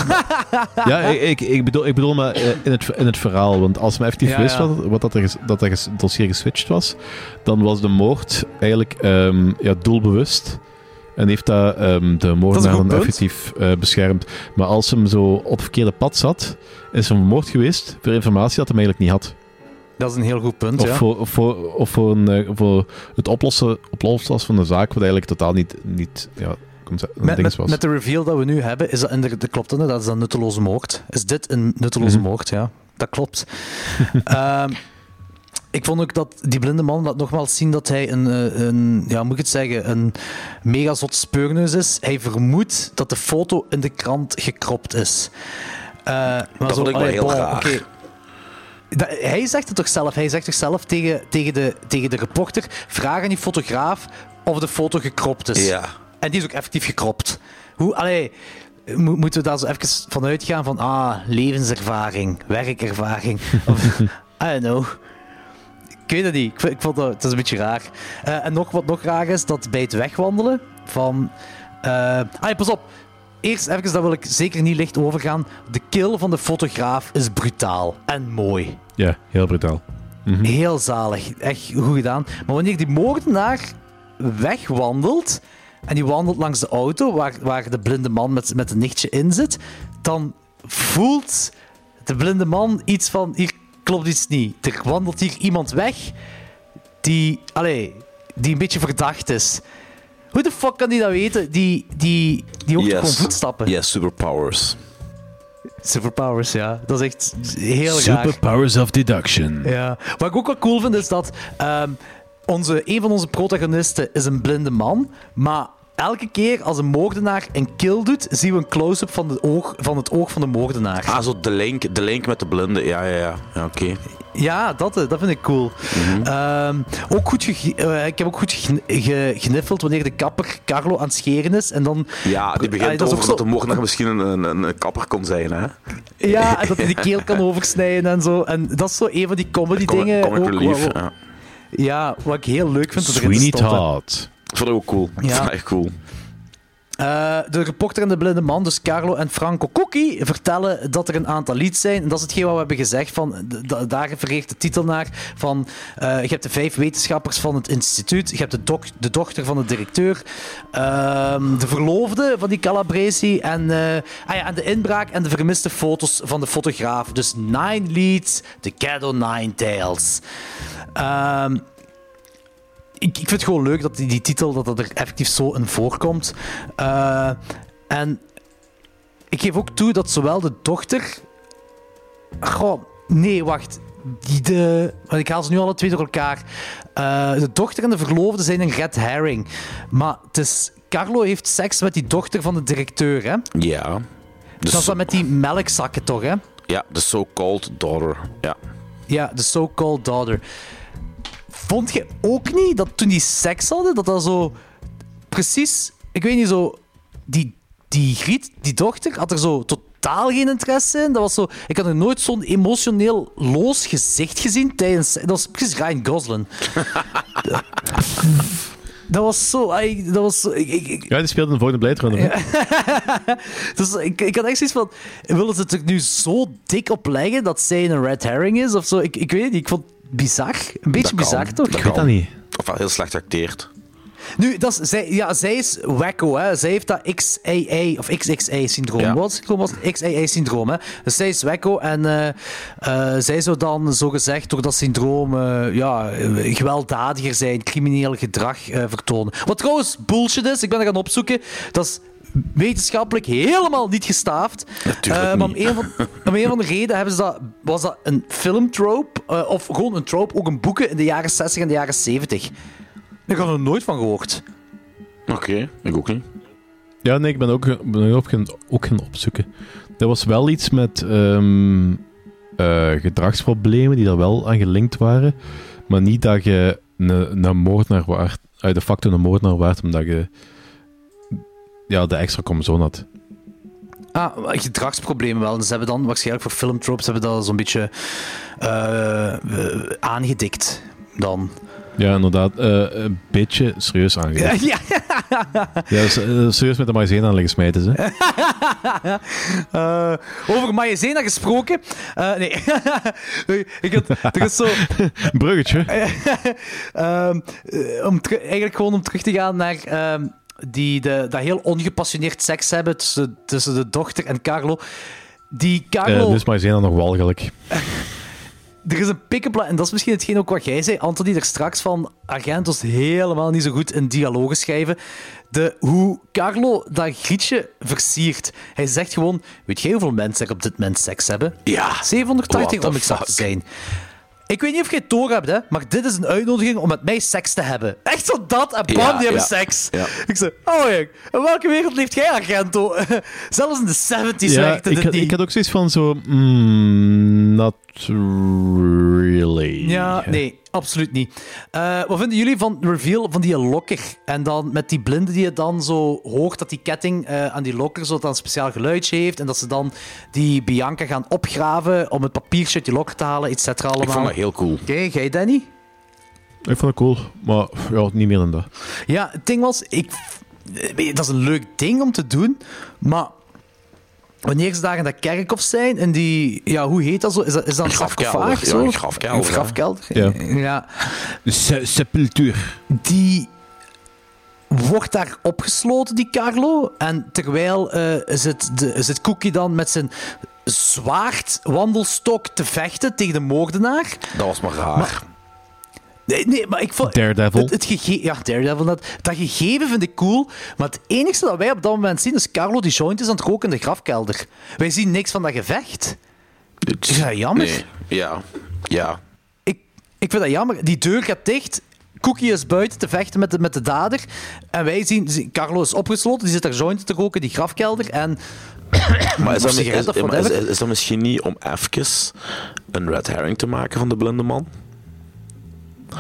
uit. Ja, ik, ik, bedoel, ik bedoel maar eh, in het, in het verhaal. Want als men effectief Ja, wist ja. wat, wat dat, er, dat dat ges- dossier geswitcht was, dan was de moord eigenlijk ehm, ja, doelbewust. En heeft dat ehm, de moordenaar dan effectief eh, beschermd. Maar als hem zo op het verkeerde pad zat, is hem vermoord geweest voor informatie dat hij eigenlijk niet had. Dat is een heel goed punt, Of, ja. voor, of, voor, of voor, een, eh, voor het oplossen, oplossen van een zaak wat eigenlijk totaal niet, niet ja, Met, ding met, was. met de reveal dat we nu hebben, is dat, en dat klopt inderdaad, dat is een nutteloze moord. Is dit een nutteloze Mhm. moord? Ja, dat klopt. <laughs> Ehm, ik vond ook dat die blinde man laat nogmaals zien dat hij een, eh, een ja, moet ik het zeggen, een mega zot speurneus is. Hij vermoedt dat de foto in de krant gekropt is. Eh, maar Dat vond ik wel heel bon, raar. Dat- hij zegt het toch zelf? Hij zegt toch zelf tegen, tegen, de, tegen de reporter: vraag aan die fotograaf of de foto gekropt is. Ja. En die is ook effectief gekropt. Hoe, allee, mo- moeten we daar zo even van uitgaan van, ah, levenservaring, werkervaring. <laughs> Of, I don't know. Ik weet het niet. Ik, vond dat, het is een beetje raar. Eh, en nog wat nog raar is, dat bij het wegwandelen van... ah, pas op. Eerst even, dat wil ik zeker niet licht overgaan. De kill van de fotograaf is brutaal en mooi. Ja, heel brutaal. Mhm. Heel zalig. Echt goed gedaan. Maar wanneer die moordenaar wegwandelt en die wandelt langs de auto waar, waar de blinde man met, met een nichtje in zit, dan voelt de blinde man iets van, hier klopt iets niet. Er wandelt hier iemand weg die, allee, die een beetje verdacht is. Hoe de fuck kan die dat weten? Die, die, die ook gewoon voetstappen. Yes, superpowers. Superpowers, ja. Dat is echt heel raar. Superpowers of deduction. Ja. Wat ik ook wel cool vind, is dat ehm, onze, een van onze protagonisten is een blinde man, maar elke keer als een moordenaar een kill doet, zien we een close-up van, de oog, van het oog van de moordenaar. Ah, zo de link, de link met de blinde. Ja, ja, ja. ja Oké. Ja, dat, eh, dat vind ik cool. Ehm, ook goed eh, ik heb ook goed gn- ge- geniffeld wanneer de kapper Carlo aan het scheren is. En dan, Ja, die begint dat over dat zo- de moordenaar misschien een, een, kapper kon zijn, hè? ja, en dat hij de keel kan oversnijden en zo. En dat is zo een van die comedy Comic, dingen. comic ook, relief, wat- ja. Ja, wat ik heel leuk vind. dat Sweeney. Todd. Vond ik ook cool. Ja. Dat vond ik echt cool. Eh, de reporter en de blinde man, dus Carlo en Franco Cookie, vertellen dat er een aantal leads zijn. En dat is hetgeen wat we hebben gezegd. Van, daar refereert de titel naar. Van, eh, je hebt de vijf wetenschappers van het instituut. Je hebt de, de dochter van de directeur. ehm, de verloofde van die Calabresi. En, eh, ah ja, de inbraak en de vermiste foto's van de fotograaf. Dus nine leads, de Ghetto Nine Tales. Ik, ik vind het gewoon leuk dat die, die titel dat dat er effectief zo in voorkomt. Eh, en ik geef ook toe dat zowel de dochter. Goh, nee, wacht. Die de, want ik haal ze nu alle twee door elkaar. Eh, de dochter en de verloofde zijn een red herring. Maar het is, Carlo heeft seks met die dochter van de directeur, hè? Ja. Dus, dat is wat met die melkzakken, toch, hè? Ja, de so-called daughter. Ja. Ja, de so-called daughter. Vond je ook niet dat toen die seks hadden, dat dat zo precies, ik weet niet zo, die, die Griet, die dochter, had er zo totaal geen interesse in. Dat was zo, ik had er nooit zo'n emotioneel loos gezicht gezien tijdens. Dat was precies Ryan Gosling. <laughs> Dat was zo... Dat was zo ik, ik, ik- Ja, die speelde de volgende Blade Runner. <laughs> dus ik, ik had echt zoiets van... Willen ze het er nu zo dik op leggen dat zij een red herring is of zo? Ik, ik weet het niet. Ik vond bizar. Een beetje Dat kan, bizar, toch? dat Ik weet dat kan. niet. Of wel heel slecht acteerd. Nu, dat is, zij, ja, zij is wacko, hè. Zij heeft dat XAA, of XXA-syndroom. Ja. Wat syndroom was het? XAA-syndroom, hè. Dus zij is wacko en eh, eh, zij zou dan, zogezegd, door dat syndroom eh, ja, gewelddadiger zijn, crimineel gedrag eh, vertonen. Wat trouwens bullshit is, ik ben dat gaan opzoeken, dat is wetenschappelijk helemaal niet gestaafd. Natuurlijk Eh, maar om niet. een, van, <laughs> om een van de redenen hebben ze dat, was dat een filmtrope, eh, of gewoon een trope, ook in boeken in de jaren 60 en de jaren 70. Ik had er nooit van gehoord. Oké, ik ook niet. Ja, nee, ik ben ook, ben ook, gaan, ook gaan opzoeken. Er was wel iets met ehm, eh, gedragsproblemen die daar wel aan gelinkt waren. Maar niet dat je een, een moordenaar waard, uit de facto een moordenaar waard, omdat je ja, de extra had. Ah, gedragsproblemen wel. Dus ze hebben dan waarschijnlijk voor filmtropes hebben dat zo'n beetje eh, eh, aangedikt. Dan. Ja, inderdaad. eh, een beetje serieus aangezet. <laughs> Ja. Ja, dus, serieus met de maïzena aan liggen smijten ze. <laughs> Over Maïzena gesproken. Nee. <laughs> ik had, er is zo... Bruggetje. Om eigenlijk gewoon om terug te gaan naar ehm, die, de, dat heel ongepassioneerd seks hebben tussen, tussen de dochter en Carlo. Die Carlo... nu is maïzena nog walgelijk. <laughs> Er is een pick-up line, en dat is misschien hetgeen ook wat jij zei, Anthony, er straks van Argentos helemaal niet zo goed in dialogen schrijven. De, hoe Carlo dat grietje versiert. Hij zegt gewoon, weet jij hoeveel mensen er op dit moment seks hebben? Ja. 780 What om exact te fuck? zijn. Ik weet niet of jij het door hebt, hè, maar dit is een uitnodiging om met mij seks te hebben. Echt zo dat, en bam, Ja, die hebben ja, seks. ja. Ik zeg, oh ja, in welke wereld leeft jij, Argento? <laughs> Zelfs in de 70s Ja, werkte ik, dit had- niet. ik had ook zoiets van zo... mm, not really. Ja, nee, absoluut niet. Eh, wat vinden jullie van de reveal van die lokker? En dan met die blinde die je dan zo hoort dat die ketting eh, aan die lokker zo dan een speciaal geluidje heeft. En dat ze dan die Bianca gaan opgraven om het papiertje uit die lokker te halen, et cetera allemaal. Ik vond dat heel cool. Oké, jij Danny? Ik vond het cool, maar ja, niet meer dan dat. Ja, het ding was, ik, je, dat is een leuk ding om te doen, maar wanneer ze daar in dat kerkhof zijn, en die, ja, hoe heet dat zo? Is dat, is dat een grafkelder, sarcofaag? ja, zo? een grafkelder, Een grafkelder? Ja. ja. Sepultuur. die wordt daar opgesloten, die Carlo. En terwijl eh, zit, de, zit Cookie dan met zijn zwaard wandelstok te vechten tegen de moordenaar. Dat was maar raar. Nee, nee, maar ik vond... Daredevil. Het, het gege- ja, Daredevil. Dat, dat gegeven vind ik cool. Maar het enige dat wij op dat moment zien is Carlo die joint is aan het roken in de grafkelder. Wij zien niks van dat gevecht. Het- Is dat jammer? Nee. Ja. Ja. Ik, ik vind dat jammer. Die deur gaat dicht. Cookie is buiten te vechten met de, met de dader. En wij zien, Carlo is opgesloten. Die zit daar joint te roken in die grafkelder. En <coughs> Maar is dat, is, is dat misschien niet om even een red herring te maken van de blinde man?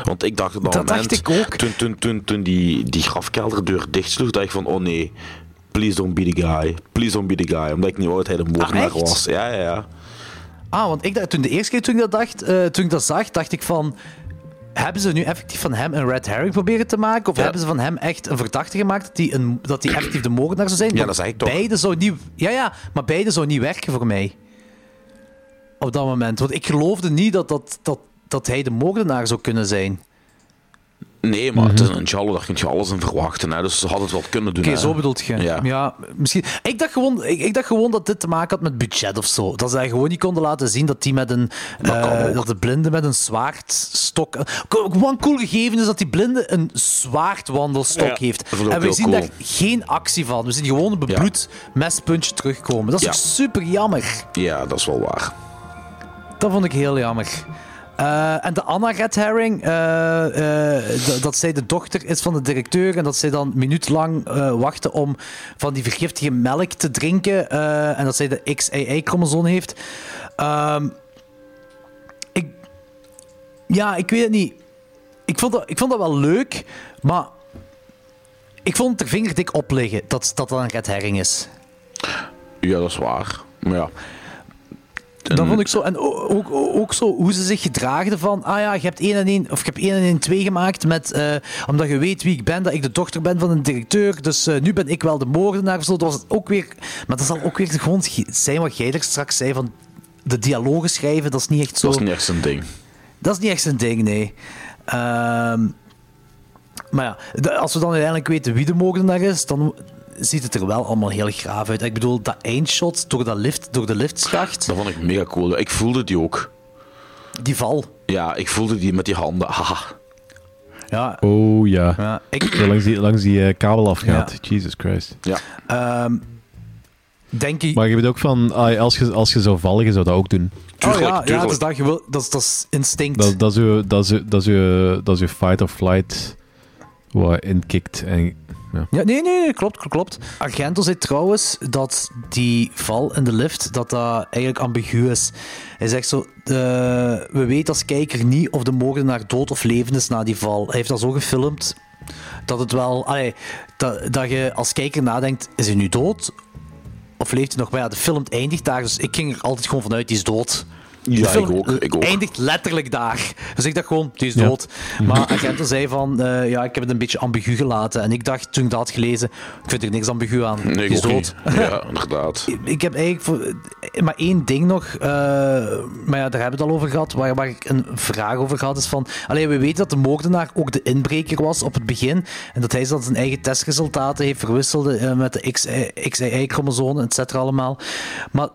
Want ik dacht op dat, Dat dacht moment, ik ook. toen, toen, toen, toen die, die grafkelderdeur dichtsloeg, dacht ik van, oh nee, please don't be the guy. Please don't be the guy. Omdat ik niet wou dat hij de moordenaar echt? was. Ja, ja, ja. Ah, want ik dacht, toen de eerste keer toen ik dat, dacht, eh, toen ik dat zag, dacht ik van... Hebben ze nu effectief van hem een red herring proberen te maken? Of Ja. hebben ze van hem echt een verdachte gemaakt dat hij, een, dat hij effectief de moordenaar zou zijn? Ja, dat zeg ik toch. Beide zou niet... Ja, ja, maar beide zou niet werken voor mij. Op dat moment. Want ik geloofde niet dat, dat, dat, dat hij de moordenaar zou kunnen zijn. Nee, maar het is een Jallo, daar kun je alles in verwachten. Hè. Dus ze hadden het wel kunnen doen. Oké, zo bedoelt je. Ja. misschien. Ik dacht, gewoon, ik, ik dacht gewoon dat dit te maken had met budget of zo. Dat zij gewoon niet konden laten zien dat die met een. Dat kan eh, dat de blinde met een zwaardstok. Gewoon cool gegeven is dat die blinde een zwaardwandelstok Ja, heeft. En we zien cool. daar geen actie van. We zien gewoon een bebloed mespuntje terugkomen. Dat is Ja. super jammer. Ja, dat is wel waar. Dat vond ik heel jammer. Eh, en de Anna Red Herring, eh, eh, dat zij de dochter is van de directeur en dat zij dan minuutlang wachten om van die vergiftige melk te drinken en dat zij de XAA-chromosoom heeft. Ehm, ik, ja, ik weet het niet. Ik vond dat, ik vond dat wel leuk, maar ik vond het er vingerdik op liggen dat dat een Red Herring is. Ja, dat is waar. Maar ja. Dat vond ik zo. En ook, ook, ook zo hoe ze zich gedraagden van. Ah ja, je hebt 1 en 1, of je hebt 1 en 1 2 gemaakt. Met, eh, omdat je weet wie ik ben, dat ik de dochter ben van een directeur. Dus eh, nu ben ik wel de moordenaar. Zo, dat was het ook weer. Maar dat zal ook weer gewoon zijn wat jij er straks zei. Van de dialogen schrijven, dat is niet echt zo. Dat is niet echt zijn ding. Dat is niet echt zijn ding, nee. Ehm, maar ja, als we dan uiteindelijk weten wie de moordenaar is, dan ziet het er wel allemaal heel graaf uit. Ik bedoel, dat eindshot door, dat lift, door de liftschacht, Dat vond ik mega cool. Ik voelde die ook. die val. Ja, ik voelde die met die handen. Haha. Ja, Oh ja. ja ik, langs die, langs die eh, kabel afgaat. Jesus Christ. Ja. ehm, denk je... Maar je weet ook van, ah, als, je, als je zou vallen, je zou dat ook doen. oh ja, ja tuurlijk. dus dat, je wil, dat, is, dat is instinct. Dat, dat, is uw, dat, is, dat, is uw, dat is uw fight or flight wat inkikt. En, ja. Ja, nee, nee, klopt, klopt. Argento zei trouwens dat die val in de lift, dat dat eigenlijk ambigu is. Hij zegt zo, eh, we weten als kijker niet of de moordenaar dood of levend is na die val. Hij heeft dat zo gefilmd dat het wel, allee, dat, dat je als kijker nadenkt, is hij nu dood? Of leeft hij nog? Maar ja, de film eindigt daar, dus ik ging er altijd gewoon vanuit, die is dood. Ja, film ik ook. Ik ook. eindigt letterlijk daar. Dus ik dacht gewoon, die is Ja. dood. Maar Argento zei van, eh, ja, ik heb het een beetje ambigu gelaten. En ik dacht, toen ik dat had gelezen, ik vind er niks ambigu aan. Nee, die ik is dood. niet. Ja, <laughs> inderdaad. Ik heb eigenlijk voor, maar één ding nog, eh, maar ja, daar hebben we het al over gehad, waar, waar ik een vraag over had, is van, alleen we weten dat de moordenaar ook de inbreker was op het begin, en dat hij dan zijn eigen testresultaten heeft verwisseld eh, met de XAI-chromosomen, et cetera allemaal. Maar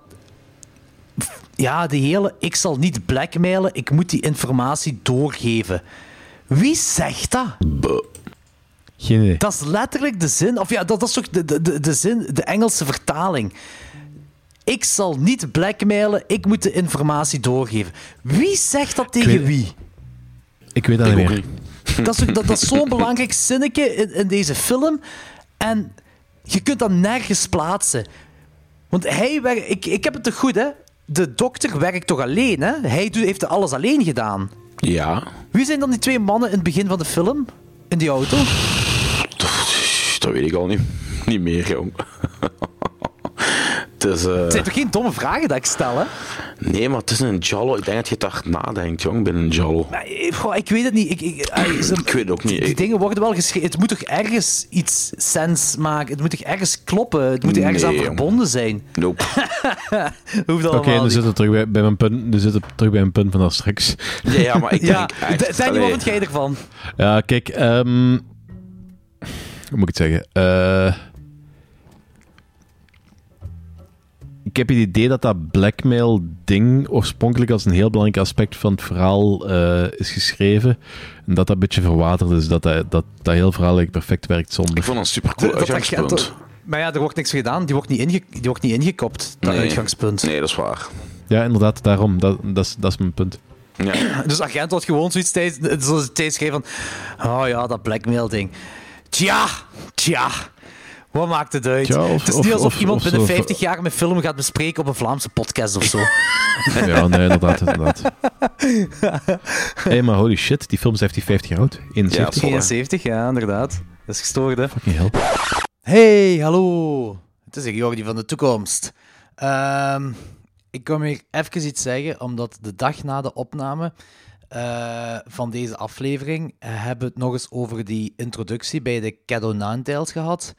ja, de hele, ik zal niet blackmailen, ik moet die informatie doorgeven. Wie zegt dat? Geen idee. Dat is letterlijk de zin, of ja, dat, dat is toch de, de, de, de zin, de Engelse vertaling. Ik zal niet blackmailen, ik moet de informatie doorgeven. Wie zegt dat tegen weet- wie? Ik weet dat Ik niet meer. Dat is, dat, dat is zo'n <laughs> belangrijk zinnetje in, in deze film. En je kunt dat nergens plaatsen. Want hij werkt... Ik, ik heb het toch goed, hè? De dokter werkt toch alleen, hè? Hij heeft alles alleen gedaan. Ja. Wie zijn dan die twee mannen in het begin van de film? In die auto? Dat weet ik al niet. Niet meer, jong. Het is, eh, Het zijn toch geen domme vragen dat ik stel, hè? Nee, maar het is een Jallo. Ik denk dat je daar nadenkt, jong, binnen een Jallo. Maar, eh, goh, ik weet het niet. Ik, ik, eh, <clears throat> ze- Ik weet het ook niet. Die Ik- dingen worden wel geschreven. Het moet toch ergens iets sens maken? Het moet toch ergens kloppen? Het moet toch ergens Nee, aan verbonden zijn? Nope. <laughs> Hoeft Oké, niet. zitten we terug bij, bij mijn punt. Nu zitten we terug bij mijn punt van straks. Ja, ja, maar ik Ja, denk echt... D- Danny, wat vind jij ervan? Ja, kijk, ehm hoe moet ik het zeggen? Eh, ik heb het idee dat dat blackmail-ding oorspronkelijk als een heel belangrijk aspect van het verhaal eh, is geschreven. En dat dat een beetje verwaterd is. Dat dat, dat, dat heel verhaal eigenlijk perfect werkt zonder. Ik vond het een supercool Dat- dat uitgangspunt. Maar ja, er wordt niks gedaan. Die wordt niet, inge, die wordt niet ingekopt, dat Nee. uitgangspunt. Nee, dat is waar. Ja, inderdaad, daarom. Dat, dat, is, dat is mijn punt. Ja. <clears throat> Dus agent had gewoon zoiets tijdens, zoals het tijdens schreef van... Oh ja, dat blackmail-ding. Tja, tja. Wat maakt het uit? Of- het is niet alsof of- iemand of binnen zo- 50 jaar mijn film gaat bespreken op een Vlaamse podcast of zo. <laughs> Ja, nee, inderdaad, inderdaad. <laughs> Hé, maar holy shit, die film is 50 jaar oud. 71. Ja, 71, ja, inderdaad. Dat is gestoord, hè. Fucking hell. Hey, hallo. Het is Jordi van de toekomst. Ehm, ik kom hier even iets zeggen, omdat de dag na de opname eh, van deze aflevering eh, hebben we het nog eens over die introductie bij de Cadeau Ninetales gehad.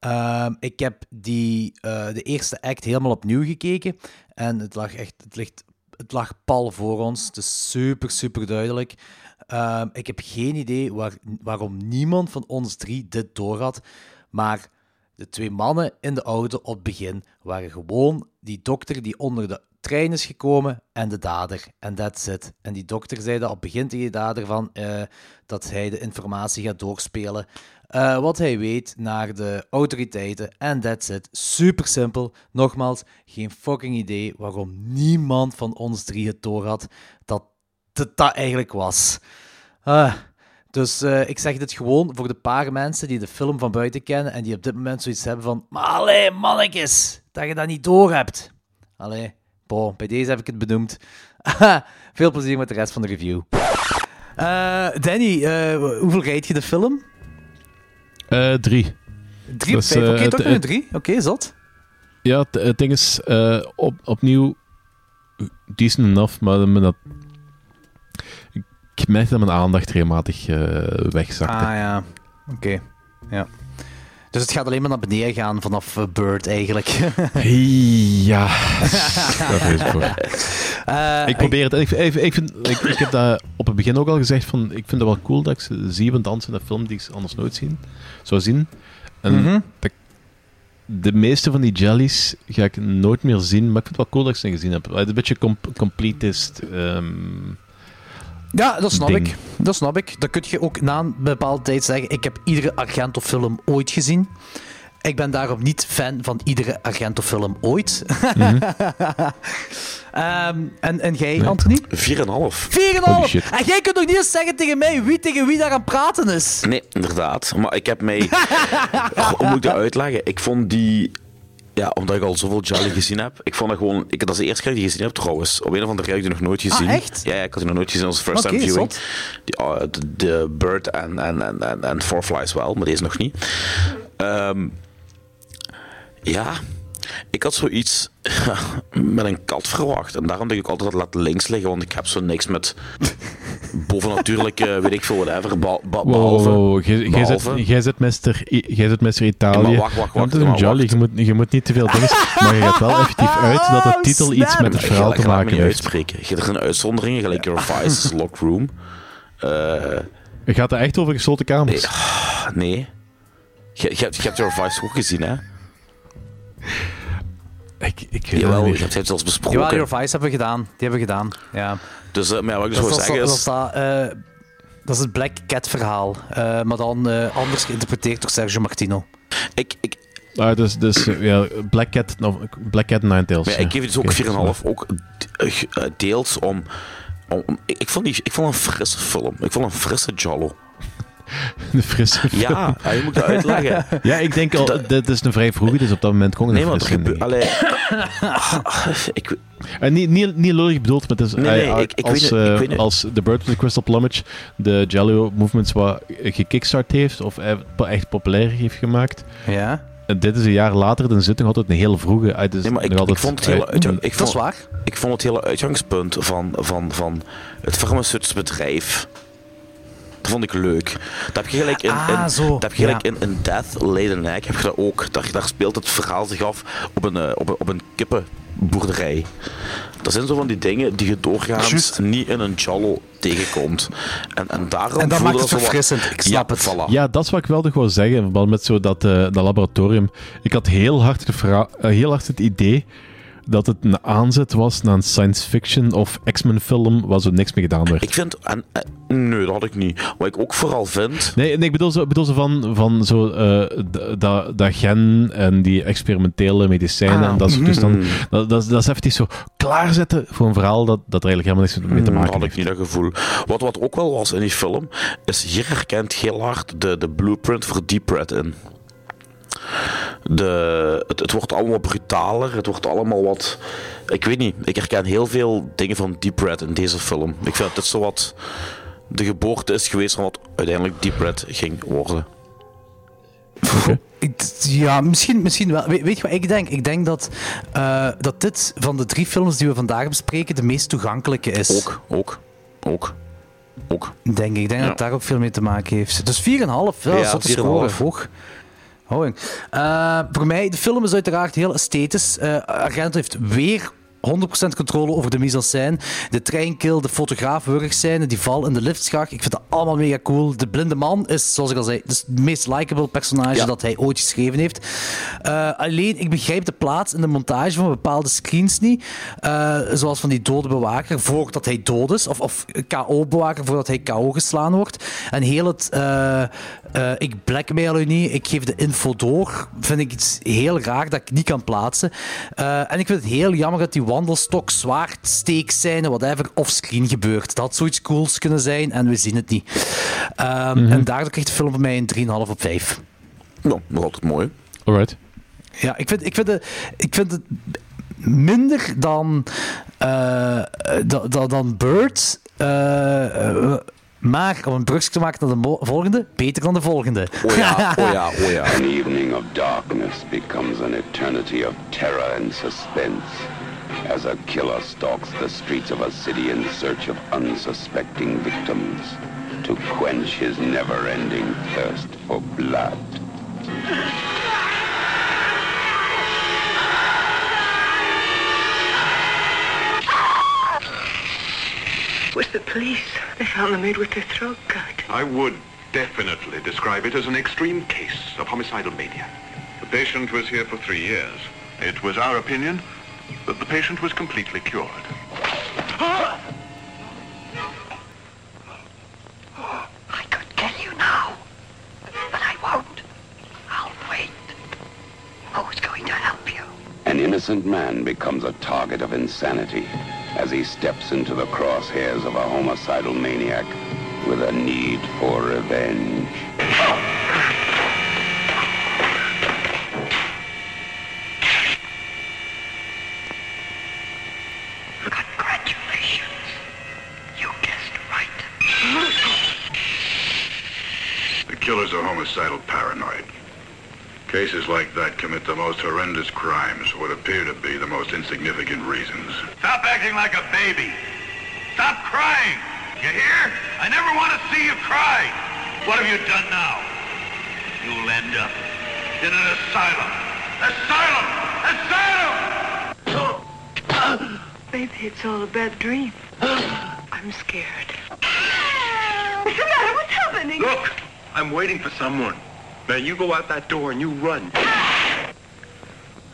Ehm, ik heb die, eh, de eerste act helemaal opnieuw gekeken en het lag echt, het ligt, het lag pal voor ons. Het is super, super duidelijk. Ehm, ik heb geen idee waar, waarom niemand van ons drie dit doorhad, maar de twee mannen in de auto op het begin waren gewoon die dokter die onder de trein is gekomen en de dader. En that's it. En die dokter zei dat op het begin tegen de dader van, eh, dat hij de informatie gaat doorspelen. Eh, wat hij weet naar de autoriteiten. En that's it. Super simpel. Nogmaals, geen fucking idee waarom niemand van ons drie het door had dat het dat eigenlijk was. Ah, dus eh, ik zeg dit gewoon voor de paar mensen die de film van buiten kennen en die op dit moment zoiets hebben van maar allee, mannetjes, dat je dat niet door hebt. Allee, bo, bij deze heb ik het benoemd. <laughs> Veel plezier met de rest van de review. Eh, Danny, eh, hoeveel rijd je de film? Eh, drie. Drie Dus, vijf. eh, Oké, toch nog een drie? Oké, zot. Ja, het, ding is, eh, op, opnieuw decent enough, maar dat... Ik merkte dat mijn aandacht regelmatig wegzakte. Ah ja, oké. Ja. Dus het gaat alleen maar naar beneden gaan vanaf Bird eigenlijk. <laughs> ja, <laughs> daar is voor. Eh, ik probeer het. Ik, ik, ik, vind, ik, ik heb dat op het begin ook al gezegd. Van, ik vind het wel cool dat ik ze zie van dansen in een film die ik anders nooit zien, zou zien. En Mhm. de meeste van die jellies ga ik nooit meer zien. Maar ik vind het wel cool dat ik ze gezien heb. Het is een beetje com completist. ehm, Ja, dat snap ding. ik. Dat snap ik. Dan kun je ook na een bepaalde tijd zeggen: Ik heb iedere Argento-film ooit gezien. Ik ben daarom niet fan van iedere Argento-film ooit. <laughs> Ehm, en, en jij, Anthony? 4,5. 4,5! Holy shit. En jij kunt nog niet eens zeggen tegen mij wie tegen wie daar aan het praten is. Nee, inderdaad. Maar ik heb mij... <laughs> Hoe moet ik dat uitleggen? Ik vond die... Ja, omdat ik al zoveel Jolly gezien heb. Ik vond dat gewoon... Ik, dat is de eerste keer dat ik die gezien heb trouwens. Op een of andere reden heb ik die nog nooit gezien. Ah, echt? Ja, ja, ik had die nog nooit gezien als first Oké, time viewing. Die, ah, de, de Bird en, en, en, en, en Four Flies wel, maar deze nog niet. Ehm, ja, ik had zoiets <laughs> met een kat verwacht. En daarom denk ik altijd dat laat links liggen, want ik heb zo niks met <laughs> bovennatuurlijke, weet ik veel, whatever. Ba ba Wow, behalve, wow, wow. Jij- zit- Mr. Italië. Ja, maar wacht, wacht, Want wacht, het is een jolly. Je moet, je moet niet te veel dingen. Maar je gaat wel <laughs> effectief uit dat de titel iets met het Je verhaal te je maken heeft. uitspreken. Je hebt er een uitzonderingen, gelijk Your Vice, Lock Room. Eh, Je gaat er echt over gesloten kamers. nee. Je, je, hebt, je hebt Your Vice ook gezien, hè? Ik, ik weet Jawel, het je hebt het zelfs besproken. Ja, Your Vice hebben we gedaan. Die hebben we gedaan. Ja. Dus, eh, maar ja, wat ik dus Dat, wil is- zeggen dat, is... dat, eh, dat is het Black Cat verhaal. eh, maar dan eh, anders geïnterpreteerd door Sergio Martino. Ik, ik, Ah, dus, dus ja, Black Cat, no, Black Cat Ninetales. maar ja, ik geef het dus ook Oké, 4,5. Ook deels om... om ik, ik, vond die, ik vond een frisse film. Ik vond een frisse Jollo. <laughs> De frisse Ja, ja, je moet dat uitleggen. <laughs> Ja, ik denk al, dit is een vrij vroeg, dus op dat moment kon het Nee. Allee... ik, En niet, niet, niet lullig bedoeld, maar het is, Nee, nee, ik- ik als, weet het, ik weet het. als The Bird with the Crystal Plumage de Jello movements wat gekickstart heeft, of echt populair heeft gemaakt. Ja. En dit is een jaar later, dan zit nog altijd een hele vroege. uit. Dus Nee, maar ik, ik vond het hele, uitgang- ik Dat vond, is waar. Ik vond het hele uitgangspunt van, van, van het farmaceutische bedrijf. Dat vond ik leuk. Dat heb je gelijk in, Ah, zo, dat heb je gelijk ja. in, in Death, Late and Egg, heb je dat ook. Daar, daar speelt het verhaal zich af op een, eh, op een, op een kippenboerderij. Dat zijn zo van die dingen die je doorgaans niet in een Jallo tegenkomt. En, en daarom En dat voelde maakt het zo wat- verfrissend. Ik snap ja, het. Voilà. Ja, dat is wat ik wel nog wou zeggen. in verband met zo dat, eh, dat laboratorium. Ik had heel hard, gevra- eh, heel hard het idee dat het een aanzet was naar een science fiction of X-Men film waar zo niks mee gedaan werd. Ik vind... En, eh, nee, dat had ik niet. Wat ik ook vooral vind... Nee, nee ik bedoel zo, ik bedoel zo van, van zo, eh, dat, dat gen en die experimentele medicijnen Ah, en dat soort mhm. toestanden. Dat, dat, is- dat is effectief zo klaarzetten voor een verhaal dat, dat er eigenlijk helemaal niks mee te Hmm, maken had ik heeft. niet dat gevoel. Wat, wat ook wel was in die film, is hier herkent heel hard de, de blueprint voor Deep Red in. De, het, het wordt allemaal brutaler, het wordt allemaal wat... Ik weet niet, ik herken heel veel dingen van Deep Red in deze film. Ik vind dat dit zo wat de geboorte is geweest van wat uiteindelijk Deep Red ging worden. Ja, misschien, misschien wel. We- weet je wat ik denk? Ik denk dat, eh, dat dit van de drie films die we vandaag bespreken de meest toegankelijke is. Ook, ook, ook, ook. Denk ik. Ik denk Ja. dat het daar ook veel mee te maken heeft. Dus 4,5. Ja, 4,5. score. Hoog. Eh, voor mij, de film is uiteraard heel esthetisch. Argento heeft weer 100% controle over de mise-en-scène. De treinkill, de fotograaf scène, die val in de liftschacht. Ik vind dat allemaal mega cool. De blinde man is, zoals ik al zei, het meest likable personage Ja. dat hij ooit geschreven heeft. Eh, alleen, ik begrijp de plaats in de montage van bepaalde screens niet. Eh, zoals van die dode bewaker voordat hij dood is. Of, of KO-bewaker voordat hij KO geslaan wordt. En heel het... eh, ik blackmail u niet, ik geef de info door. Vind ik iets heel raar dat ik niet kan plaatsen. En ik vind het heel jammer dat die wandelstok, zwaard, steekscène, whatever, offscreen gebeurt. Dat had zoiets cools kunnen zijn en we zien het niet. Ehm, En daardoor krijgt de film van mij een 3,5 op 5. Nou, nog altijd mooi. Alright. Ja, ik vind, ik vind, het, ik vind het minder dan, eh, da- da- dan Bird. eh, eh, maar om een brugje te maken naar de volgende, beter dan de volgende. Oh ja, <laughs> oh ja, oh ja. An evening of darkness becomes an eternity of terror and suspense. As a killer stalks the streets of a city in search of unsuspecting victims to quench his never-ending thirst for blood. With the police, they found the maid with their throat cut. I would definitely describe it as an extreme case of homicidal mania. The patient was here for three years. It was our opinion that the patient was completely cured. I could kill you now, but I won't. I'll wait. Who's going to help you? An innocent man becomes a target of insanity as he steps into the crosshairs of a homicidal maniac with a need for revenge. The killers are homicidal paranoid. Cases like that commit the most horrendous crimes for what appear to be the most insignificant reasons. Stop acting like a baby. Stop crying. You hear? I never want to see you cry. What have you done now? You'll end up in an asylum. Asylum! Asylum! <gasps> Maybe it's all a bad dream. <gasps> I'm scared. What's the matter? What's happening? Look, I'm waiting for someone. Now you go out that door and you run.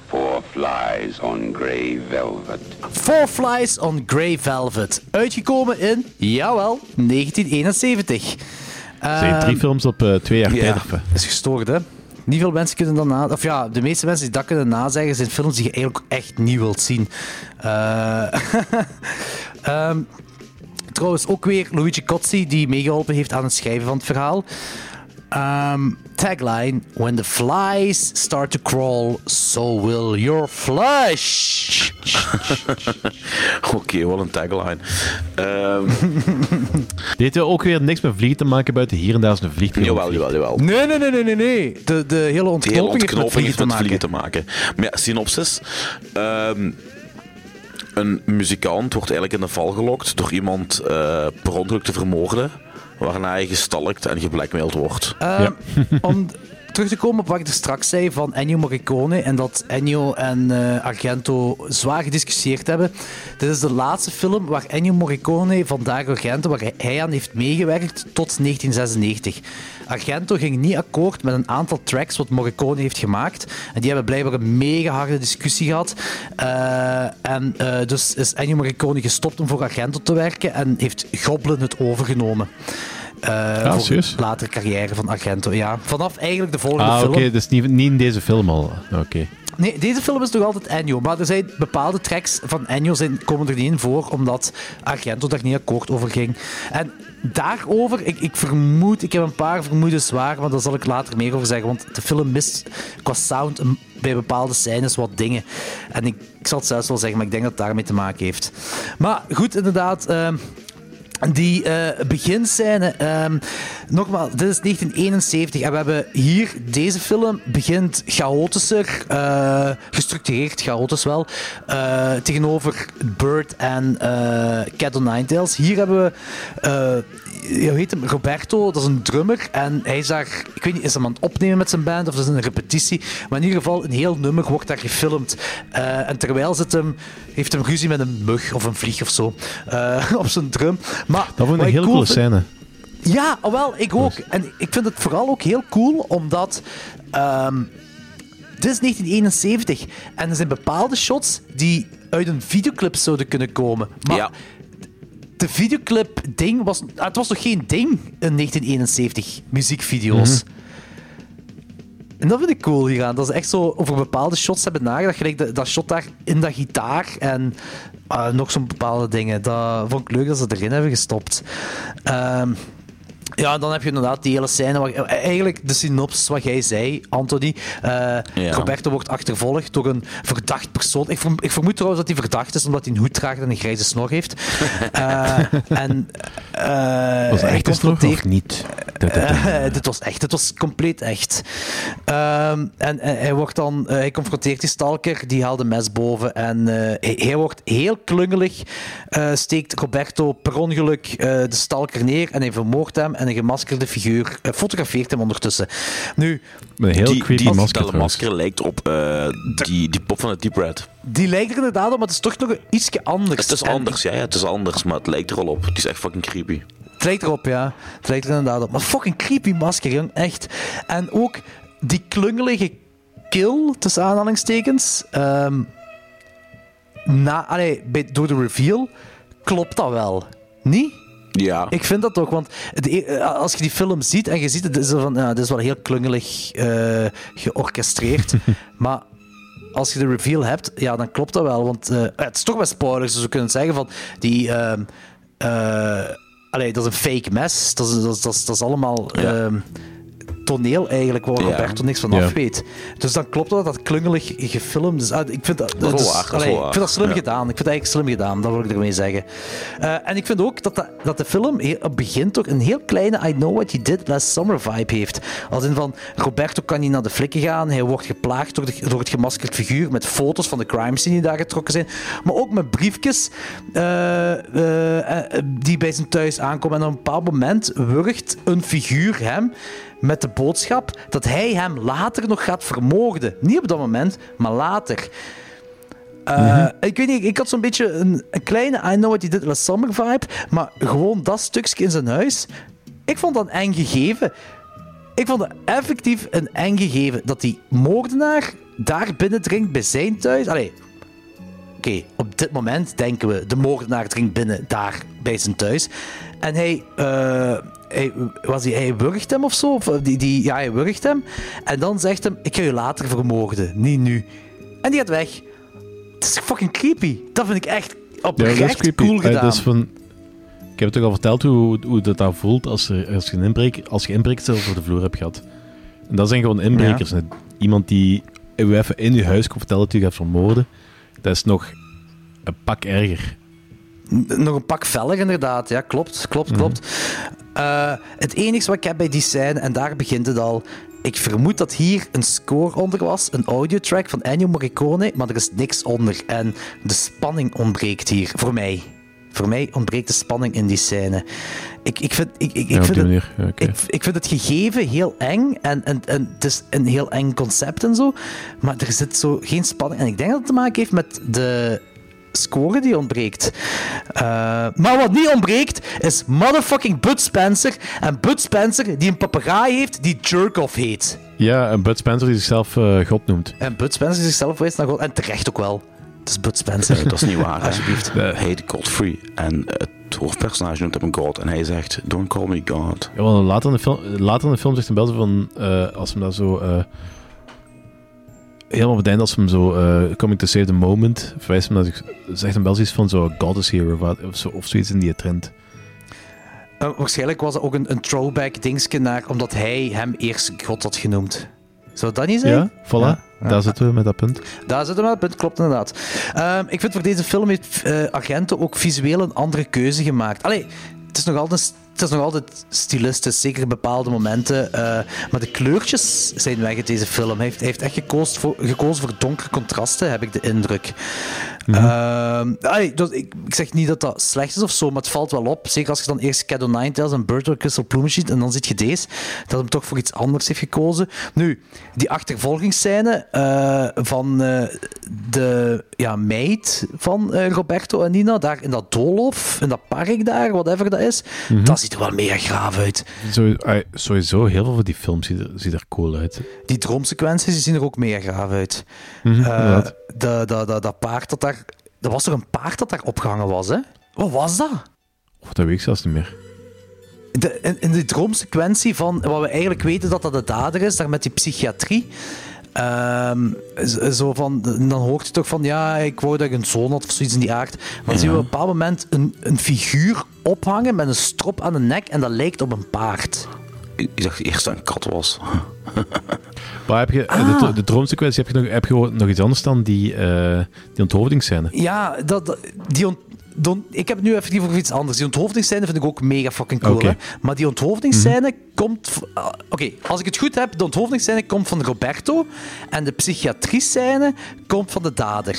Four flies on grey velvet. Four Flies on Grey Velvet. Uitgekomen in, jawel, 1971. Er zijn Ehm, drie films op eh, twee jaar ja, tijd. eh. is gestoord, hè? Niet veel mensen kunnen dat na... Of ja, de meeste mensen die dat kunnen nazeggen zijn films die je eigenlijk echt niet wilt zien. Eh, <laughs> ehm, trouwens, ook weer Luigi Cozzi die meegeholpen heeft aan het schrijven van het verhaal. Ehm, tagline: When the flies start to crawl, so will your flesh. <laughs> Oké, wat een tagline. Ehm <laughs> Dit heeft ook weer niks met vliegen te maken buiten hier en daar is een vliegtuig. jawel, jawel, jawel. Nee, nee, nee, nee, nee, nee. De, de hele De hele ontknoping, heeft met ontknoping vliegen heeft te met maken. vliegen te maken. Maar ja, synopsis. Ehm, een muzikant wordt eigenlijk in de val gelokt door iemand eh, per ongeluk te vermoorden. Waarna hij gestalkt en geblackmailed wordt. Ehm, om terug te komen op wat ik er straks zei van Ennio Morricone en dat Ennio en eh, Argento zwaar gediscussieerd hebben. Dit is de laatste film waar Ennio Morricone van Dario Argento, waar hij aan heeft meegewerkt tot 1996. Argento ging niet akkoord met een aantal tracks wat Morricone heeft gemaakt. En die hebben blijkbaar een mega harde discussie gehad. Eh, en eh, dus is Ennio Morricone gestopt om voor Argento te werken en heeft Goblin het overgenomen. Eh, Ah, voor serieus? de latere carrière van Argento. Ja, vanaf eigenlijk de volgende Ah, film. oké, dus niet, niet in deze film al. Oké. Nee, deze film is nog altijd Ennio. Maar er zijn bepaalde tracks van Ennio zijn, komen er niet in voor, omdat Argento daar niet akkoord over ging. En daarover, ik, ik vermoed, ik heb een paar vermoedens waar, maar daar zal ik later meer over zeggen. Want de film mist qua sound bij bepaalde scènes wat dingen. En ik, ik zal het zelfs wel zeggen, maar ik denk dat het daarmee te maken heeft. Maar goed, inderdaad. ehm, die eh beginscène, ehm, nogmaals, dit is 1971 en we hebben hier, deze film begint chaotischer, eh, gestructureerd, chaotisch wel, eh, tegenover Bird en Cat o' Ninetails. Hier hebben we, hoe heet hem, Roberto, dat is een drummer en hij is daar, ik weet niet, is hij aan het opnemen met zijn band of is het een repetitie, maar in ieder geval een heel nummer wordt daar gefilmd. En terwijl zit hem, heeft hem ruzie met een mug of een vlieg of zo <laughs> op zijn drum. Maar, Dat vond ik een heel cool coole scène. ja, oh, wel, ik ook. En ik vind het vooral ook heel cool, omdat... ehm dit is 1971 en er zijn bepaalde shots die uit een videoclip zouden kunnen komen. Maar Ja. de videoclip-ding was... ah, Het was nog geen ding in 1971, muziekvideo's. En dat vind ik cool hieraan. Dat ze echt zo over bepaalde shots hebben nagedacht. Gelijk dat, shot daar in dat gitaar en ah, nog zo'n bepaalde dingen. Dat vond ik leuk dat ze erin hebben gestopt. Ehm, ja, dan heb je inderdaad die hele scène. Waar, eigenlijk de synopsis wat jij zei, Anthony. Eh, Roberto wordt achtervolgd door een verdacht persoon. Ik, verm- ik vermoed trouwens dat hij verdacht is omdat hij een hoed draagt en een grijze snor heeft. <laughs> Eh, en, eh, Was echt een snor confronteert- of niet? Eh, dit was echt, dit was compleet echt. Ehm, en, hij wordt dan, eh, hij confronteert die stalker, die haalt een mes boven en eh, hij, hij wordt heel klungelig, eh, steekt Roberto per ongeluk eh, de stalker neer en hij vermoordt hem en een gemaskerde figuur eh, fotografeert hem ondertussen. Nu, Een heel die, creepy die, masker masker lijkt op eh, die, die pop van het Deep Red. die lijkt er inderdaad op, maar het is toch nog ietsje anders. Het is En anders, ja, ja, het is anders, maar het lijkt er al op. Het is echt fucking creepy. Het lijkt erop, ja. Het lijkt er inderdaad op. Maar fucking creepy masker, jong. Echt. En ook die klungelige kill, tussen aanhalingstekens. ehm, na, allee, bij, door de reveal klopt dat wel. Niet? Ja. Ik vind dat toch, want het e- eh, als je die film ziet en je ziet het, is van, ja, het is wel heel klungelig eh, georchestreerd. <laughs> maar als je de reveal hebt, ja, dan klopt dat wel. Want eh, het is toch wel spoilers, dus we kunnen zeggen van die. allee, dat is een fake mes. Dat is, dat is, dat is, dat is allemaal. ehm, toneel eigenlijk, waar. Roberto niks van af weet. Dus dan klopt dat, dat klungelig gefilmd is. Ah, ik vind dat, Dat dus, waar, dat allee, ik vind dat slim gedaan. Ik vind het eigenlijk slim gedaan, dat wil ik ermee zeggen. Eh, en ik vind ook dat, de, dat de film heel- op het begin toch een heel kleine I Know What You Did Last Summer vibe heeft. Als in van, Roberto kan niet naar de flikken gaan, hij wordt geplaagd door, de, door het gemaskerd figuur met foto's van de crime scene die daar getrokken zijn, maar ook met briefjes eh, eh, die bij zijn thuis aankomen. En op een bepaald moment wurgt een figuur hem met de boodschap dat hij hem later nog gaat vermoorden. Niet op dat moment, maar later. Uh, Ik weet niet, ik had zo'n beetje een, een kleine I Know What You Did Last Summer vibe, maar gewoon dat stukje in zijn huis. Ik vond dat een eng gegeven. Ik vond het effectief een eng gegeven dat die moordenaar daar binnendringt bij zijn thuis. Allee, oké, op dit moment denken we de moordenaar dringt binnen daar bij zijn thuis. En hij, eh, hij, was hij, hij wurgt hem of zo? Of die, die, ja, hij wurgt hem. En dan zegt hem, ik ga je later vermoorden, niet nu. En die gaat weg. Het is fucking creepy. Dat vind ik echt Ja, oprecht creepy. cool Eh, gedaan. dat is van, ik heb het toch al verteld hoe, hoe dat, dat voelt als, er, als, je een als je inbreekers over de vloer hebt gehad. En dat zijn gewoon inbrekers. Iemand die even in je huis komt vertellen dat u gaat vermoorden, dat is nog een pak erger. Nog een pak veller, inderdaad. Ja, klopt, klopt, Mhm. klopt. Eh, het enige wat ik heb bij die scène, en daar begint het al. Ik vermoed dat hier een score onder was, een audiotrack van Ennio Morricone, maar er is niks onder. En de spanning ontbreekt hier, voor mij. Voor mij ontbreekt de spanning in die scène. Ik, ik, vind, ik, ik, ik Ja, op vind het. Ja, ik, ik vind het gegeven heel eng en, en, en het is een heel eng concept en zo, maar er zit zo geen spanning. En ik denk dat het te maken heeft met de score die ontbreekt. Eh, maar wat niet ontbreekt is motherfucking Bud Spencer. En Bud Spencer die een papegaai heeft die Jerkoff heet. Ja, en Bud Spencer die zichzelf eh, God noemt. En Bud Spencer is zichzelf wijst naar God. En terecht ook wel. Het is Bud Spencer. Dat is niet waar. Alsjeblieft. Hij heet Godfrey. En het hoofdpersonage noemt hem een God. En hij zegt, don't call me God. Ja, want later, in de film, later in de film zegt hij wel zo van, eh, als hem dat zo... helemaal op het einde, als hem zo coming to save the moment, verwijst hem naar zich, zegt hem wel zoiets van zo, God is here, of, zo, of zoiets in die trend. Eh, waarschijnlijk was dat ook een, een throwback dingetje naar, omdat hij hem eerst God had genoemd. Zou dat niet zijn? Ja, voilà. Daar zitten we met dat punt. Daar zitten we, het punt klopt inderdaad. Ehm, ik vind voor deze film heeft eh, Agenten ook visueel een andere keuze gemaakt. Allee, het is nog altijd, het is nog altijd stilistisch, zeker bepaalde momenten. eh, maar de kleurtjes zijn weg uit deze film. Hij heeft, heeft echt gekozen voor, gekozen voor donkere contrasten, heb ik de indruk. Ehm, allee, dus ik, ik zeg niet dat dat slecht is of zo, maar het valt wel op. Zeker als je dan eerst Shadow Ninetales en Bird of Crystal Plumage ziet en dan ziet je deze, dat hem toch voor iets anders heeft gekozen. Nu, die achtervolgingsscène eh, van eh, de ja, meid van eh, Roberto en Nina, daar in dat doolhof, in dat park daar, whatever dat is, Mhm. dat ziet er wel mega graaf uit. Zo, sowieso, heel veel van die films ziet er, ziet er cool uit. Die droomsequenties die zien er ook mega graaf uit. Mhm, inderdaad. Dat, dat, dat, paard dat daar... Er was toch een paard dat daar opgehangen was, hè? Wat was dat? Of dat weet ik zelfs niet meer. De, in, in die droomsequentie van wat we eigenlijk weten dat dat de dader is, daar met die psychiatrie. ehm, zo van, dan hoort je toch van ja, ik wou dat ik een zoon had of zoiets in die aard. Maar dan zien we op een bepaald moment een, een figuur ophangen met een strop aan de nek en dat lijkt op een paard. Ik dacht eerst dat een kat was. <laughs> Maar heb je, Ah. de, de droomsequentie, heb je, nog, heb je nog iets anders dan die, eh die onthoofdingsscène? Ja, dat, die ont- de- ik heb het nu even over iets anders. Die onthoofdingsscène vind ik ook mega fucking cool. Hè? Maar die onthoofdingsscène komt... v- ah, Oké, als ik het goed heb, de onthoofdingsscène komt van Roberto en de psychiatrie-scène komt van de dader.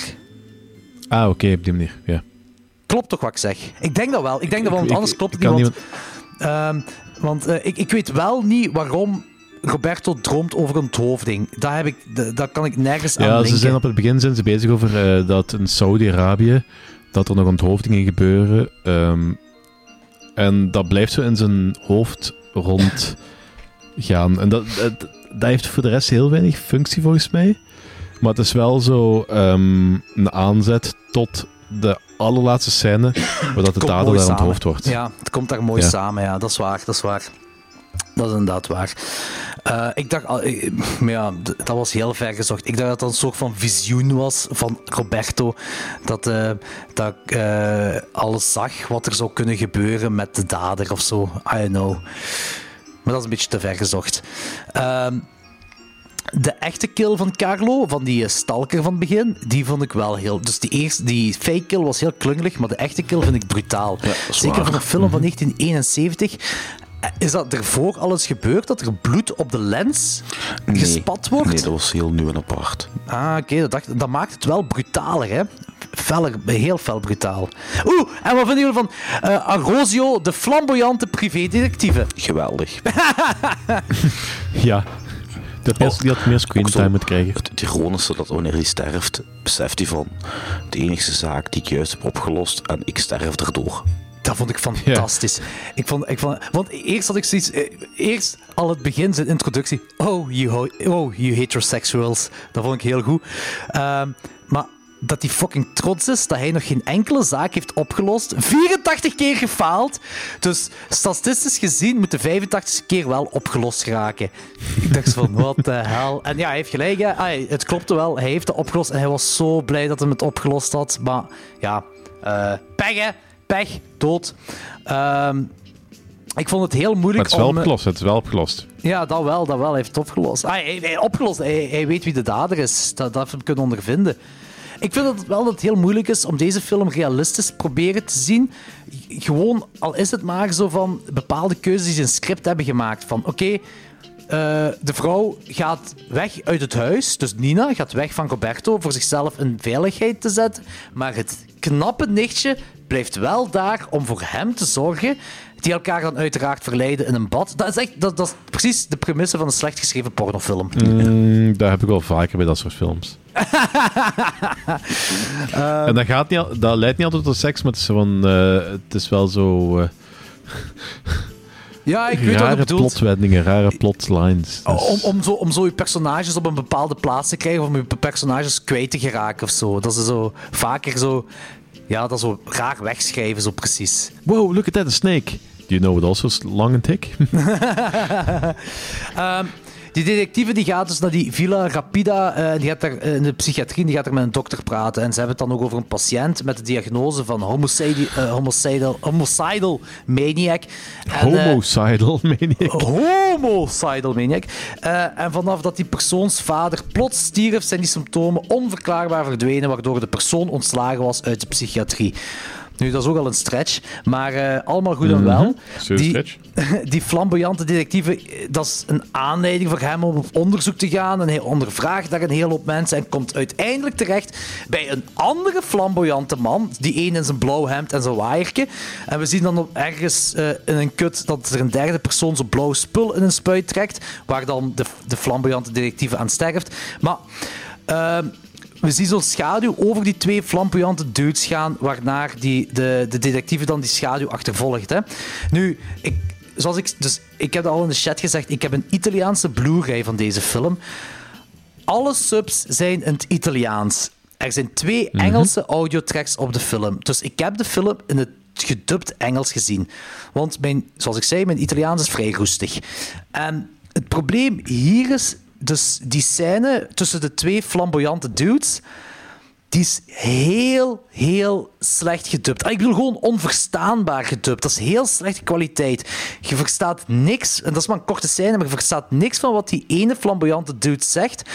Ah, oké, op die manier. Ja. Klopt toch wat ik zeg? Ik denk dat wel. Ik denk dat wel, want anders klopt het niet. kan Want, ehm, want eh, ik, ik weet wel niet waarom Roberto droomt over onthoofding. Dat, heb ik, dat, kan ik nergens aan Ja, linken. ze zijn op het begin zijn ze bezig over eh, dat in Saudi-Arabië dat er nog onthoofdingen gebeuren. ehm, en dat blijft zo in zijn hoofd rondgaan. En dat, dat, dat heeft voor de rest heel weinig functie volgens mij. Maar het is wel zo ehm, een aanzet tot de allerlaatste scène waar dat de dader daar onthoofd wordt. Ja, het komt daar mooi Ja. samen. Ja, dat is waar. Dat is waar. Dat is inderdaad waar. Eh, ik dacht, al- maar ja, dat was heel ver gezocht. Ik dacht dat dat een soort van visioen was van Roberto. Dat, eh, dat ik eh, alles zag wat er zou kunnen gebeuren met de dader of zo. I don't know. Maar dat is een beetje te ver gezocht. Ehm, de echte kill van Carlo, van die eh, stalker van het begin, die vond ik wel heel... Dus die, eerste, die fake kill was heel klungelig, maar de echte kill vind ik brutaal. Zeker van een film van 1971. Eh, Is dat ervoor alles gebeurd, dat er bloed op de lens gespat wordt? Nee, dat was heel nieuw en apart. Ah, oké, dat, dacht- dat maakt het wel brutaler, hè? Feller, heel fel brutaal. Oeh, en wat vinden jullie van eh Arosio, de flamboyante privédetectieve? Geweldig. <laughs> Ja. Die had meer, die had meer screen zo time moeten krijgen. Het ironische dat wanneer hij sterft, beseft hij van de enige zaak die ik juist heb opgelost en ik sterf erdoor. Dat vond ik fantastisch. Ik vond, ik vond, want eerst had ik zoiets... eh, Eerst al het begin, zijn introductie. Oh, you, ho- oh, you heterosexuals. Dat vond ik heel goed. Ehm, maar dat hij fucking trots is dat hij nog geen enkele zaak heeft opgelost. 84 keer gefaald. Dus statistisch gezien moet de 85 keer wel opgelost geraken. Ik dacht van, what the hell. En ja, hij heeft gelijk. Hè. Ah, het klopte wel. Hij heeft het opgelost en hij was zo blij dat hij het opgelost had. Maar ja, eh pech hè. Pech, dood. Ehm, ik vond het heel Maar moeilijk het is wel om... eh, opgelost. Het is wel opgelost. Ja, dat wel, dat wel. Hij heeft het opgelost. Ah, hij, hij, opgelost. Hij, hij weet wie de dader is. Dat, dat heb ik kunnen ondervinden. Ik vind het wel dat het heel moeilijk is om deze film realistisch proberen te zien. Gewoon, al is het maar zo van bepaalde keuzes die ze in script hebben gemaakt. Van oké, eh, de vrouw gaat weg uit het huis. Dus Nina gaat weg van Roberto voor zichzelf in veiligheid te zetten. Maar het knappe nichtje blijft wel daar om voor hem te zorgen. Die elkaar dan uiteraard verleiden in een bad. Dat is, echt, dat, dat is precies de premisse van een slecht geschreven pornofilm. Mm, dat heb ik wel vaker bij dat soort films. <laughs> en dat, gaat niet, al- dat leidt niet altijd tot seks, maar het is, van, eh, het is wel zo... eh, Ja, ik weet wat je rare bedoelt. plotwendingen, rare plotlines. Dus- Om, om, zo, om zo je personages op een bepaalde plaats te krijgen, of om je personages kwijt te geraken of zo. Dat is zo vaker zo. Ja, dat zo raar wegschrijven, zo precies. Wow, look at that, a snake. Do you know what also is long and thick? <laughs> <laughs> Ehm, die detectieve die gaat dus naar die Villa Rapida, eh, die gaat daar eh, in de psychiatrie, die gaat er met een dokter praten. En ze hebben het dan ook over een patiënt met de diagnose van homicidi- eh, homicidal, homicidal maniac. En, eh, Homicidal maniac. Homicidal maniac. Eh, en vanaf dat die persoons vader plots stierf, zijn die symptomen onverklaarbaar verdwenen, waardoor de persoon ontslagen was uit de psychiatrie. Nu, dat is ook al een stretch, maar eh, allemaal goed en wel. Mhm. Zo'n Die, stretch. <laughs> die flamboyante detectieve, eh, dat is een aanleiding voor hem om op onderzoek te gaan. En hij ondervraagt daar een hele hoop mensen en komt uiteindelijk terecht bij een andere flamboyante man. Die een in zijn blauw hemd en zijn waaiertje. En we zien dan op ergens eh, in een kut dat er een derde persoon zo'n blauw spul in een spuit trekt. Waar dan de, de flamboyante detectieve aan sterft. Maar... ehm, we zien zo'n schaduw over die twee flamboyante dudes gaan, waarnaar die, de, de detectieve dan die schaduw achtervolgt. Hè. Nu, ik, zoals ik, dus, ik heb al in de chat gezegd, ik heb een Italiaanse Blu-ray van deze film. Alle subs zijn in het Italiaans. Er zijn twee Engelse audiotracks op de film. Dus ik heb de film in het gedubt Engels gezien. Want mijn, zoals ik zei, mijn Italiaans is vrij roestig. En het probleem hier is dus die scène tussen de twee flamboyante dudes. Die is heel, heel slecht gedubt. Ah, Ik bedoel gewoon onverstaanbaar gedubt. Dat is heel slechte kwaliteit. Je verstaat niks, en dat is maar een korte scène, maar je verstaat niks van wat die ene flamboyante dude zegt,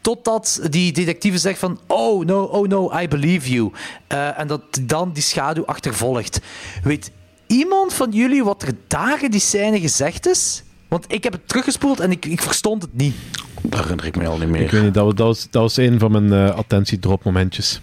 totdat die detectieve zegt van oh no, oh no, I believe you. Eh, en dat dan die schaduw achtervolgt. Weet iemand van jullie wat er daar in die scène gezegd is? Want ik heb het teruggespoeld en ik, ik verstond het niet. Dat herinner ik me al niet meer. Ik weet niet, dat was, dat was, dat was een van mijn eh attentiedrop momentjes.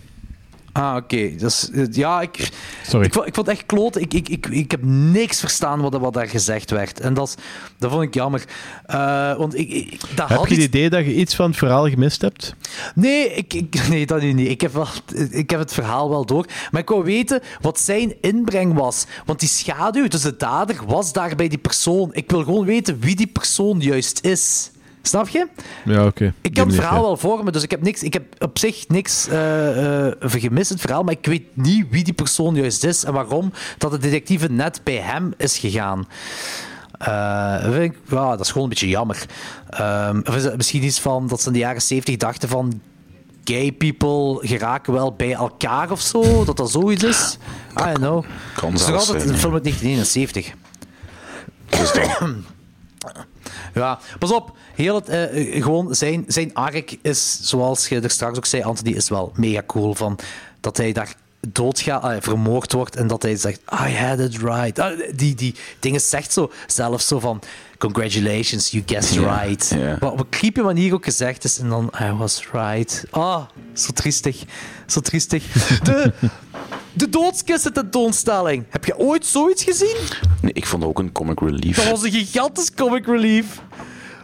Ah, oké. Dus, ja, ik, Sorry. Ik, vond- ik vond het echt kloten. Ik, ik, ik, ik heb niks verstaan wat, er- wat daar gezegd werd. En dat, dat vond ik jammer. Eh, want ik, ik, dat Heb had je het idee dat je iets van het verhaal gemist hebt? Nee, ik, ik, <laughs> nee, dat niet. Ik heb, wel, ik heb het verhaal wel door. Maar ik wou weten wat zijn inbreng was. Want die schaduw, dus de dader, was daar bij die persoon. Ik wil gewoon weten wie die persoon juist is. Snap je? Ja, oké. Ik kan het verhaal ja. wel voor me, dus ik heb, niks, ik heb op zich niks eh, eh, gemist, het verhaal, maar ik weet niet wie die persoon juist is en waarom dat de detectieve net bij hem is gegaan. Eh, vind ik, ja, dat is gewoon een beetje jammer. Ehm, of is het misschien iets van dat ze in de jaren 70 dachten van gay people geraken wel bij elkaar of zo, dat dat zoiets is? I don't know. kan Het is nog altijd een film uit 1971. Dus dan, <clears throat> Ja, pas op. Heel het, eh, gewoon zijn, zijn arc is, zoals je er straks ook zei, Anthony, is wel mega cool. Van dat hij daar doodgaat, eh, vermoord wordt en dat hij zegt, I had it right. Ah, die, die dingen zegt zo, zelfs zo van, congratulations, you guessed right. Wat op een creepy manier ook gezegd is en dan, I was right. Ah, zo triestig. Zo triestig. <laughs> De, de doodskisten tentoonstelling. Heb je ooit zoiets gezien? nee, ik vond ook een comic relief. Dat was een gigantisch comic relief.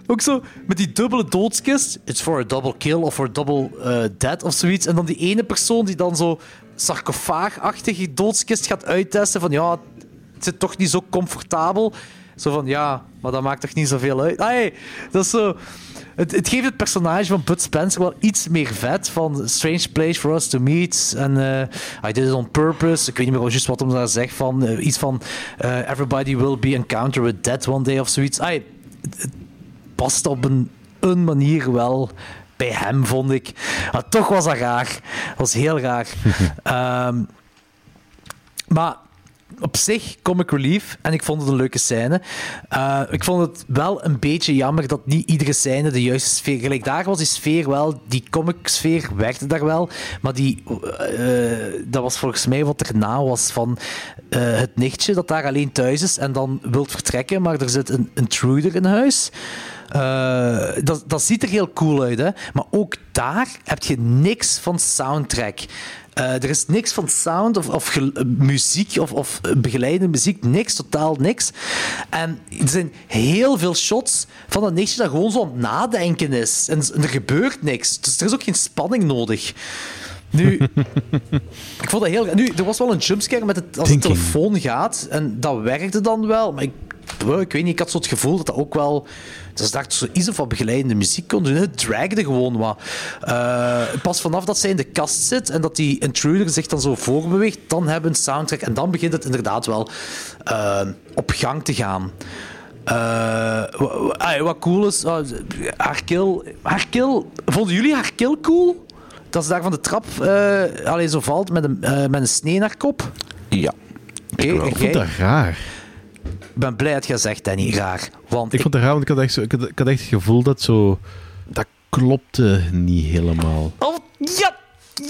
Ook zo met die dubbele doodskist. It's for a double kill of for a double eh, dead of zoiets. En dan die ene persoon die dan zo sarcofaagachtige doodskist gaat uittesten. Van ja, het zit toch niet zo comfortabel. Zo van ja, maar dat maakt toch niet zoveel uit. Ah, hey, dat is zo. Het, het geeft het personage van Bud Spencer wel iets meer vet. Van Strange Place for Us to Meet. En eh, I did it on purpose. Ik weet niet meer juist wat hem daar zegt. Van, eh, iets van eh, Everybody will be encounter with death one day of zoiets. Ah, het, het past op een, een manier wel bij hem, vond ik. Maar toch was dat raar. Dat was heel raar. <laughs> Ehm, maar op zich comic relief en ik vond het een leuke scène. Eh, ik vond het wel een beetje jammer dat niet iedere scène de juiste sfeer... Gelijk daar was die sfeer wel, die comic sfeer werkte daar wel, maar die, eh, dat was volgens mij wat erna was van eh, het nichtje dat daar alleen thuis is en dan wilt vertrekken, maar er zit een intruder in huis. Dat, dat ziet er heel cool uit, hè? maar ook daar heb je niks van soundtrack. Eh, er is niks van sound of, of eh, muziek of, of eh, begeleidende muziek. Niks, totaal niks. En er zijn heel veel shots van dat nichtje dat gewoon zo aan het nadenken is. En, en er gebeurt niks. Dus er is ook geen spanning nodig. Nu, <laughs> ik vond dat heel... Nu, er was wel een jumpscare met het, als de telefoon gaat. En dat werkte dan wel. Maar ik, ik weet niet, ik had zo het gevoel dat dat ook wel... Dus dat zo iets of wat begeleidende muziek kon doen. Het dragde gewoon wat. Eh, pas vanaf dat zij in de kast zit en dat die intruder zich dan zo voorbeweegt, dan hebben we een soundtrack. En dan begint het inderdaad wel eh, op gang te gaan. Eh, wa- wa- wat cool is, ah, haar kill, haar kill... Vonden jullie haar kill cool? Dat ze daar van de trap alleen zo valt met een, met een snee naar kop? Ja. Oké, Ik vond dat raar. Ik ben blij dat je zegt, Danny, raar. Want Ik vond het raar, want ik had echt, zo, ik had, ik had echt het gevoel dat zo... Dat klopte niet helemaal. Oh, ja!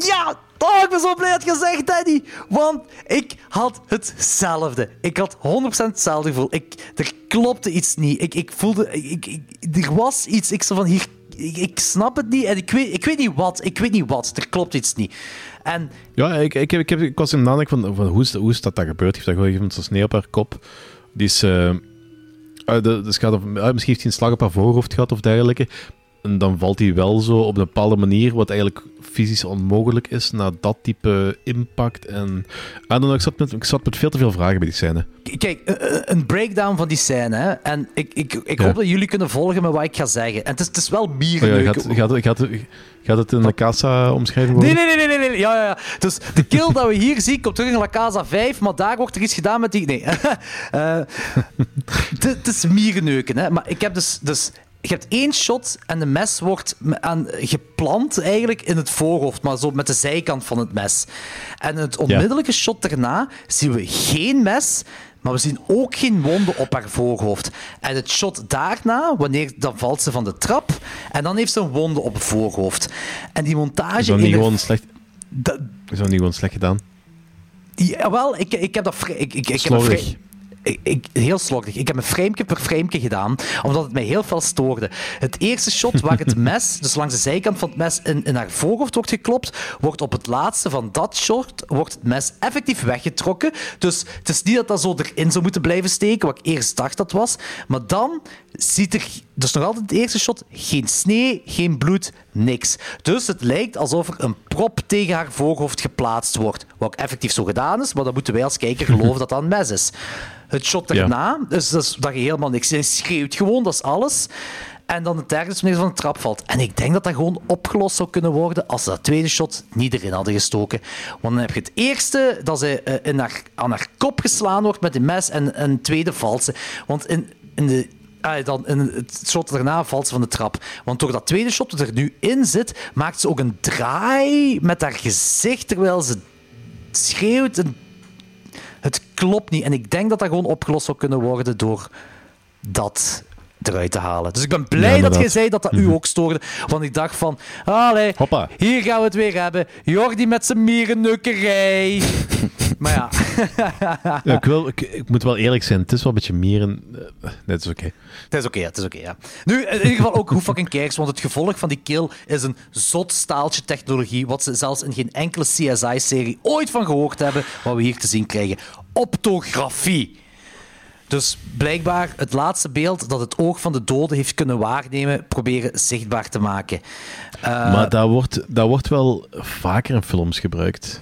Ja! Oh, ik ben zo blij dat je zegt, Danny. Want ik had hetzelfde. Ik had 100% hetzelfde gevoel. Ik, er klopte iets niet. Ik, ik voelde... Ik, ik, er was iets. Ik zo van hier... Ik, ik snap het niet en ik weet, ik weet niet wat. Ik weet niet wat. Er klopt iets niet. En Ja, ik, ik, heb, ik, heb, ik was in de van, van hoe, is, hoe is dat dat gebeurd? Heeft dat gewoon iemand zo'n sneeuw op haar kop? Eh, ah, de- dus gaat over, ah, misschien heeft hij een slag op haar voorhoofd gehad of dergelijke. En dan valt hij wel zo op een bepaalde manier, wat eigenlijk fysisch onmogelijk is, na dat type impact. En I don't know, ik, zat met, ik zat met veel te veel vragen bij die scène. Kijk, eh, eh, een breakdown van die scène. Hè? En ik, ik, ik Ja. hoop dat jullie kunnen volgen met wat ik ga zeggen. En het is, het is wel Oh ja, gaat, gaat, gaat, gaat het in de kassa omschreven worden? Nee, nee, nee, nee, nee. Ja, ja, ja. Dus de kill dat we hier zien komt terug in La Casa 5, maar daar wordt er iets gedaan met die... Nee. <laughs> Eh, Het het is mierenneuken, hè. Maar ik heb dus... dus je hebt één shot en de mes wordt aan, geplant eigenlijk in het voorhoofd, maar zo met de zijkant van het mes. En in het onmiddellijke shot daarna zien we geen mes, maar we zien ook geen wonden op haar voorhoofd. En het shot daarna, wanneer, dan valt ze van de trap en dan heeft ze een wonde op het voorhoofd. En die montage... Is dat niet gewoon slecht, Dat- is dat niet gewoon slecht gedaan? Jawel, ik, ik heb dat ik, ik, ik heb Slordig. vrij- ik, ik- heel slordig. Ik heb een frameke per frameke gedaan, omdat het mij heel veel stoorde. Het eerste shot <laughs> waar het mes, dus langs de zijkant van het mes, in, in haar voorhoofd wordt geklopt, wordt op het laatste van dat shot wordt het mes effectief weggetrokken. Dus het is niet dat dat zo erin zou moeten blijven steken, wat ik eerst dacht dat was. Maar dan ziet er, dus nog altijd het eerste shot, geen snee, geen bloed, niks. Dus het lijkt alsof er een prop tegen haar voorhoofd geplaatst wordt. Wat effectief zo gedaan is, maar dan moeten wij als kijker <laughs> geloven dat dat een mes is. Het shot daarna, dus, dus dat je helemaal niks. Hij schreeuwt gewoon, dat is alles. En dan het derde is wanneer ze van de trap valt. En ik denk dat dat gewoon opgelost zou kunnen worden als ze dat tweede shot niet erin hadden gestoken. Want dan heb je het eerste dat ze eh, in haar, aan haar kop geslaan wordt met een mes en een tweede valt ze. Want in, in de Ah, dan in het shot daarna valt ze van de trap. Want door dat tweede shot dat er nu in zit, maakt ze ook een draai met haar gezicht terwijl ze schreeuwt. Het klopt niet. En ik denk dat dat gewoon opgelost zou kunnen worden door dat eruit te halen. Dus ik ben blij Ja, dat je zei dat dat u ook stoorde. Want ik dacht van, allee, Hoppa. hier gaan we het weer hebben. Jordi met zijn mierennukkerij. <laughs> maar ja. Ja, ik, wil, ik, ik moet wel eerlijk zijn, het is wel een beetje mieren. eh, Nee, het is oké. Het is oké, het is oké, ja. Nu, in ieder geval ook hoe fucking cares, want het gevolg van die kill is een zot staaltje technologie, wat ze zelfs in geen enkele CSI-serie ooit van gehoord hebben, wat we hier te zien krijgen. Optografie. Dus blijkbaar het laatste beeld dat het oog van de dode heeft kunnen waarnemen, proberen zichtbaar te maken. Eh, maar dat wordt, dat wordt wel vaker in films gebruikt.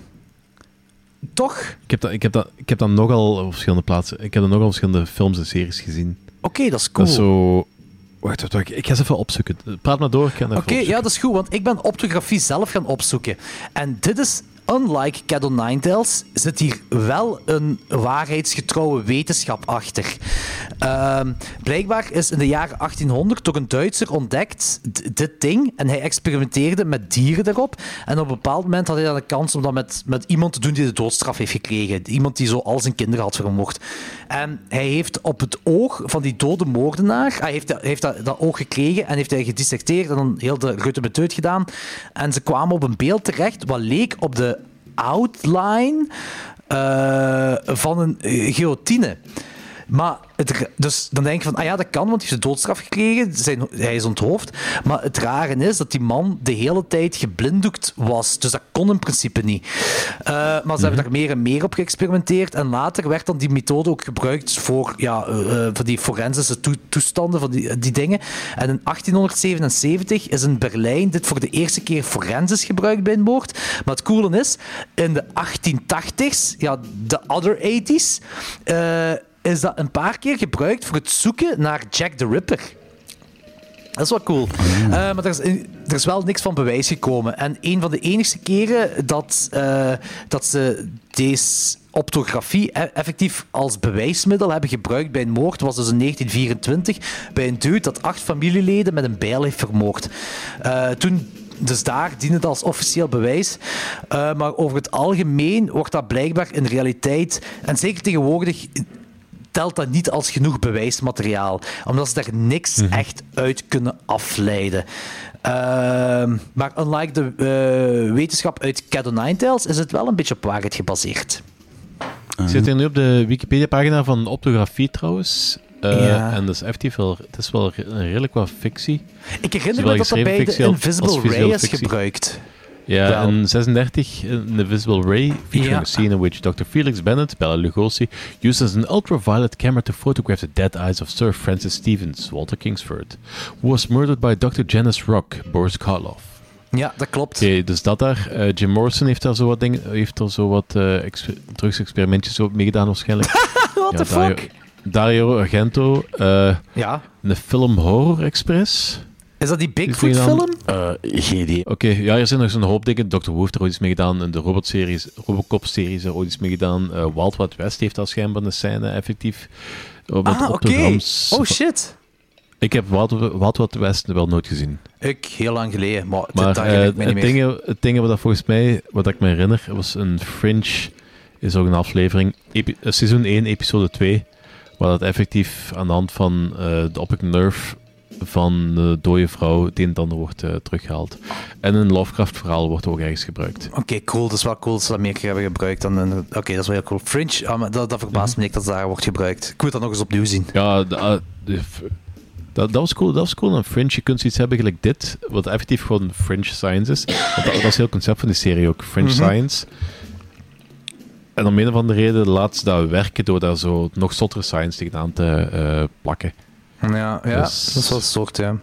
Toch? Ik heb dat, ik heb dat, ik heb dat nogal op verschillende plaatsen. Ik heb dat nogal op verschillende films en series gezien. Oké, dat is cool. Dat is zo. Wacht, wacht, wacht. Ik ga eens even opzoeken. Praat maar door. Oké, ja, dat is goed, want ik ben optografie zelf gaan opzoeken. En dit is, unlike Cattle Ninetales, zit hier wel een waarheidsgetrouwe wetenschap achter. Ehm, blijkbaar is in de jaren 1800 door een Duitser ontdekt, dit ding, en hij experimenteerde met dieren daarop. En op een bepaald moment had hij dan de kans om dat met, met iemand te doen die de doodstraf heeft gekregen. Iemand die zo al zijn kinderen had vermoord. En hij heeft op het oog van die dode moordenaar, hij heeft, heeft dat, oog gekregen en heeft hij gedissecteerd en dan heel de ruttemeteut gedaan. En ze kwamen op een beeld terecht wat leek op de outline eh, van een guillotine. Maar het, dus dan denk je van, ah ja, dat kan, want hij heeft de doodstraf gekregen. Zijn, hij is onthoofd. Maar het rare is dat die man de hele tijd geblinddoekt was. Dus dat kon in principe niet. Eh, maar ze hebben daar meer en meer op geëxperimenteerd. En later werd dan die methode ook gebruikt voor, ja, eh, eh, voor die forensische toe- toestanden, van die, die dingen. En in 1877 is in Berlijn dit voor de eerste keer forensisch gebruikt bij een moord. Maar het coole is, in de 1880s, ja, de other 80s, eh, is dat een paar keer gebruikt voor het zoeken naar Jack the Ripper. Dat is wel cool. Eh, maar er is, er is wel niks van bewijs gekomen. En een van de enigste keren dat, eh, dat ze deze optografie e- effectief als bewijsmiddel hebben gebruikt bij een moord was dus in 1924 bij een dude dat acht familieleden met een bijl heeft vermoord. Eh, toen dus daar diende het als officieel bewijs. Maar over het algemeen wordt dat blijkbaar in realiteit, en zeker tegenwoordig, telt dat niet als genoeg bewijsmateriaal. Omdat ze daar niks echt uit kunnen afleiden. Ehm, maar unlike de eh, wetenschap uit Cat Ninetales is het wel een beetje op waarheid gebaseerd. Ik zit hier nu op de Wikipedia-pagina van optografie trouwens. Eh, Ja. En dat is effectief wel, het is wel re- redelijk wat fictie. Ik herinner me dat dat bij de Invisible Ray is gebruikt. Ja, in 36, in The Visible Ray, featuring a scene in which Dr. Felix Bennett, Bella Lugosi, uses an ultraviolet camera to photograph the dead eyes of Sir Francis Stevens, Walter Kingsford, who was murdered by Dr. Janice Rock, Boris Karloff. Ja, dat klopt. Oké, dus dat daar. Eh, Jim Morrison heeft daar zo wat, dingen, heeft er zo wat eh exper- drugsexperimentjes mee gedaan waarschijnlijk. <laughs> What the Dario, fuck? Dario Argento. eh, Ja. De film Horror Express. Is dat die Bigfoot-film? meegedaan? geen idee. Oké, ja, er zijn nog zo'n hoop dingen. Dr. Who heeft er ooit iets mee gedaan. De Robot-series, Robocop-series er ooit iets mee gedaan. Eh, Wild Wild West heeft al schijnbaar een scène effectief. eh, met Ah, oké. Oh shit. Ik heb Wild, Wild Wild West wel nooit gezien. Ik, heel lang geleden, maar, Maar dat eh, herinner ik me het, meer. ding, het ding wat dat volgens mij, wat ik me herinner, was een Fringe, is ook een aflevering, epi- eh, seizoen 1, episode 2, waar dat effectief aan de hand van eh, de optic nerve van de dode vrouw het ander wordt eh, teruggehaald. En een Lovecraft verhaal wordt ook ergens gebruikt. Oké, cool. Dat is wel cool dat ze dat meer keer hebben gebruikt. dan Oké, dat is wel heel cool. Fringe, ah, dat, dat verbaast me niet dat daar wordt gebruikt. Ik moet dat nog eens opnieuw zien. Ja, de- ah, de- dat, dat was cool. Dat was cool aan Fringe. Je kunt zoiets hebben gelijk dit, wat effectief gewoon Fringe Science is. Want dat, dat is het heel concept van die serie ook. Fringe Mhm. Science. En om een of andere reden laat ze dat werken door daar zo nog zottere science tegenaan te eh, plakken. Ja, ja Dus- dat is wel een soort, ja.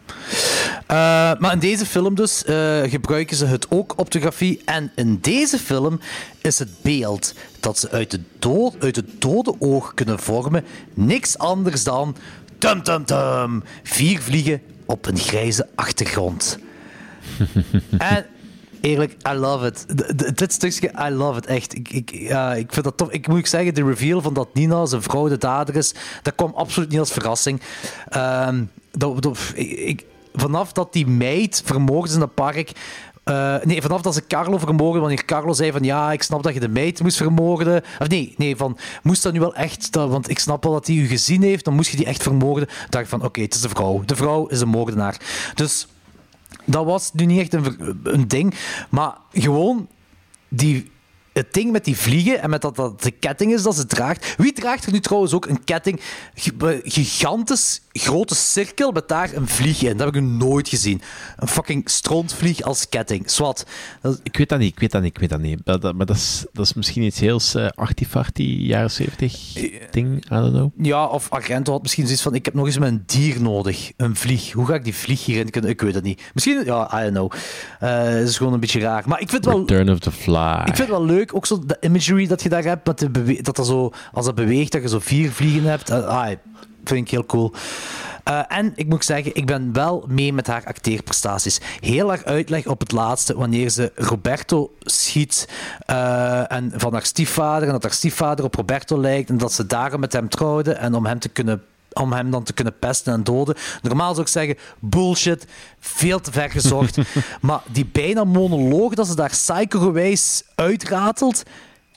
Eh, maar in deze film dus eh, gebruiken ze het ook optografie. En in deze film is het beeld dat ze uit, de dood, uit het dode oog kunnen vormen niks anders dan... Tum, tum, tum. Vier vliegen op een grijze achtergrond. <laughs> en eerlijk, I love it. Dit stukje, I love it echt. Ik, ik, ik vind dat tof. Ik moet ook zeggen, de reveal van dat Nina zijn vrouw de dader is, dat kwam absoluut niet als verrassing. Ehm, dat, ik, ik- vanaf dat die meid vermoord is in het park. eh, nee, vanaf dat ze Carlo vermoorden, wanneer Carlo zei van ja, ik snap dat je de meid moest vermoorden. Of nee, nee, van moest dat nu wel echt, dat, want ik snap wel dat hij u gezien heeft, dan moest je die echt vermoorden. dacht ik van oké, het is de vrouw. De vrouw is een moordenaar. Dus dat was nu niet echt een, een ding. Maar gewoon die, het ding met die vliegen en met dat dat de ketting is dat ze draagt. Wie draagt er nu trouwens ook een ketting? Gigantisch grote cirkel met daar een vlieg in. Dat heb ik nog nooit gezien. Een fucking strontvlieg als ketting. Swat. Dat- Ik weet dat niet, ik weet dat niet, ik weet dat niet. Maar dat, maar dat, is, dat is misschien iets heel uh, artifarty, jaren 70 ding, I don't know. Ja, of Argento had misschien zoiets van: ik heb nog eens een dier nodig. Een vlieg. Hoe ga ik die vlieg hierin kunnen? Ik weet het niet. Misschien, ja, I don't know. Eh, het is gewoon een beetje raar. Maar ik vind wel. Return of the Fly. Ik vind het wel leuk, ook zo de imagery dat je daar hebt, dat er zo, als dat beweegt, dat je zo vier vliegen hebt. Ah, vind ik heel cool. Eh, en ik moet zeggen, ik ben wel mee met haar acteerprestaties. Heel erg uitleg op het laatste, wanneer ze Roberto schiet eh, en van haar stiefvader, en dat haar stiefvader op Roberto lijkt, en dat ze daarom met hem trouwde, en om hem te kunnen om hem dan te kunnen pesten en doden. Normaal zou ik zeggen, bullshit, veel te ver gezocht. <laughs> maar die bijna monoloog dat ze daar psycho-gewijs uitratelt,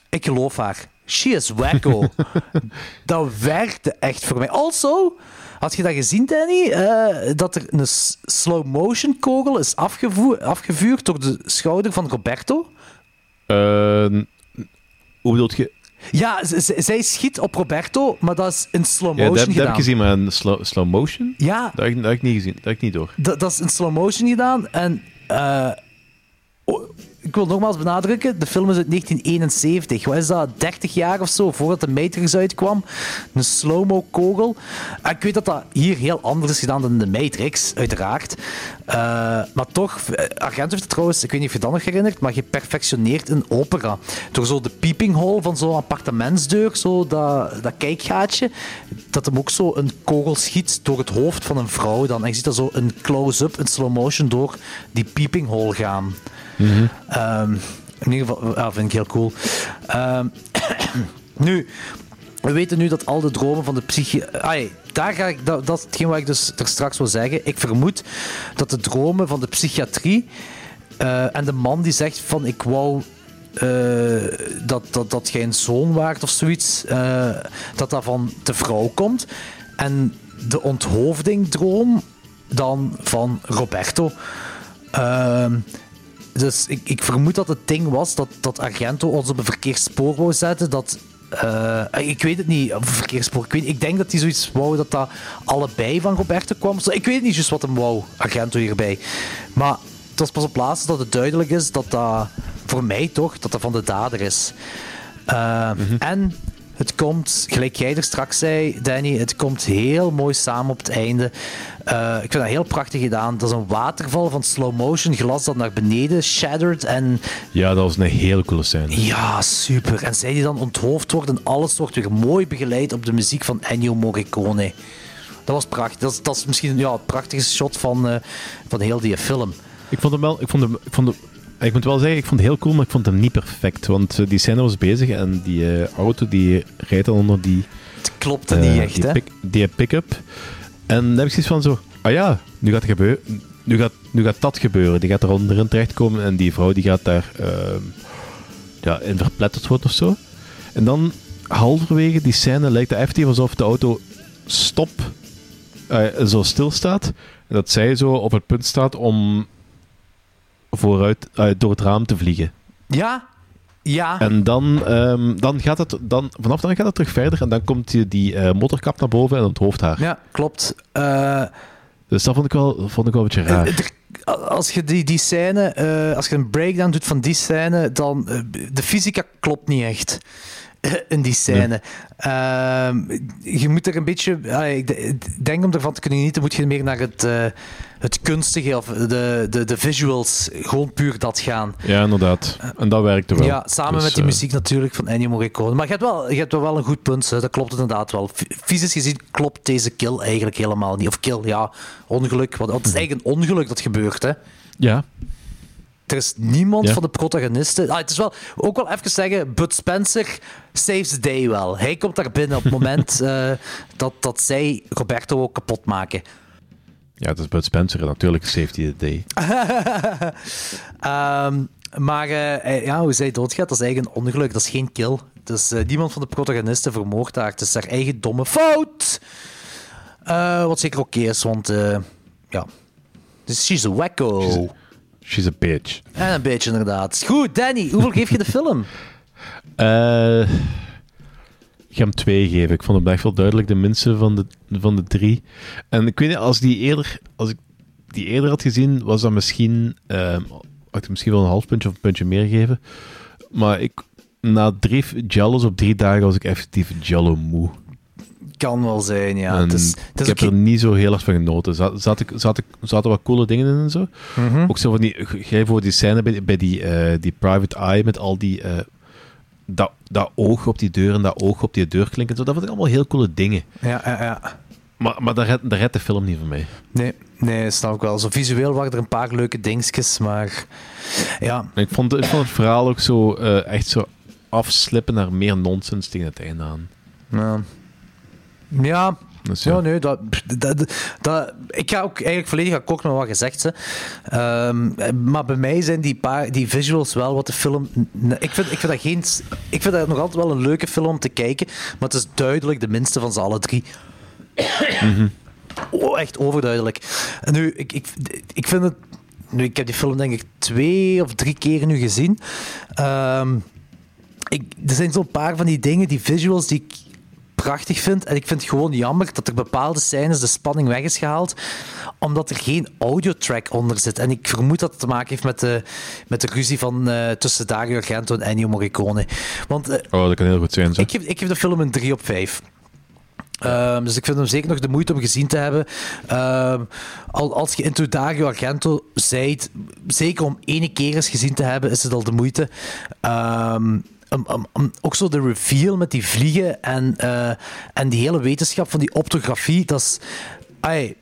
ik geloof haar. She is wacko. <laughs> dat werkte echt voor mij. Also, had je dat gezien, Danny? Eh, dat er een slow-motion kogel is afgevuurd door de schouder van Roberto? Eh, hoe bedoel je? Ja, zij schiet op Roberto, maar dat is in slow Ja, dat, motion heb- dat heb gedaan. ik gezien, maar een slow, slow motion? Ja. Dat heb, ik, dat heb ik niet gezien, dat heb ik niet door. Dat, dat is in slow motion gedaan. En eh, oh, ik wil nogmaals benadrukken, de film is uit 1971. Wat is dat, 30 jaar of zo, voordat de Matrix uitkwam? Een slow-mo kogel. En ik weet dat dat hier heel anders is gedaan dan de Matrix, uiteraard. Eh, maar toch, eh, Argento heeft het trouwens, ik weet niet of je dat nog herinnert, maar geperfectioneerd in opera. Door zo de peeping hole van zo'n appartementsdeur, zo dat, dat kijkgaatje, dat hem ook zo een kogel schiet door het hoofd van een vrouw dan. En je ziet dat zo een close-up, in slow motion, door die peeping Ehm, in ieder geval, ja, vind ik heel cool. Ehm, <coughs> nu, we weten nu dat al de dromen van de psychie... Ai, daar ga ik, dat, dat is hetgeen wat ik dus er straks wil zeggen. Ik vermoed dat de dromen van de psychiatrie eh, en de man die zegt van ik wou eh, dat, dat, dat jij een zoon waart of zoiets, eh, dat dat van de vrouw komt. En de onthoofdingdroom dan van Roberto. Dus ik, ik vermoed dat het ding was dat, dat Argento ons op een verkeerd spoor wou zetten. Dat, eh, ik weet het niet, op een verkeerd spoor. Ik, weet, ik denk dat hij zoiets wou dat dat allebei van Roberto kwam. Ik weet niet juist wat hem wou, Argento hierbij. Maar het was pas op laatst dat het duidelijk is dat dat, voor mij toch, dat dat van de dader is. Eh, En het komt, gelijk jij er straks zei, Danny, het komt heel mooi samen op het einde. Eh, ik vind dat heel prachtig gedaan. Dat is een waterval van slow motion, glas dat naar beneden shattered. En Ja, dat was een hele coole scène. ja, super. En zij die dan onthoofd wordt en alles wordt weer mooi begeleid op de muziek van Ennio Morricone. Dat was prachtig. Dat is, dat is misschien ja, het prachtigste shot van, eh, van heel die film. Ik vond hem wel... Ik, vond hem, ik, vond hem, ik moet wel zeggen, ik vond het heel cool, maar ik vond hem niet perfect. Want eh, die scène was bezig en die eh, auto die rijdt dan onder die... Het klopte eh, niet echt, die hè? pick- die pick-up. En dan heb ik zoiets van zo, ah ja, nu gaat, gebeuren, nu gaat, nu gaat dat gebeuren. Die gaat er onderin terechtkomen en die vrouw die gaat daar ehm, ja, in verpletterd worden of zo. En dan, halverwege die scène, lijkt het effectief alsof de auto stop, eh, zo stilstaat. En dat zij zo op het punt staat om vooruit, eh, door het raam te vliegen. Ja, ja. En dan, ehm, dan gaat het, dan, vanaf dan gaat het terug verder en dan komt die, die eh, motorkap naar boven en het hoofdhaar. Ja, klopt. Eh, Dus dat vond ik wel, vond ik wel een beetje raar. als je die, die scène, als je een breakdown doet van die scène, dan de fysica klopt niet echt in die scène. Ehm, je moet er een beetje, ik de- ik denk om ervan te kunnen genieten, moet je meer naar het, het kunstige of de, de, de visuals, gewoon puur dat gaan. Ja, inderdaad. En dat werkte wel. Ja, samen Dus, met die eh, muziek natuurlijk van Ennio Morricone. Maar je hebt wel, je hebt wel een goed punt, hè. dat klopt inderdaad wel. Fysisch gezien klopt deze kill eigenlijk helemaal niet. Of kill, ja, ongeluk. Want het is eigenlijk een ongeluk dat gebeurt, hè. Ja. Er is niemand Ja. van de protagonisten. Ah, het is wel, ook wel even zeggen, Bud Spencer saves the day wel. Hij komt daar binnen op het moment <laughs> eh, dat, dat zij Roberto ook kapot maken. Ja, het is Bud Spencer, natuurlijk safety the day. <laughs> Ehm, maar eh, ja, hoe zij doodgaat, dat is eigenlijk een ongeluk. Dat is geen kill. Dus eh, niemand van de protagonisten vermoordt haar. Het is haar eigen domme fout. Eh, wat zeker oké is, want eh, ja. Dus she's a wacko. She's a bitch. En een beetje inderdaad. Goed, Danny, hoeveel geef je de film? <laughs> Eh, ga hem twee geven. Ik vond hem echt wel duidelijk de minste van de, van de drie. En ik weet niet, als, die eerder, als ik die eerder had gezien, was dat misschien... ehm, had ik misschien wel een half puntje of een puntje meer geven. Maar ik, na drie Jellos op drie dagen was ik effectief Jello moe. Kan wel zijn, ja. En Het is, het ik heb ook er niet zo heel erg van genoten. Zat, zat ik, zat ik, zaten wat coole dingen in en zo. Mhm. Ook zo van die, jij voor die scène bij, bij die, eh, die private eye met al die, eh, dat, dat oog op die deur en dat oog op die deurklink en zo. Dat vond ik allemaal heel coole dingen. Ja, ja, ja. Maar, maar dat, redt, de film niet voor mij. Nee, nee, snap ik wel. Zo visueel waren er een paar leuke dingetjes, maar ja. Ik vond, ik vond het verhaal ook zo eh, echt zo afslippen naar meer nonsens tegen het einde aan. Ja. Ja, Dus ja. ja. nee, dat, dat, dat, ik ga ook eigenlijk volledig akkoord met wat gezegd ze. Ehm, maar bij mij zijn die, paar, die visuals wel wat de film. Ik vind, ik, vind dat geen, ik vind dat nog altijd wel een leuke film om te kijken, maar het is duidelijk de minste van ze alle drie. Oh, echt overduidelijk. En nu, ik, ik, ik vind het. Nu, ik heb die film denk ik twee of drie keer nu gezien. Ehm, ik, er zijn zo'n paar van die dingen, die visuals, die ik prachtig vind. En ik vind het gewoon jammer dat er bepaalde scènes de spanning weg is gehaald, omdat er geen audiotrack onder zit. En ik vermoed dat het te maken heeft met de, met de ruzie van, eh, tussen Dario Argento en Ennio Morricone. Want eh, Oh, dat kan heel goed zijn. Zo. ik geef, ik geef de film een 3 op 5. Ehm, dus ik vind hem zeker nog de moeite om gezien te hebben. Ehm, al, als je Into Dario Argento zijt, zeker om ene keer eens gezien te hebben, is het al de moeite. Ehm, ook zo de reveal met die vliegen en, eh, en die hele wetenschap van die optografie, dat is... ai,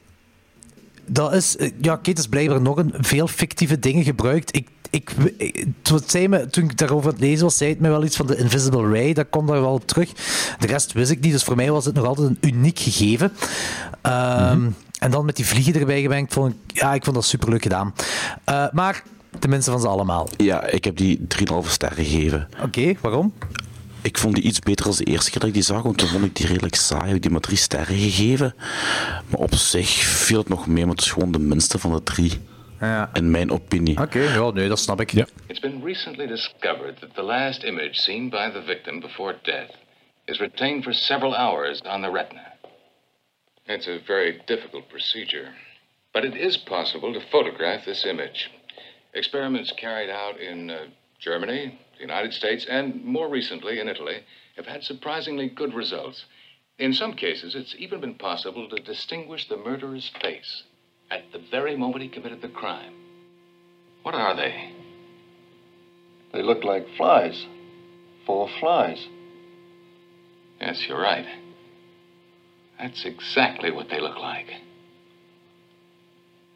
dat is, eh, ja, Kate is blijkbaar nog een veel fictieve dingen gebruikt. Ik, ik, toen, het zei me, toen ik daarover aan het lezen was, zei het me wel iets van de Invisible Ray. Dat komt daar wel op terug. De rest wist ik niet, dus voor mij was het nog altijd een uniek gegeven. Ehm, En dan met die vliegen erbij gemengd, vond ik, ja, ik vond dat superleuk gedaan. Eh, maar tenminste van ze allemaal. Ja, ik heb die 3,5 sterren gegeven. Oké, waarom? Ik vond die iets beter als de eerste keer dat ik die zag, want toen vond ik die redelijk saai. Heb ik die maar drie sterren gegeven. Maar op zich viel het nog mee, maar het is gewoon de minste van de drie. Ja. In mijn opinie. Oké, ja, nee, dat snap ik. It's been recently discovered that the last image seen by the victim before death is retained for several hours on the retina. It's a very difficult procedure, but it is possible to photograph this image. Experiments carried out in uh, Germany, the United States, and more recently in Italy have had surprisingly good results. In some cases, it's even been possible to distinguish the murderer's face at the very moment he committed the crime. What are they? They look like flies. Four flies. Yes, you're right. That's exactly what they look like.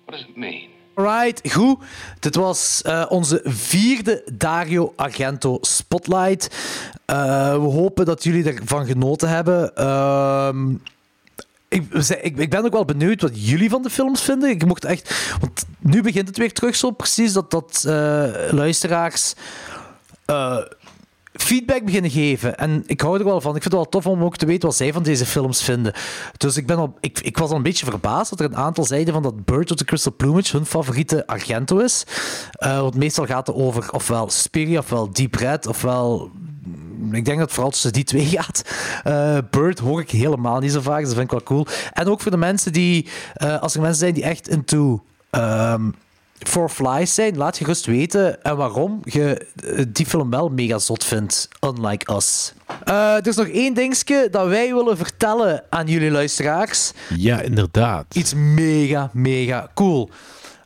What does it mean? Alright, goed. Dit was eh, onze vierde Dario Argento Spotlight. Eh, we hopen dat jullie ervan genoten hebben. Ehm, ik, ik, ben ook wel benieuwd wat jullie van de films vinden. Ik mocht echt... Want nu begint het weer terug zo precies dat, dat eh, luisteraars feedback beginnen geven. En ik hou er wel van. Ik vind het wel tof om ook te weten wat zij van deze films vinden. Dus ik, ben al, ik, ik was al een beetje verbaasd dat er een aantal zeiden van dat Bird of the Crystal Plumage hun favoriete Argento is. Eh, want meestal gaat het over ofwel Suspiria, ofwel Deep Red, ofwel... Ik denk dat het vooral tussen die twee <laughs> gaat. Eh, Bird hoor ik helemaal niet zo vaak, dus dat vind ik wel cool. En ook voor de mensen die... eh, als er mensen zijn die echt into... ehm, For Flies zijn, laat je gerust weten en waarom je eh, die film wel mega zot vindt, unlike us. Eh, er is nog één dingetje dat wij willen vertellen aan jullie luisteraars. Ja, inderdaad. Iets mega, mega cool.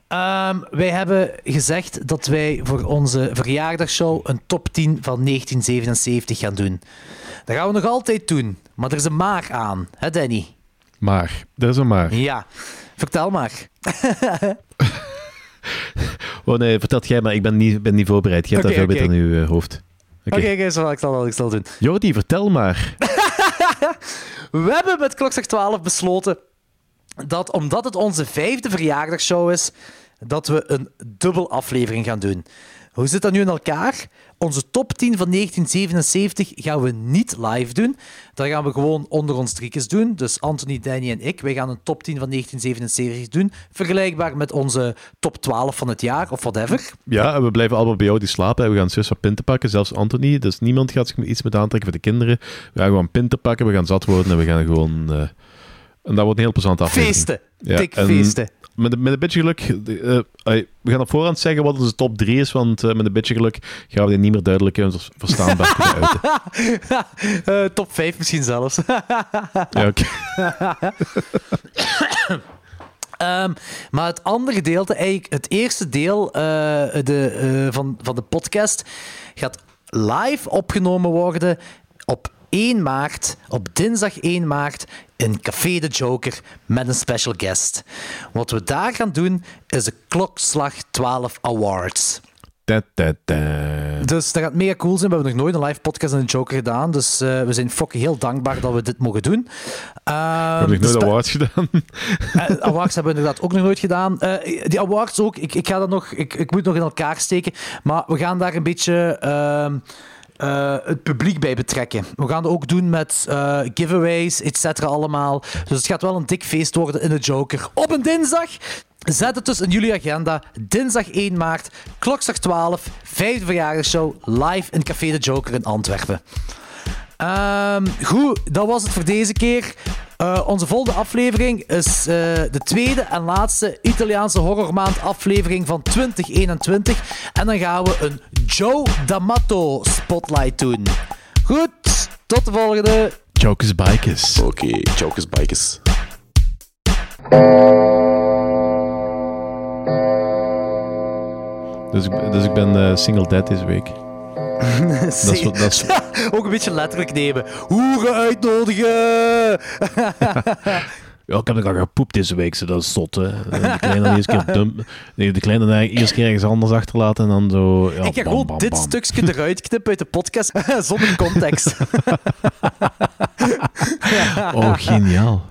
Ehm, wij hebben gezegd dat wij voor onze verjaardagsshow een top 10 van 1977 gaan doen. Dat gaan we nog altijd doen, maar er is een maar aan, hè Danny? Maar, er is een maar. Ja, vertel maar. <laughs> <laughs> Oh nee, vertelt jij maar. Ik ben niet, ben niet voorbereid. Jij hebt dat veel beter in uw eh, hoofd. Oké, ik zal ik zal doen. Jordi, vertel maar. <laughs> We hebben met Klokslag 12 besloten dat omdat het onze vijfde verjaardagsshow is, dat we een dubbel aflevering gaan doen. Hoe zit dat nu in elkaar? Onze top 10 van 1977 gaan we niet live doen. Dat gaan we gewoon onder ons driekjes doen. Dus Anthony, Danny en ik. Wij gaan een top 10 van 1977 doen. Vergelijkbaar met onze top 12 van het jaar of whatever. Ja, en we blijven allemaal bij jou die slapen. En we gaan zus wat pinten pakken, zelfs Anthony. Dus niemand gaat zich iets met aantrekken voor de kinderen. We gaan gewoon pinten pakken, we gaan zat worden en we gaan gewoon... eh, en dat wordt een heel plezant aflevering. Feesten. Ja, Dik feesten. Met, een- met een beetje geluk... eh, eh, we gaan op voorhand zeggen wat onze top 3 is, want eh, met een beetje geluk gaan we die niet meer duidelijk en verstaanbaar kunnen uiten. <laughs> Top 5 misschien zelfs. <laughs> Ja, oké. <coughs> Ehm, maar het andere gedeelte, eigenlijk het eerste deel de, van, van de podcast, gaat live opgenomen worden op 1 maart, op dinsdag 1 maart, in Café de Joker met een special guest. Wat we daar gaan doen, is de Klokslag 12 Awards. Ta, ta, ta. Dus dat gaat mega cool zijn. We hebben nog nooit een live podcast in de Joker gedaan. Dus eh, we zijn fucking heel dankbaar dat we dit mogen doen. We Ehm, hebben nog nooit spe- awards gedaan. eh, awards hebben we inderdaad ook nog nooit gedaan. Eh, die awards ook, ik, ik ga dat nog, ik, ik moet nog in elkaar steken. Maar we gaan daar een beetje eh, het publiek bij betrekken. We gaan het ook doen met eh, giveaways, et cetera, allemaal. Dus het gaat wel een dik feest worden in de Joker. Op een dinsdag. Zet het dus in jullie agenda. Dinsdag 1 maart, klokslag 12, vijfde verjaardagsshow, live in Café de Joker in Antwerpen. Ehm, goed, dat was het voor deze keer. Eh, onze volgende aflevering is eh, de tweede en laatste Italiaanse horrormaand aflevering van 2021. En dan gaan we een Joe D'Amato spotlight doen. Goed, tot de volgende. Jokers Bikers. Oké, Jokers Bikers. Dus ik, dus ik ben eh, single dad deze week. <laughs> Dat is wat- dat is- Ook een beetje letterlijk nemen. Hoeren uitnodigen! <laughs> Ja, ik heb nog al gepoept deze week, zo, dat is zot, hè. De kleine dan eerst keer dump, de kleine eerst keer ergens anders achterlaten en dan zo... Ja, ik ga gewoon dit stukje eruit knippen uit de podcast <laughs> zonder context. Oh, geniaal.